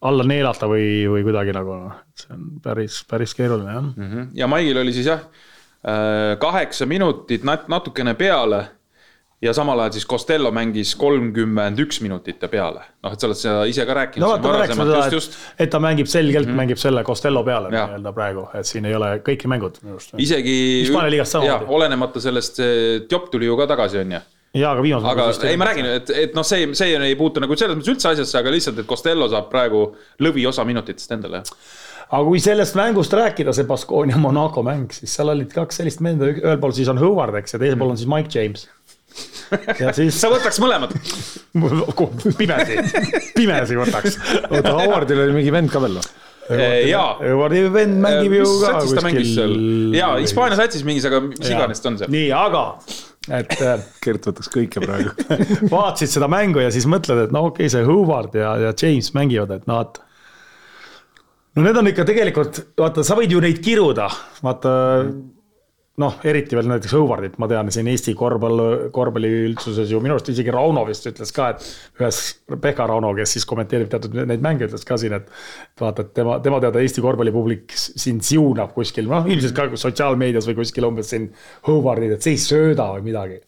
alla neelata või, või kuidagi nagu noh, see on päris, päris keeruline jah mm. -hmm. ja Maigil oli siis jah, äh, kaheksa minutit nat-, natukene peale ja samal ajal siis Costello mängis kolmkümmend üks minutit ja peale. noh, et sa oled seda ise ka rääkinud. no vaata, me rääkisime seda, et, et ta mängib selgelt mm, -hmm. mängib selle Costello peale nii-öelda praegu, et siin ei ole kõiki mängud minu arust. isegi. Hispaania liigast samamoodi. olenemata sellest, see Diop tuli ju ka tagasi, on ju jaa, aga viimasel aga ei, ma räägin, et, et noh, see, see ei puutu nagu selles mõttes üldse asjasse, aga lihtsalt, et Costello saab praegu lõviosa minutitest endale. aga kui sellest mängust rääkida, see Baskonia Monaco mäng, siis seal olid kaks sellist meelde, ühel pool siis on Howard, eks, ja teisel pool on siis Mike James. ja siis. sa võtaks mõlemad pimesi, pimesi võtaks. oota, Howardil oli mingi vend ka veel või? jaa. Howard'i vend mängib ju ka kuskil. jaa, Hispaania satsis mingis, aga mis iganes ta on seal. nii, aga et äh, Gert võtaks kõike praegu vaatasid seda mängu ja siis mõtled, et no okei okay,, see Howard ja, ja James mängivad, et et. no need on ikka tegelikult, vaata, sa võid ju neid kiruda, vaata noh, eriti veel näiteks Howardit, ma tean siin Eesti korvpall, korvpalli üldsuses ju minu arust isegi Rauno vist ütles ka, et ühes, Pekka Rauno, kes siis kommenteerib teatud neid mänge, ütles ka siin, et vaata, et tema, tema teada Eesti korvpallipublik sind siunab kuskil, noh ilmselt ka sotsiaalmeedias või kuskil umbes siin Howardit, et see ei sööda või midagi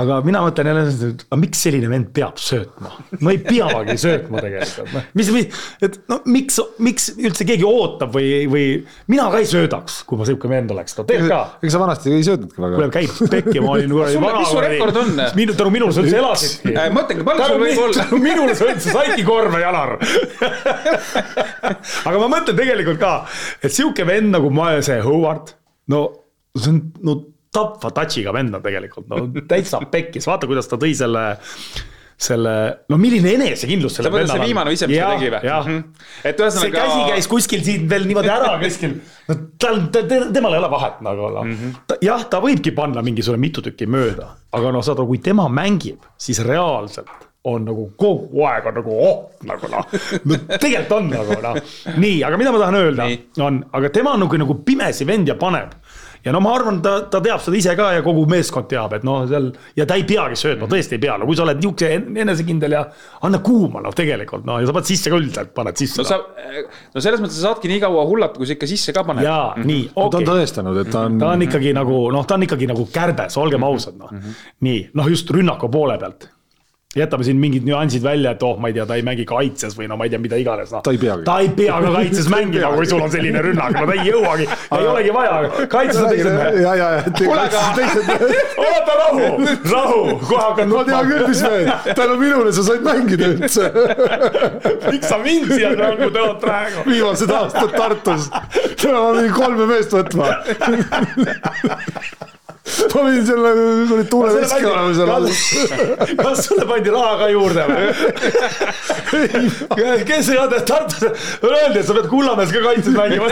aga mina mõtlen jälle, et aga miks selline vend peab söötma? no ei peagi söötma tegelikult, noh, mis, mis, et no miks, miks üldse keegi ootab või, või mina ka ei söödaks, kui ma sihuke vend oleks, no teed ka. ega sa vanasti ei söötnudki väga. kuule, käib pekki, ma olin kuradi vana. mis su rekord on? minu, tänu minule sa üldse elasidki. mõtlengi, palju sul võib olla. tänu minule sa üldse saidki korve, Janar aga ma mõtlen tegelikult ka, et sihuke vend nagu ma, see Howard, no see on, no tapva touch'iga vend on tegelikult, no täitsa pekkis, vaata, kuidas ta tõi selle selle, no milline enesekindlus sellel vennal on. see viimane ise, mis ta tegi või? Mhm. et ühesõnaga. see käsi käis kuskil siin veel niimoodi ära kuskil, no tal, temal ei ole vahet nagu noh mm -hmm.. jah, ta võibki panna mingisugune mitu tükki mööda, aga noh, saad aru, kui tema mängib, siis reaalselt on nagu kogu aeg on nagu oht nagu noh, no tegelikult on nagu noh. nii, aga mida ma tahan öelda, on, aga tema on nagu, nagu pimesi vend ja paneb ja no ma arvan, ta, ta teab seda ise ka ja kogu meeskond teab, et noh, seal ja ta ei peagi söötma, tõesti ei pea, no kui sa oled niisugune enesekindel ja anna kuuma noh, tegelikult noh, ja sa paned sisse ka üldiselt, paned sisse. no sa, no selles mõttes sa saadki nii kaua hullata, kui sa ikka sisse ka paned. jaa, nii, ta on okei okay. tõestanud, et ta on. ta on ikkagi nagu noh, ta on ikkagi nagu kärbes, olgem ausad noh. nii, noh just rünnaku poole pealt jätame siin mingid nüansid välja, et oh, ma ei tea, ta ei mängi kaitses või no ma ei tea, mida iganes no.. ta ei peagi. ta ei pea ka kaitses mängima, kui sul on selline rünnak, no ta ei jõuagi, ei olegi vaja, kaitses on teised mehed. ja, ja, ja. kuule, aga oota, rahu, rahu, kohe hakkan ma tean küll, mis mehed, tänu minule sa said mängida üldse. miks sa mind siia mängu tood praegu? viimased aastad Tartus, täna ma pidin kolme meest võtma ma pidin selle, oli tuuleveski olema seal all. kas sulle pandi raha ka juurde või? kes ei olnud Tartus, öeldi, et sa pead Kullamäes ka kaitses mängima.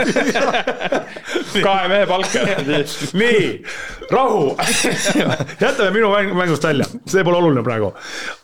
kahe mehe palka. nii, rahu. jätame minu mäng, mängust välja, see pole oluline praegu.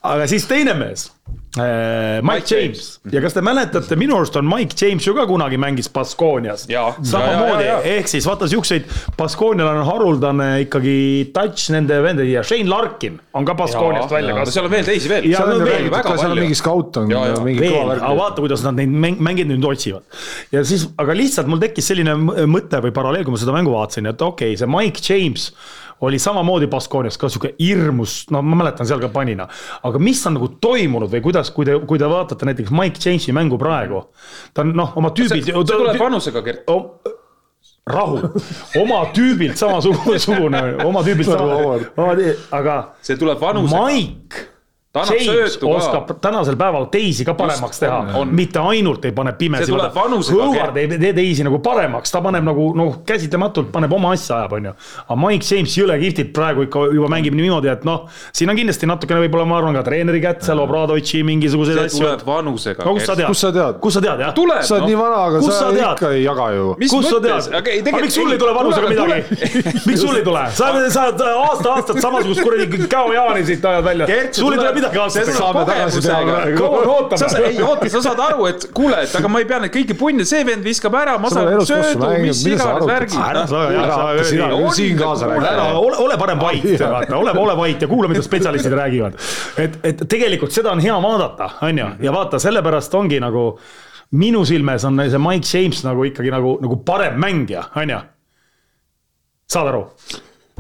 aga siis teine mees Mike, Mike James. James ja kas te mäletate, minu arust on Mike James ju ka kunagi mängis Baskoonias. samamoodi, ehk siis vaata siukseid, Baskoonial on haruldane ikkagi touch nende vendade ja Shane Larkin on ka Baskooniast välja kasvanud. seal on veel teisi veel. seal on veel väga palju. seal on mingi skaut on. veel, aga vaata, kuidas nad neid mäng, mängijaid nüüd otsivad. ja siis, aga lihtsalt mul tekkis selline mõte või paralleel, kui ma seda mängu vaatasin, et okei okay,, see Mike James oli samamoodi Baskoonias ka sihuke hirmus, no ma mäletan seal ka panina. aga mis on nagu toimunud või kuidas, kui te, kui te vaatate näiteks Mike Jamesi mängu praegu. ta on noh, oma tüübilt. see tuleb vanusega, Gert oh, rahu, oma tüübilt samasugune, oma tüübilt sama, aga. see tuleb vanusega. Mike James oskab tänasel päeval teisi ka paremaks Just, teha, mitte ainult ei pane pimesi. Howard ei tee teisi nagu paremaks, ta paneb nagu noh, käsitlematult paneb oma asja ajab, onju. aga Mike James jõle kihvtilt praegu ikka juba mängib niimoodi, et noh, siin on kindlasti natukene võib-olla, ma arvan ka treeneri kätt seal, Obradovitši mingisuguseid asju. see tuleb vanusega. no kust sa tead? kust sa tead? kust sa tead, jah? sa oled nii vana, aga sa, sa ikka ei jaga ju. kust sa tead? aga miks sul ei tule vanusega midagi? miks sul ei tule? sa oled aasta-aastalt samasugust kuradi käojaani siit ajad välja. sul ei tule midagi ei oota, sa saad aru, et kuule, et aga ma ei pea neid kõiki punne, see vend viskab ära, ma saan söödu, mis iganes värgid. ära sa, ära sa, siin kaasa räägi. ole, ole parem vait, vaata, ole, ole vait ja kuula, mida spetsialistid räägivad. et, et tegelikult seda on hea vaadata, on ju, ja vaata, sellepärast ongi nagu minu silmes on see Mike James nagu ikkagi nagu, nagu parem mängija, on ju. saad aru?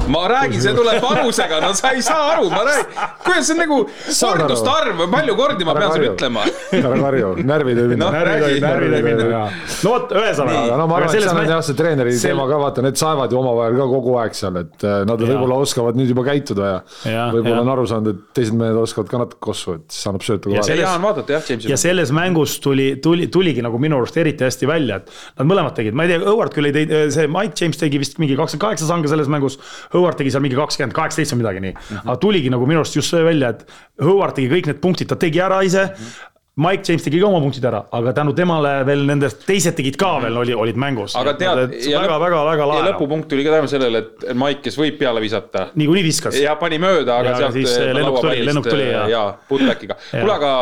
Ma räägin, see tuleb vanusega, no sa ei saa aru, ma räägin, kuidas see on nagu korduste arv, palju kordi ma pean sulle ütlema. ära karju, närvid ei minna no,. närvid ei minna, no vot, ühesõnaga. no ma arvan, et seal on jah see treeneri sel... teema ka, vaata, need saevad ju omavahel ka kogu aeg seal, et äh, nad võib-olla oskavad nüüd juba käituda ja, ja võib-olla on aru saanud, et teised mehed oskavad ka natuke kossu, et siis annab söötu vahele. hea on vaadata jah, Jamesi. ja selles mängus tuli, tuli, tuligi nagu minu arust eriti hästi välja, et nad mõlemad tegid, ma ei tea, Howard küll ei teinud, see Mike James tegi vist mingi kakskümmend kaheksa sanga selles mängus. Howard tegi seal mingi kakskümmend kaheksateist või midagi nii mm. -hmm. aga tuligi nagu minu arust just see välja, et Howard tegi kõik need punktid, ta tegi ära ise mm. -hmm. Mike James tegi ka oma punktid ära, aga tänu temale veel nendest teised tegid ka veel, oli, olid mängus. aga tead, ja, väga, väga, väga lahe. lõpupunkt tuli ka tänu sellele, et Mike, kes võib peale visata. niikuinii viskas. ja pani mööda, aga ja, sealt. Eh, lennuk tuli, lennuk tuli ja. ja putbackiga, kuule aga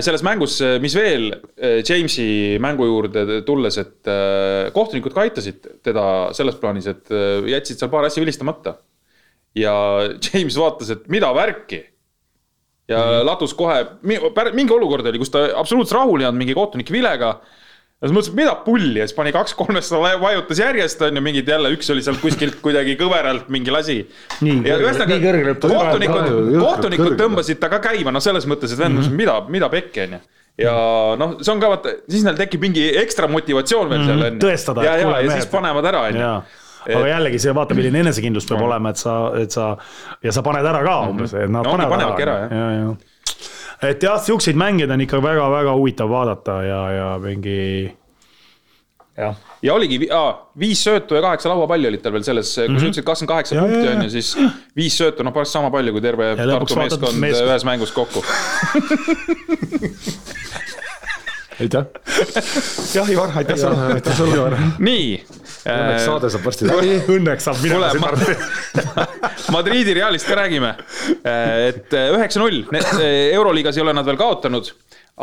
selles mängus, mis veel Jamesi mängu juurde tulles, et eh, kohtunikud ka aitasid teda selles plaanis, et eh, jätsid seal paar asja vilistamata ja James vaatas, et mida värki. ja mm -hmm. ladus kohe, mingi olukord oli, kus ta absoluutselt rahul ei olnud mingi kohtunik vilega. Ja siis mõtles, et mida pulli ja siis pani kaks kolmest vajutas järjest on ju mingid jälle, üks oli sealt kuskilt kuidagi kõveralt mingi lasi. kohtunikud, kohtunikud tõmbasid ta ka käima, noh, selles mõttes, et vend mm, -hmm. mida, mida pekki on ju ja noh, see on ka vaata, siis neil tekib mingi ekstra motivatsioon veel seal on ju. tõestada. ja, ja, ja siis panevad ära on ju et... aga jällegi see vaata, milline enesekindlus peab olema, et sa, et sa ja sa paned ära ka umbes, et nad no, panevad ära. ära jah ja, ja. Et jah, siukseid mängijaid on ikka väga-väga huvitav vaadata ja, ja mingi jah. ja oligi aa, viis söötu ja kaheksa lauapalli olid tal veel selles, kui mm -hmm. sa ütlesid kakskümmend kaheksa punkti on ju, siis viis söötu, noh, pärast sama palju kui terve ja Tartu meeskond mees... ühes mängus kokku aitäh. jah, Ivar, aitäh sulle, aitäh sulle, Ivar. nii. Õnneks saade saab varsti läbi. Õnneks saab minema siin varsti. Madridi Realist ka räägime. et üheksa-null, Euroliigas ei ole nad veel kaotanud,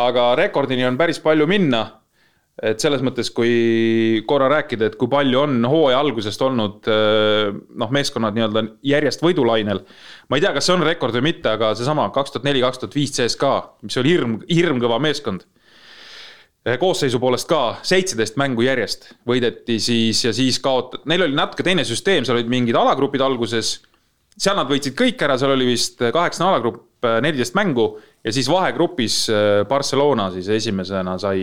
aga rekordini on päris palju minna et selles mõttes, kui korra rääkida, et kui palju on hooaja algusest olnud noh, meeskonnad nii-öelda järjest võidulainel. ma ei tea, kas see on rekord või mitte, aga seesama kaks tuhat neli, kaks tuhat viis CSKA, mis oli hirm, hirmkõva meeskond koosseisu poolest ka seitseteist mängu järjest võideti siis ja siis kaotati, neil oli natuke teine süsteem, seal olid mingid alagrupid alguses. seal nad võitsid kõik ära, seal oli vist kaheksane alagrupp, neliteist mängu ja siis vahegrupis äh, Barcelona siis esimesena sai,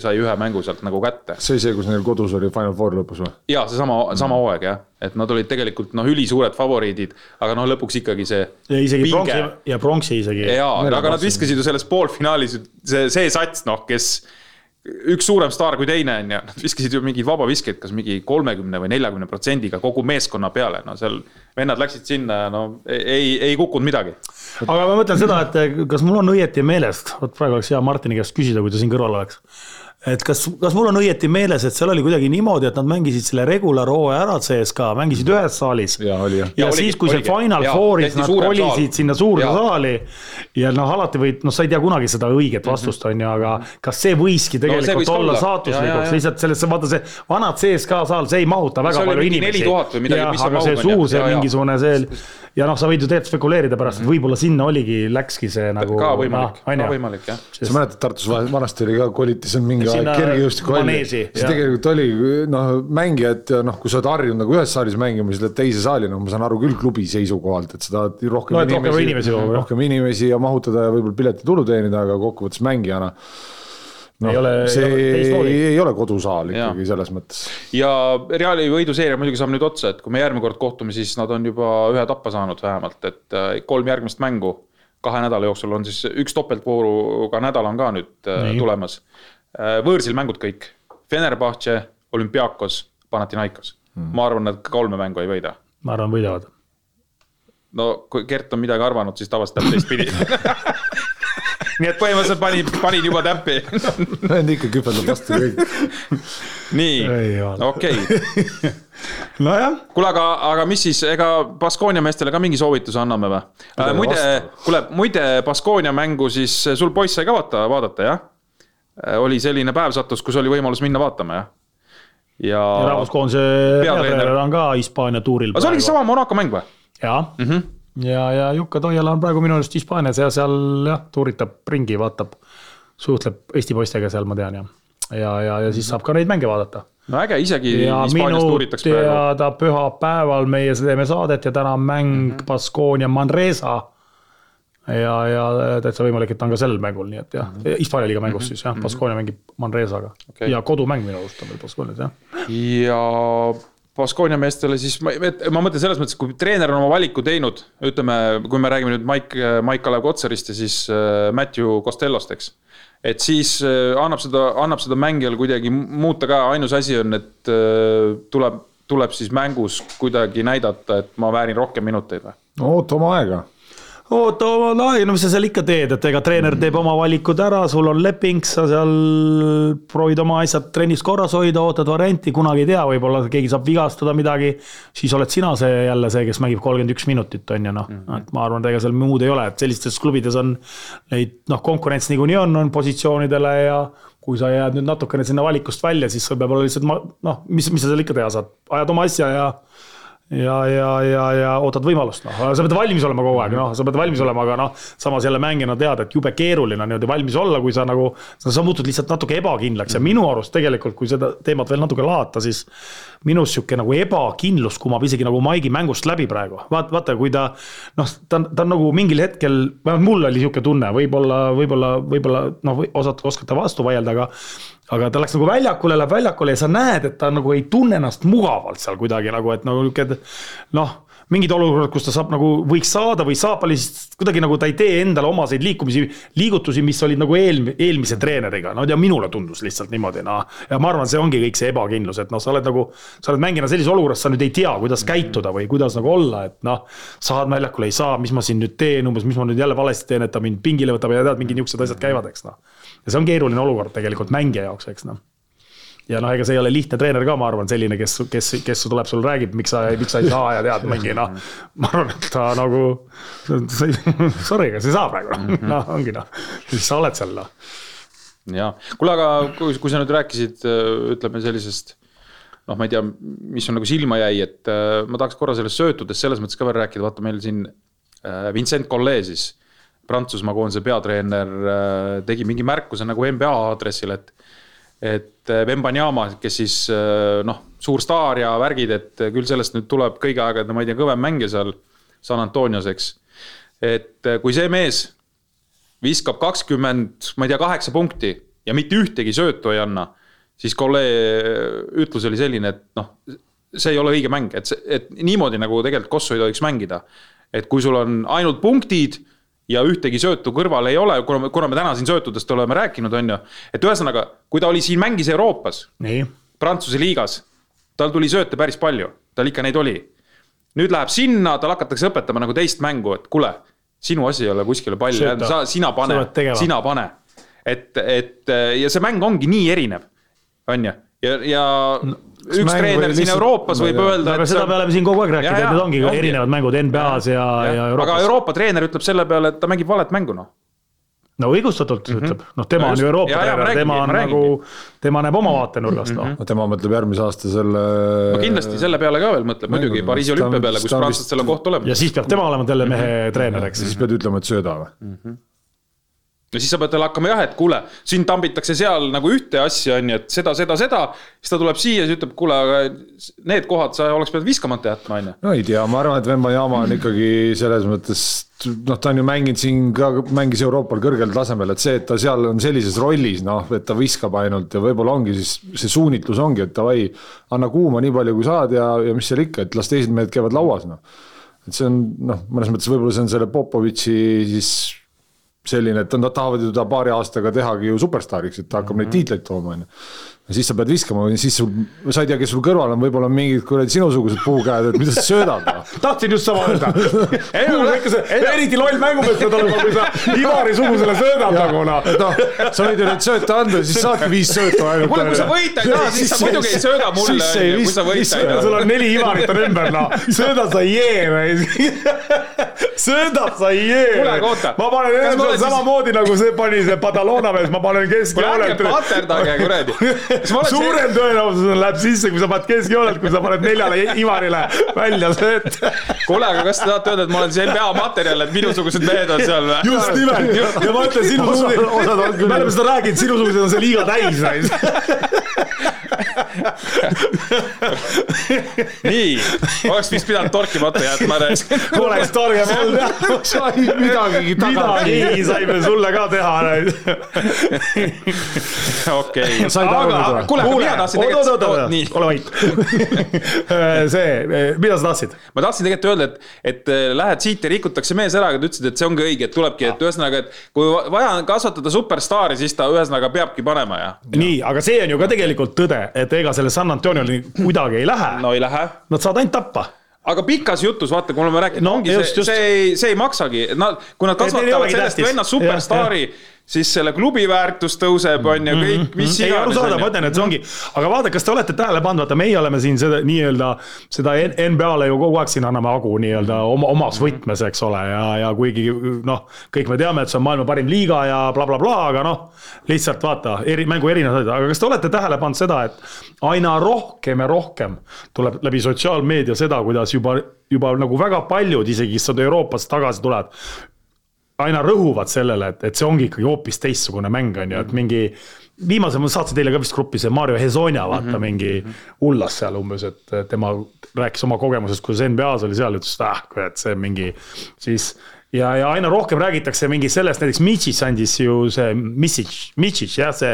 sai ühe mängu sealt nagu kätte. see oli see, kus neil kodus oli Final Four lõpus või? ja seesama, sama mm. hooaeg jah, et nad olid tegelikult noh, ülisuured favoriidid, aga noh, lõpuks ikkagi see. ja isegi pronksi ja pronksi isegi. jaa, aga nad viskasid ju selles poolfinaalis see, see sats noh, kes üks suurem staar kui teine on ju, nad viskasid ju mingeid vabaviskeid, kas mingi kolmekümne või neljakümne protsendiga kogu meeskonna peale, no seal vennad läksid sinna ja no ei, ei kukkunud midagi. aga ma mõtlen seda, et kas mul on õieti meelest, vot praegu oleks hea Martini käest küsida, kui ta siin kõrval oleks et kas, kas mul on õieti meeles, et seal oli kuidagi niimoodi, et nad mängisid selle regular hooaja ära CSKA, mängisid ühes saalis. ja ja, ja siis, kui oligi, see Final Fouris nad kolisid sinna suurde ja. saali ja noh, alati võid, noh, sa ei tea kunagi seda õiget mhm. vastust, on ju, aga kas see võiski tegelikult no, võis olla, olla saatuslikuks, lihtsalt sellesse, vaata see vanad CSKA saal, see ei mahuta väga palju inimesi. aga see suur, see mingisugune see ja noh, sa võid ju tegelikult spekuleerida pärast, et mhm. võib-olla sinna oligi, läkski see nagu. ka võimalik ka võimalik jah. sa mäletad, Tartus vanasti oli ka, koliti siin mingi aeg kergejõustikuhalli. siis tegelikult oli noh, mängijad ja noh, kui sa oled harjunud nagu ühes saalis mängima, siis lähed teise saali, no ma saan aru küll klubi seisukohalt, et sa tahad rohkem no, inimesi, rohkem inimesi, rohkem inimesi ja mahutada ja võib-olla piletitulu teenida, aga kokkuvõttes mängijana no, ei ole, see ei ole, ei, ei ole kodusaal ikkagi ja. selles mõttes. ja Reali võiduseeria muidugi saab nüüd otsa, et kui me järgmine kord kohtume, siis nad on juba ühe tappa saanud vähemalt, et äh, kolm järgmist mängu kahe nädala jooksul on siis üks topeltvooruga nädal on ka nüüd äh, Nii. tulemas. Äh, võõrsil mängud kõik, Fenerbahce, Olümpiakos, Panathinaikos hmm., ma arvan, nad kolme mängu ei võida. ma arvan, võidavad. no kui Gert on midagi arvanud, siis tavaliselt läheb teistpidi nii et põhimõtteliselt panin, panin juba täppi Vend ikka küperdab vastu kõik. nii, okei nojah. kuule, aga, aga mis siis, ega Baskonia meestele ka mingi soovituse anname või? Äh, muide, kuule, muide Baskonia mängu siis sul poiss sai ka vaata, vaadata, jah? Äh, oli selline päev sattus, kus oli võimalus minna vaatama, jah? ja, ja rahvuskoondise peatreener on ka Hispaania tuuril. aga see oligi sama Monaco mäng või? jaa mm. -hmm ja, ja Jukka Toiala on praegu minu arust Hispaanias ja seal jah, tuuritab ringi, vaatab, suhtleb Eesti poistega seal, ma tean ja, ja, ja, ja siis saab ka neid mänge vaadata. no äge, isegi ja Hispaanias tuuritakse praegu. teada pühapäeval meie teeme saadet ja täna on mäng mm -hmm. Baskonia Manresa. Ja, ja täitsa võimalik, et ta on ka sel mängul, nii et jah mm -hmm., Hispaania liiga mängus mm -hmm. siis jah, mhm. Baskonia mängib Manresaga okay. ja kodumäng minu arust on veel Baskonias jah. ja Baskonia meestele siis, ma, ma mõtlen selles mõttes, kui treener on oma valiku teinud, ütleme, kui me räägime nüüd Mike, Mike-Kalev Kotsarist ja siis äh, Matthew Costellost, eks. et siis äh, annab seda, annab seda mängijal kuidagi muuta ka, ainus asi on, et äh, tuleb, tuleb siis mängus kuidagi näidata, et ma väärin rohkem minuteid või? no oota oma aega oota, no mis sa seal ikka teed, et ega treener teeb oma valikud ära, sul on leping, sa seal proovid oma asjad trennis korras hoida, ootad varianti, kunagi ei tea, võib-olla keegi saab vigastada midagi. siis oled sina see jälle see, kes mängib kolmkümmend üks minutit, on ju noh mm, -hmm. et ma arvan, et ega seal muud ei ole, et sellistes klubides on neid noh, konkurents niikuinii on, on positsioonidele ja kui sa jääd nüüd natukene sinna valikust välja, siis sul peab olema lihtsalt noh, mis, mis sa seal ikka teha saad, ajad oma asja ja ja, ja, ja, ja ootad võimalust, noh, sa pead valmis olema kogu aeg, noh, sa pead valmis olema, aga noh, samas jälle mängijana tead, et jube keeruline on niimoodi valmis olla, kui sa nagu, sa muutud lihtsalt natuke ebakindlaks. Ja minu arust tegelikult, kui seda teemat veel natuke lahata, siis minus sihuke nagu ebakindlus kumab isegi nagu Maigi mängust läbi praegu. vaata, vaata, kui ta noh, ta ta on nagu mingil hetkel, vähemalt mul oli sihuke tunne, võib-olla, võib-olla, võib-olla noh, osad oskate vastu vaielda, aga aga ta läks nagu väljakule, läheb väljakule ja sa näed, et ta nagu ei tunne ennast mugavalt seal kuidagi nagu, et nagu nihuke noh mingid olukorrad, kus ta saab nagu, võiks saada või saab, aga lihtsalt kuidagi nagu ta ei tee endale omaseid liikumisi, liigutusi, mis olid nagu eel-, eelmise treeneriga, no ja minule tundus lihtsalt niimoodi, noh. ja ma arvan, see ongi kõik see ebakindlus, et noh, sa oled nagu, sa oled mängijana sellises olukorras, sa nüüd ei tea, kuidas käituda või kuidas nagu olla, et noh. saad väljakule, ei saa, mis ma siin nüüd teen, umbes, mis ma nüüd jälle valesti teen, et ta mind pingile võtab ja tead, mingid niisugused asjad käivad, eks noh. Ja see on keeruline olukord tegelikult mängija jaoks, eks noh. Ja noh, ega see ei ole lihtne treener ka, ma arvan, selline, kes, kes, kes tuleb sul räägib, miks sa, miks sa ei saa ja tead, mingi noh. ma arvan, et ta nagu, sorry, aga sa ei saa praegu, noh, ongi noh, siis sa oled seal noh. Jaa, kuule, aga kui, kui sa nüüd rääkisid, ütleme sellisest noh, ma ei tea, mis on nagu silma jäi, et äh, ma tahaks korra sellest söötudest selles mõttes ka veel rääkida, vaata meil siin äh, Vincent Collet siis. Prantsusmaa koondise peatreener äh, tegi mingi märkuse nagu NBA aadressil, et. et Vembanyama, kes siis noh, suur staar ja värgid, et küll sellest nüüd tuleb kõigi aegade, ma ei tea, kõvem mängija seal San Antonios, eks. et kui see mees viskab kakskümmend, ma ei tea, kaheksa punkti ja mitte ühtegi söötu ei anna siis kolleeg ütlus oli selline, et noh, see ei ole õige mäng, et et niimoodi nagu tegelikult Kossu ei tohiks mängida. et kui sul on ainult punktid ja ühtegi söötu kõrval ei ole, kuna, kuna me täna siin söötudest oleme rääkinud, on ju. et ühesõnaga, kui ta oli siin, mängis Euroopas, Prantsuse liigas, tal tuli sööte päris palju, tal ikka neid oli. nüüd läheb sinna, tal hakatakse õpetama nagu teist mängu, et kuule, sinu asi ei ole kuskile palli jääda, sa, sina pane, sina pane. et, et ja see mäng ongi nii erinev on ju, ja, ja no, üks treener siin Euroopas võib öelda. aga seda me oleme siin kogu aeg rääkinud, et need ongi, ongi erinevad mängud NBA-s ja, ja, ja Euroopas. aga Euroopa treener ütleb selle peale, et ta mängib valet mängu noh no õigustatult mm -hmm. ütleb, noh, tema no just, on ju Euroopa treener, tema on nagu, tema näeb oma vaatenurgast mm, -hmm. noh. tema mõtleb järgmise aasta selle. no kindlasti selle peale ka veel mõtleb muidugi, Pariisi olümpia peale, kus prantslastel on koht olemas. ja siis peab tema olema selle mehe treener, eks. siis pead ütlema, et sööda või mm? -hmm no siis sa pead talle hakkama jah, et kuule, siin tambitakse seal nagu ühte asja, on ju, et seda, seda, seda. siis ta tuleb siia, siis ütleb, kuule, aga need kohad sa oleks pidanud viskamata jätma, on ju. no ei tea, ma arvan, et Vemba-Jama on ikkagi selles mõttes, noh, ta on ju mänginud siin ka, mängis Euroopal kõrgel tasemel, et see, et ta seal on sellises rollis, noh, et ta viskab ainult ja võib-olla ongi siis see suunitlus ongi, et davai, anna kuuma nii palju, kui saad ja, ja mis seal ikka, et las teised mehed käivad lauas, noh. et see on noh, mõnes mõttes võib-olla see on selle Popovitši siis selline, et nad tahavad ju ta paari aastaga tehagi ju superstaariks, et ta hakkab mm -hmm. neid tiitleid tooma, on ju ja siis sa pead viskama, siis sul, sa ei tea, kes sul kõrval on, võib-olla mingid kuradi sinusugused puukäed, et mida sa söödad no? tahtsin just sama öelda. eriti loll mängumees pead olema, kui sa Ivari-sugusele söödad nagu noh. noh, sa võid ju neid sööte anda, siis saadki viis söötu ainult. kuule, kui sa võita ei taha, siis sa muidugi ei sööda mulle, kui sa võita ei taha. sul on neli Ivarit on ümber, noh, sööda sa ei jee. sööda sa ei jee. kuule, aga oota. ma panen enam samamoodi nagu see pani see Badalona mees, ma panen keskjoonelt. kuule, ärge paterdage kuradi suurem tõenäosus on, läheb sisse, kui sa paned keskjoonelt, kui sa paned neljale Ivarile välja sööt. kuule, aga kas te tahate öelda, et ma olen see NBA materjal, et minusugused mehed on seal või? just nimelt ja ma ütlen sinusugused, me oleme seda rääkinud, sinusugused on see liiga täis nii, oleks vist pidanud torkimata jätma. oleks torgem olnud sai midagigi taga. midagigi saime sulle ka teha. okei, aga kuule, mina tahtsin tegelikult. nii, ole vait. see, mida sa tahtsid? ma tahtsin tegelikult öelda, et, et äh, lähed siit ja rikutakse mees ära, aga ta ütles, et see ongi õige, et tulebki, et ühesõnaga, et kui vaja on kasvatada superstaari, siis ta ühesõnaga peabki panema ja. nii, aga see on ju ka tegelikult tõde, et ega selle San Antonioli kuidagi ei lähe. no ei lähe. Nad saavad ainult tappa. Aga pikas jutus, vaata, kui me oleme rääkinud no,, ongi just, see, see ei, see ei maksagi, nad, kui nad kasvatavad sellest vennast superstaari siis selle klubi väärtus tõuseb, on ju, kõik, mhm, mis iganes. ei, arusaadav, ma ütlen, et see ongi, aga vaata, kas te olete tähele pannud, vaata, meie oleme siin seda nii-öelda, seda NBA-le ju kogu aeg siin anname hagu nii-öelda oma, omas mhm. võtmes, eks ole, ja, ja kuigi noh, kõik me teame, et see on maailma parim liiga ja blablabla bla, bla, aga noh, lihtsalt vaata, eri, mängu erinevad asjad, aga kas te olete tähele pannud seda, et aina rohkem ja rohkem tuleb läbi sotsiaalmeedia seda, kuidas juba, juba nagu väga paljud isegi, kes Euroopast tagasi tulevad, aina rõhuvad sellele, et, et see ongi ikkagi hoopis teistsugune mäng, on ju, et mingi viimase ma saatsin teile ka vist gruppi see Mario Hezonja, vaata mm -hmm. mingi hullas seal umbes, et tema rääkis oma kogemusest, kuidas NBA-s oli seal, ütles, et ah, kurat, see mingi siis ja, ja aina rohkem räägitakse mingi sellest, näiteks Mitchis andis ju see, Mitsich, Mitchich jah, see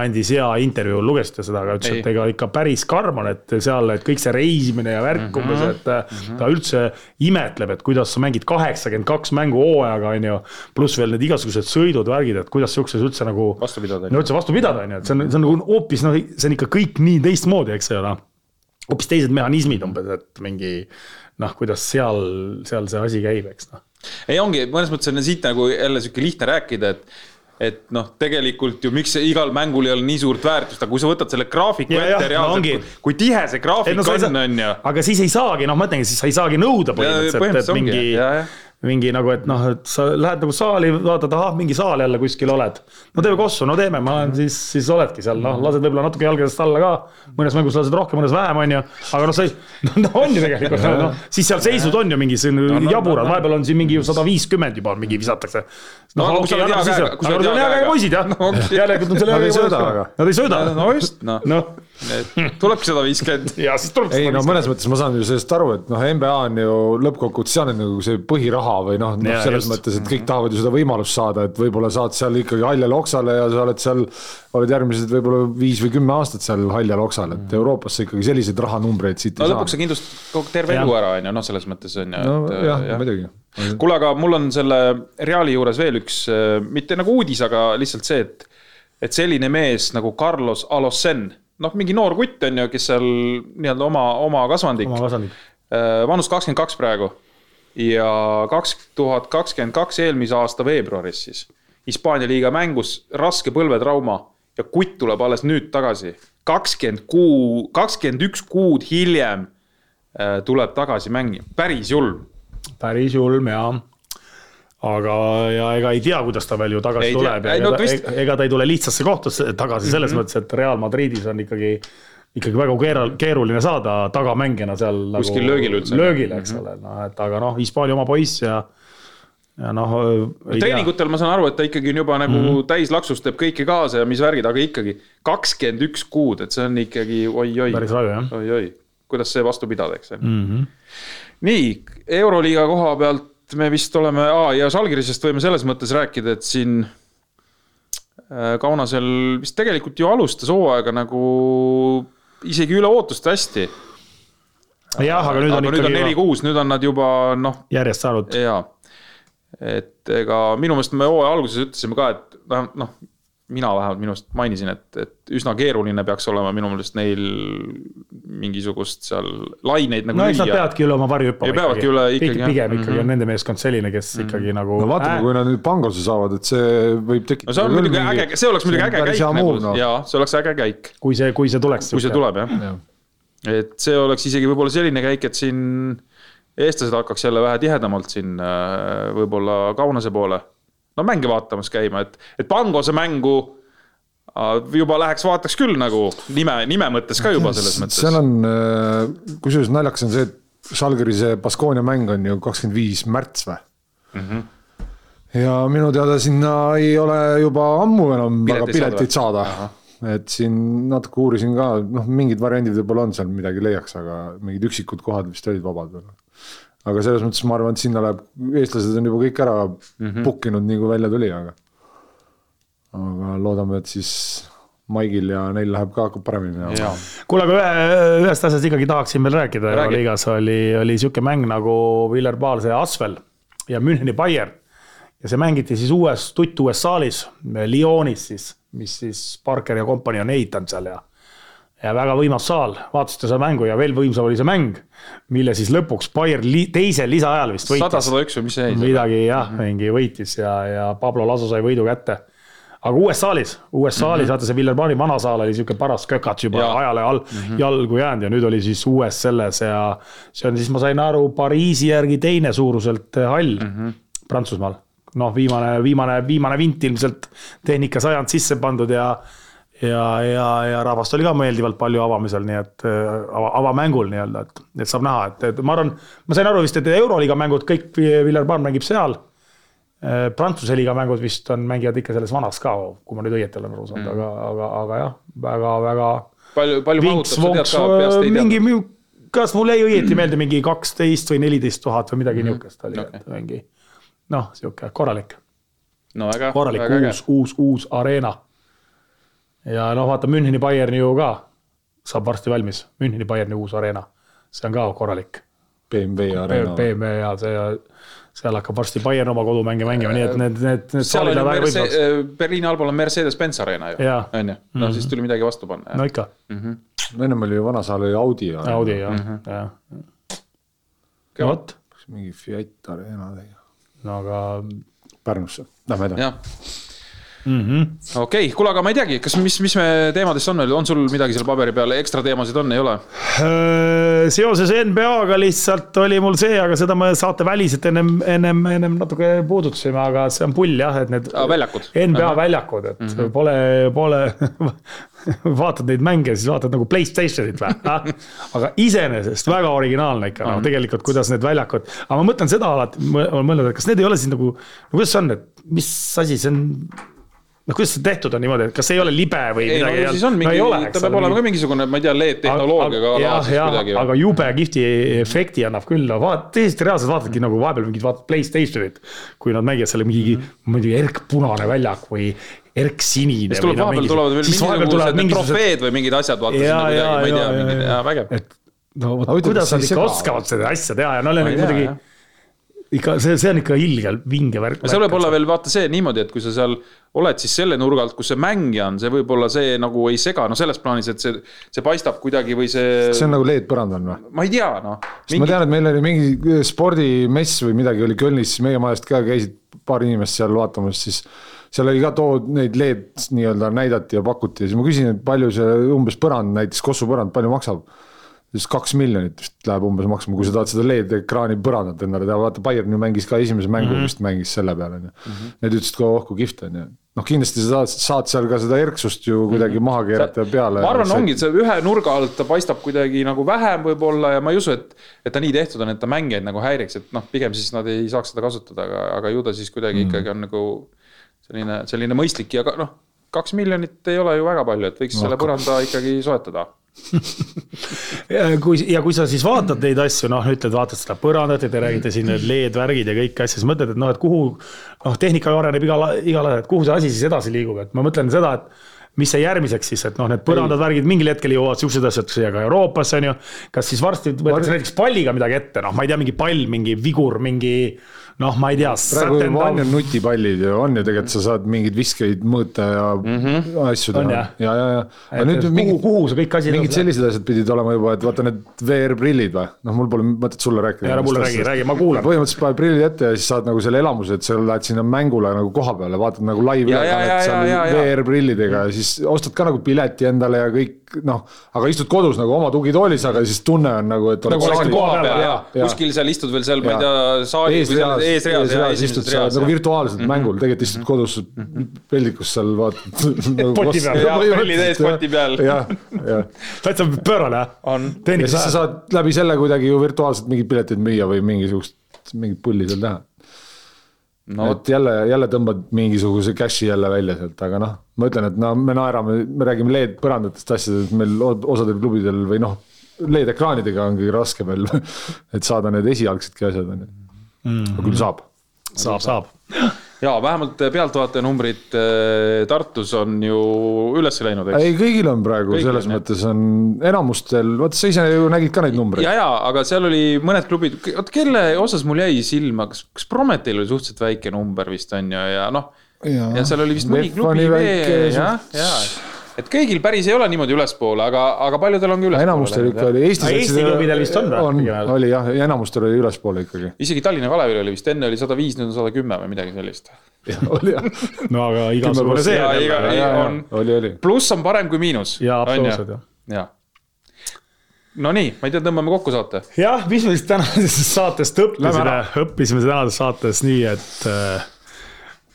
andis hea intervjuu, lugesite seda, aga ütles, et ega ikka päris karm on, et seal, et kõik see reisimine ja värk mm -hmm. umbes, et mm -hmm. ta üldse imetleb, et kuidas sa mängid kaheksakümmend kaks mängu hooajaga, on ju. pluss veel need igasugused sõidud, värgid, et kuidas siukses üldse nagu. vastu pidada. no üldse vastu pidada, on ju, et see on, see on nagu hoopis noh, see on ikka kõik nii teistmoodi, eks ju, noh. hoopis teised mehhanismid umbes, et mingi noh, kuidas seal, seal see asi käib, eks noh ei, ongi mõnes mõttes on siit nagu jälle sihuke lihtne rääkida, et et noh, tegelikult ju miks igal mängul ei ole nii suurt väärtust, aga kui sa võtad selle graafiku ja, ette reaalselt no, kui tihe see graafik no, on, on ju. aga siis ei saagi, noh, ma ütlengi, siis sa ei saagi nõuda põhimõtteliselt, et mingi. Mingi nagu, et noh, et sa lähed nagu saali, vaatad, ahah, mingi saal jälle kuskil oled. no teeme kossu, no teeme, ma olen siis, siis oledki seal, noh, lased võib-olla natuke jalgadest alla ka. mõnes mängus lased rohkem, mõnes vähem, on ju. aga noh, sa ei, no on ju tegelikult, noh, siis seal seisud on ju mingi selline jaburad, vahepeal on siin mingi sada viiskümmend juba mingi visatakse. No noh, aga kui sa oled hea käega- kui sa oled aga hea hea käega käega- poisid jah No okei., järelikult on Nad ei sööda, aga. Nad ei sööda. no just, noh, noh, tulebki sada viiskümmend. ja siis tuleb. ei no mõnes mõttes ma saan ju sellest aru, et noh, NBA on ju lõppkokkuvõttes seal on nagu see põhiraha või noh no, Jaa,, selles just. mõttes, et kõik tahavad ju seda võimalust saada, et võib-olla saad seal ikkagi haljale oksale ja sa oled seal, oled järgmised võib-olla viis või kümme aastat seal haljal oksal, et Euroopas sa ikkagi selliseid rahanumbreid siit no ei lõpuks sa saa. kindlustad kogu terve elu ära, on ju, noh, selles mõttes on ju. no jah, muidugi. kuule, aga mul on selle Reali juures veel üks, mitte nagu uudis, aga lihtsalt see, et, et selline mees nagu Carlos Alosen, noh, mingi noor kutt on ju, kes seal nii-öelda oma, oma kasvandik, oma kasandik. vanus kakskümmend kaks praegu ja kaks tuhat kakskümmend kaks eelmise aasta veebruaris siis Hispaania liiga mängus raske põlvetrauma ja kutt tuleb alles nüüd tagasi. kakskümmend kuu, kakskümmend üks kuud hiljem äh, tuleb tagasi mängima, päris julm päris julm ja. aga, ja ega ei tea, kuidas ta veel ju tagasi Ei tuleb Ei, no ega, vist- ta, ega ta ei tule lihtsasse kohtusse tagasi selles mm -hmm. mõttes, et Real Madridis on ikkagi, ikkagi väga keeral-, keeruline saada tagamängijana seal nagu Kuskil löögil üldse. löögil, eks ole, noh et aga noh, Hispaania oma poiss ja, ja noh. treeningutel ma saan aru, et ta ikkagi on juba nagu mm. -hmm. täislaksust teeb kõike kaasa ja mis värgid, aga ikkagi kakskümmend üks kuud, et see on ikkagi oi-oi. päris raju jah. oi-oi, kuidas see vastu pidada, eks Mm -hmm. nii, Euroliiga koha pealt me vist oleme ah,, ja Žalgirisest võime selles mõttes rääkida, et siin äh, Kaunasel vist tegelikult ju alustas hooaega nagu isegi üle ootuste hästi. jah, aga nüüd on aga nüüd on ikkagi neli-kuus, nüüd on nad juba noh, järjest saanud. jaa. et ega minu meelest me hooaja alguses ütlesime ka, et noh, noh, mina vähemalt minu arust mainisin, et, et üsna keeruline peaks olema minu meelest neil mingisugust seal laineid nagu no eks nad peavadki üle oma varju hüppama. Ja peavadki üle ikkagi, pigem ikkagi Mhm. on nende meeskond selline, kes ikkagi nagu. no vaatame, kui nad nüüd Pangose saavad, et see võib tekitada. no see on muidugi äge, see oleks muidugi äge käik nagu, no. jaa, see oleks äge käik, kui see, kui see tuleks. kui see. tuleb jah. et see oleks isegi võib-olla selline käik, et siin eestlased hakkaks jälle vähe tihedamalt siin äh, võib-olla Kaunase poole no mänge vaatamas käima, et, et Pangose mängu äh, juba läheks vaataks küll nagu nime, nime mõttes ka juba selles mõttes. seal on, kusjuures naljakas on see, et Žalgiri see Baskonia mäng on ju kakskümmend viis märts või mm? Mhm. -hmm. ja minu teada sinna ei ole juba ammu enam väga Pileteid saada pileteid saada, saada.. et siin natuke uurisin ka, noh, mingid variandid võib-olla on seal midagi leiaks, aga mingid üksikud kohad vist olid vabad veel. Aga selles mõttes ma arvan, et sinna läheb, eestlased on juba kõik ära mm. -hmm. book inud, nii kui välja tuli, aga. aga loodame, et siis Maigil ja neil läheb ka hakkab paremini minema. kuule, aga ühe, ühest asjast ikkagi tahaksin veel rääkida Räägi. Euroliigas oli, oli sihuke mäng nagu Villerbaal see Asvel ja Müncheni Bayern. ja see mängiti siis uues, tuttuues saalis, Lyonis siis, mis siis Parker ja kompanii on ehitanud seal ja ja väga võimas saal, vaatasite seda mängu ja veel võimsam oli see mäng, mille siis lõpuks Bayern li, teisel lisaajal vist sada, võitis. sada üks või mis see jäi? midagi jah, mingi võitis ja, ja Pablo Laso sai võidu kätte. aga uues saalis, uues saalis mm, -hmm. vaata see Villerbaali vana saal oli sihuke paras kökats juba Jaa. ajale all mm -hmm. jalgu jäänud ja nüüd oli siis uues selles ja see on siis, ma sain aru, Pariisi järgi teine suuruselt hall mm -hmm. Prantsusmaal. noh, viimane, viimane, viimane vint ilmselt tehnika sajand sisse pandud ja ja, ja, ja rahvast oli ka meeldivalt palju avamisel, nii et äh, ava, avamängul nii-öelda, et, et saab näha, et, et ma arvan, ma sain aru vist, et euroliiga mängud kõik Villerban mängib seal. Prantsuse liiga mängud vist on, mängivad ikka selles vanas ka, kui ma nüüd õieti olen aru saanud mm., aga, aga, aga jah, väga-väga. palju, palju mahutab, sa tead ka, peast ei tea. mingi, kas mul jäi õieti meelde mingi kaksteist või neliteist tuhat või midagi niisugust oli okay., et mingi noh, sihuke korralik no väga, korralik väga uus, uus, uus areena. Ja noh, vaata Müncheni Bayerni ju ka saab varsti valmis, Müncheni Bayerni uus areena, see on ka korralik. BMW Arena. BMW ja see, seal hakkab varsti Bayern oma kodumänge mängima, nii et need, need, need seal saalid on väga Merce- võimsad., Berliini allpool on Mercedes-Benz Arena ju, on ju, no siis tuli midagi vastu panna. no ikka, no ennem oli ju vana saal oli Audi. Audi ja, jah. no vot, mingi Fiat Arena tegi. no aga Pärnusse, lähme edasi. jah, okei okay,, kuule, aga ma ei teagi, kas, mis, mis me teemadest on veel, on sul midagi seal paberi peal, ekstra teemasid on, ei ole? Äh, seoses NBA-ga lihtsalt oli mul see, aga seda me saateväliselt ennem, ennem, ennem natuke puudutasime, aga see on pull jah, et need väljakud. NBA Ahah. väljakud, et mm -hmm. pole, pole vaatad neid mänge, siis vaatad nagu Playstationit või? aga iseenesest väga originaalne ikka, no tegelikult, kuidas need väljakud, aga ma mõtlen seda alati, ma olen mõelnud, et kas need ei ole siis nagu, no kuidas see on, et mis asi see on no kuidas see tehtud on niimoodi, et kas ei ole libe või ei no midagi? siis on mingi, ta peab olema ka mingisugune, ma ei tea, LED-tehnoloogiaga jah, kuidagi aga jube kihvti efekti annab küll, no vaat-, täiesti reaalselt vaatadki nagu vahepeal mingid vaatad Playstationit, kui nad mängivad selle mingi mm, -hmm. ma ei tea, erkpunane väljak või erksinine. siis tuleb vahepeal tulevad veel mingisugused trofeed või mingid asjad, vaata sinna kuidagi, ma ei tea, mingid, jaa, vägev. et no vot, kuidas nad ei ikka oskavad seda asja teha ja no ei tea, muidugi. Ikka see, see on ikka ilgelt vinge värk. seal võib olla veel vaata see niimoodi, et kui sa seal oled siis selle nurga alt, kus see mängija on, see võib-olla see nagu ei sega, no selles plaanis, et see, see paistab kuidagi või see, see on nagu LED-põrand on või? ma ei tea, noh. sest ma tean, et meil oli mingi spordimess või midagi oli Kölnis, siis meie majast ka käisid paar inimest seal vaatamas, siis seal oli ka tood neid LED nii-öelda näidati ja pakuti ja siis ma küsin, et palju see umbes põrand, näiteks Kossu põrand, palju maksab? Siis kaks miljonit vist läheb umbes maksma, kui sa tahad seda LED-ekraani põrandat endale teha, vaata Bayern ju mängis ka esimese mängu mm -hmm. vist mängis selle peale onju. Need ütlesid ka, oh kui kihvt on ju. noh, kindlasti sa saad, saad seal ka seda erksust ju kuidagi maha keerata ja peale. ma arvan, ongi, et see ühe nurga alt ta paistab kuidagi nagu vähem võib-olla ja ma ei usu, et, et ta nii tehtud on, et ta mängijaid nagu häiriks, et noh, pigem siis nad ei saaks seda kasutada, aga, aga ju ta siis kuidagi mm. ikkagi on nagu selline, selline mõistlik ja noh, kaks miljonit ei ole ju väga palju, et võiks no, selle põranda ikkagi soetada. Kui ja kui sa siis vaatad neid asju, noh, ütled, vaatad seda põrandat ja te räägite siin need LED-värgid ja kõiki asju, siis mõtled, et noh, et kuhu noh, tehnika areneb igal, igal ajal, et kuhu see asi siis edasi liigub, et ma mõtlen seda, et mis see järgmiseks siis, et noh, need põrandad, värgid mingil hetkel jõuavad siuksed asjad siia ka Euroopasse on ju. kas siis varsti võetakse näiteks palliga midagi ette, noh, ma ei tea, mingi pall, mingi vigur, mingi noh, ma ei tea. praegu juba on ju nutipallid ju on ju tegelikult sa saad mingeid viskeid mõõta ja mm -hmm. asju teha jah? ja, ja, ja. aga Et nüüd kuhu- mingid, kuhu see kõik asi mingid sellised asjad pidid olema juba, et vaata need VR-prillid või, noh, mul pole mõtet sulle rääkida. ära mulle räägi, räägi, ma kuulan. põhimõtteliselt paned prillid ette ja siis saad nagu selle elamuse, et sa lähed sinna mängule nagu koha peale, vaatad nagu Ja, ja, ja, live-ülekannet seal ja, ja, ja. VR-prillidega ja siis ostad ka nagu pileti endale ja kõik noh, aga istud kodus nagu oma tugitoolis, aga siis tunne on nagu, et nagu oled oleks saalis- koha peal ja ja. kuskil seal istud veel seal, ma ei tea, saali või seal eesreas ja eesreas istud seal nagu virtuaalselt mängul, tegelikult istud kodus peldikus seal vaatad. Poti peal. Prillid ees poti peal. jah, jah. täitsa pöörane, ja siis sa saad läbi selle kuidagi ju virtuaalselt mingeid pileteid müüa või mingisugust, mingit pulli seal teha no et jälle, jälle tõmbad mingisuguse cash'i jälle välja sealt, aga noh, ma ütlen, et no me naerame, me räägime LED-põrandatest asjadest, meil osadel klubidel või noh, LED-ekraanidega on kõige raske veel, et saada need esialgsedki asjad on ju. aga küll saab. saab, saab. Ja vähemalt pealtvaataja numbrid äh, Tartus on ju üles läinud, eks. ei, kõigil on praegu Kõigil selles on, jah. mõttes on enamustel, vaata sa ise ju nägid ka neid numbreid. ja, ja, aga seal oli mõned klubid, oota kelle osas mul jäi silma, kas, kas Prometil oli suhteliselt väike number vist on ju ja noh. Ja seal oli vist mõni klubi veel, jah, ja. Et kõigil päris ei ole niimoodi ülespoole, aga, aga paljudel on ka ülespoole. enamustel ikka oli, Eestis. Aga Eesti klubidel vist on või? on pigem?, oli jah, ja enamustel oli ülespoole ikkagi. isegi Tallinna Kalevil oli vist enne oli sada viis, nüüd on sada kümme või midagi sellist. oli jah. no aga igasugune see Ja on ja- on. oli, oli. pluss on parem kui miinus. jaa, absoluutselt jah. ja. Nonii, ma ei tea, tõmbame kokku saate. jah, mis me siis tänasest saatest õppisime õppisime tänasest saatest nii, et äh,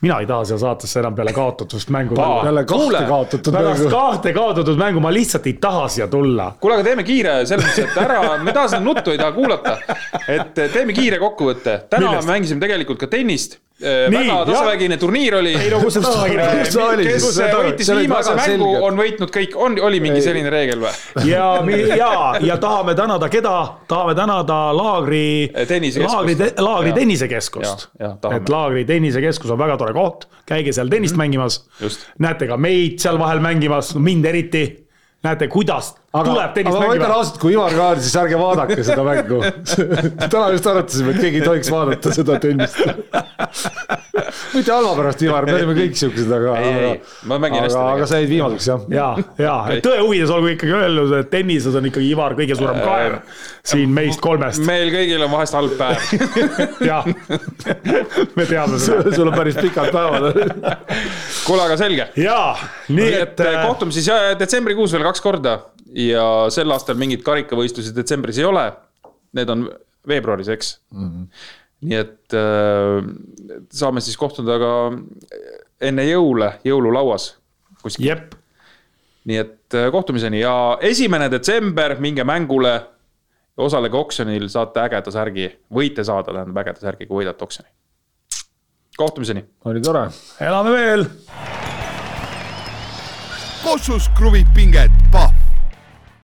mina ei taha siia saatesse enam peale kaotatust mängu tulla. jälle kahte Kuule, kaotatud mängu. kahte kaotatud mängu ma lihtsalt ei taha siia tulla. kuule, aga teeme kiire selles mõttes, et ära, me taha seda nuttu ei taha kuulata. et teeme kiire kokkuvõtte. täna Millest? me mängisime tegelikult ka tennist. Nii, väga tasavägine turniir oli. ei no kus see tasavägine Kus see oli? kes võitis viimase mängu, on võitnud kõik, on, oli mingi Ei. selline reegel või? ja, ja, ja tahame tänada keda, tahame tänada Laagri. Laagri, Laagri tennisekeskust et Laagri tennisekeskus on väga tore koht, käige seal tennist mängimas Just.. näete ka meid seal vahel mängimas, mind eriti. näete, kuidas aga, tuleb aga ma ütlen ausalt, kui Ivar ka on, siis ärge vaadake seda mängu. täna just arutasime, et keegi ei tohiks vaadata seda tennist. mitte halva pärast, Ivar, me olime kõik siuksed, aga, aga, hästi aga sa jäid viimaseks jah. ja, ja tõe huvides olgu ikkagi öeldud, et tennises on ikkagi Ivar kõige suurem kaev siin meist kolmest. meil kõigil on vahest halb päev. jah, me teame seda. sul on päris pikad päevad. kuule, aga selge. ja nii et äh, kohtume siis äh, detsembrikuus veel kaks korda ja sel aastal mingeid karikavõistlusi detsembris ei ole. Need on veebruaris, eks mm. -hmm. nii et äh, saame siis kohtuda ka enne jõule, jõululauas kuskil. jep, nii et äh, kohtumiseni ja esimene detsember, minge mängule. osalege oksjonil, saate ägeda särgi, võite saada, tähendab ägeda särgi, kui võidate oksjoni. kohtumiseni. oli tore elame veel Kossus kruvib pinget, Pahv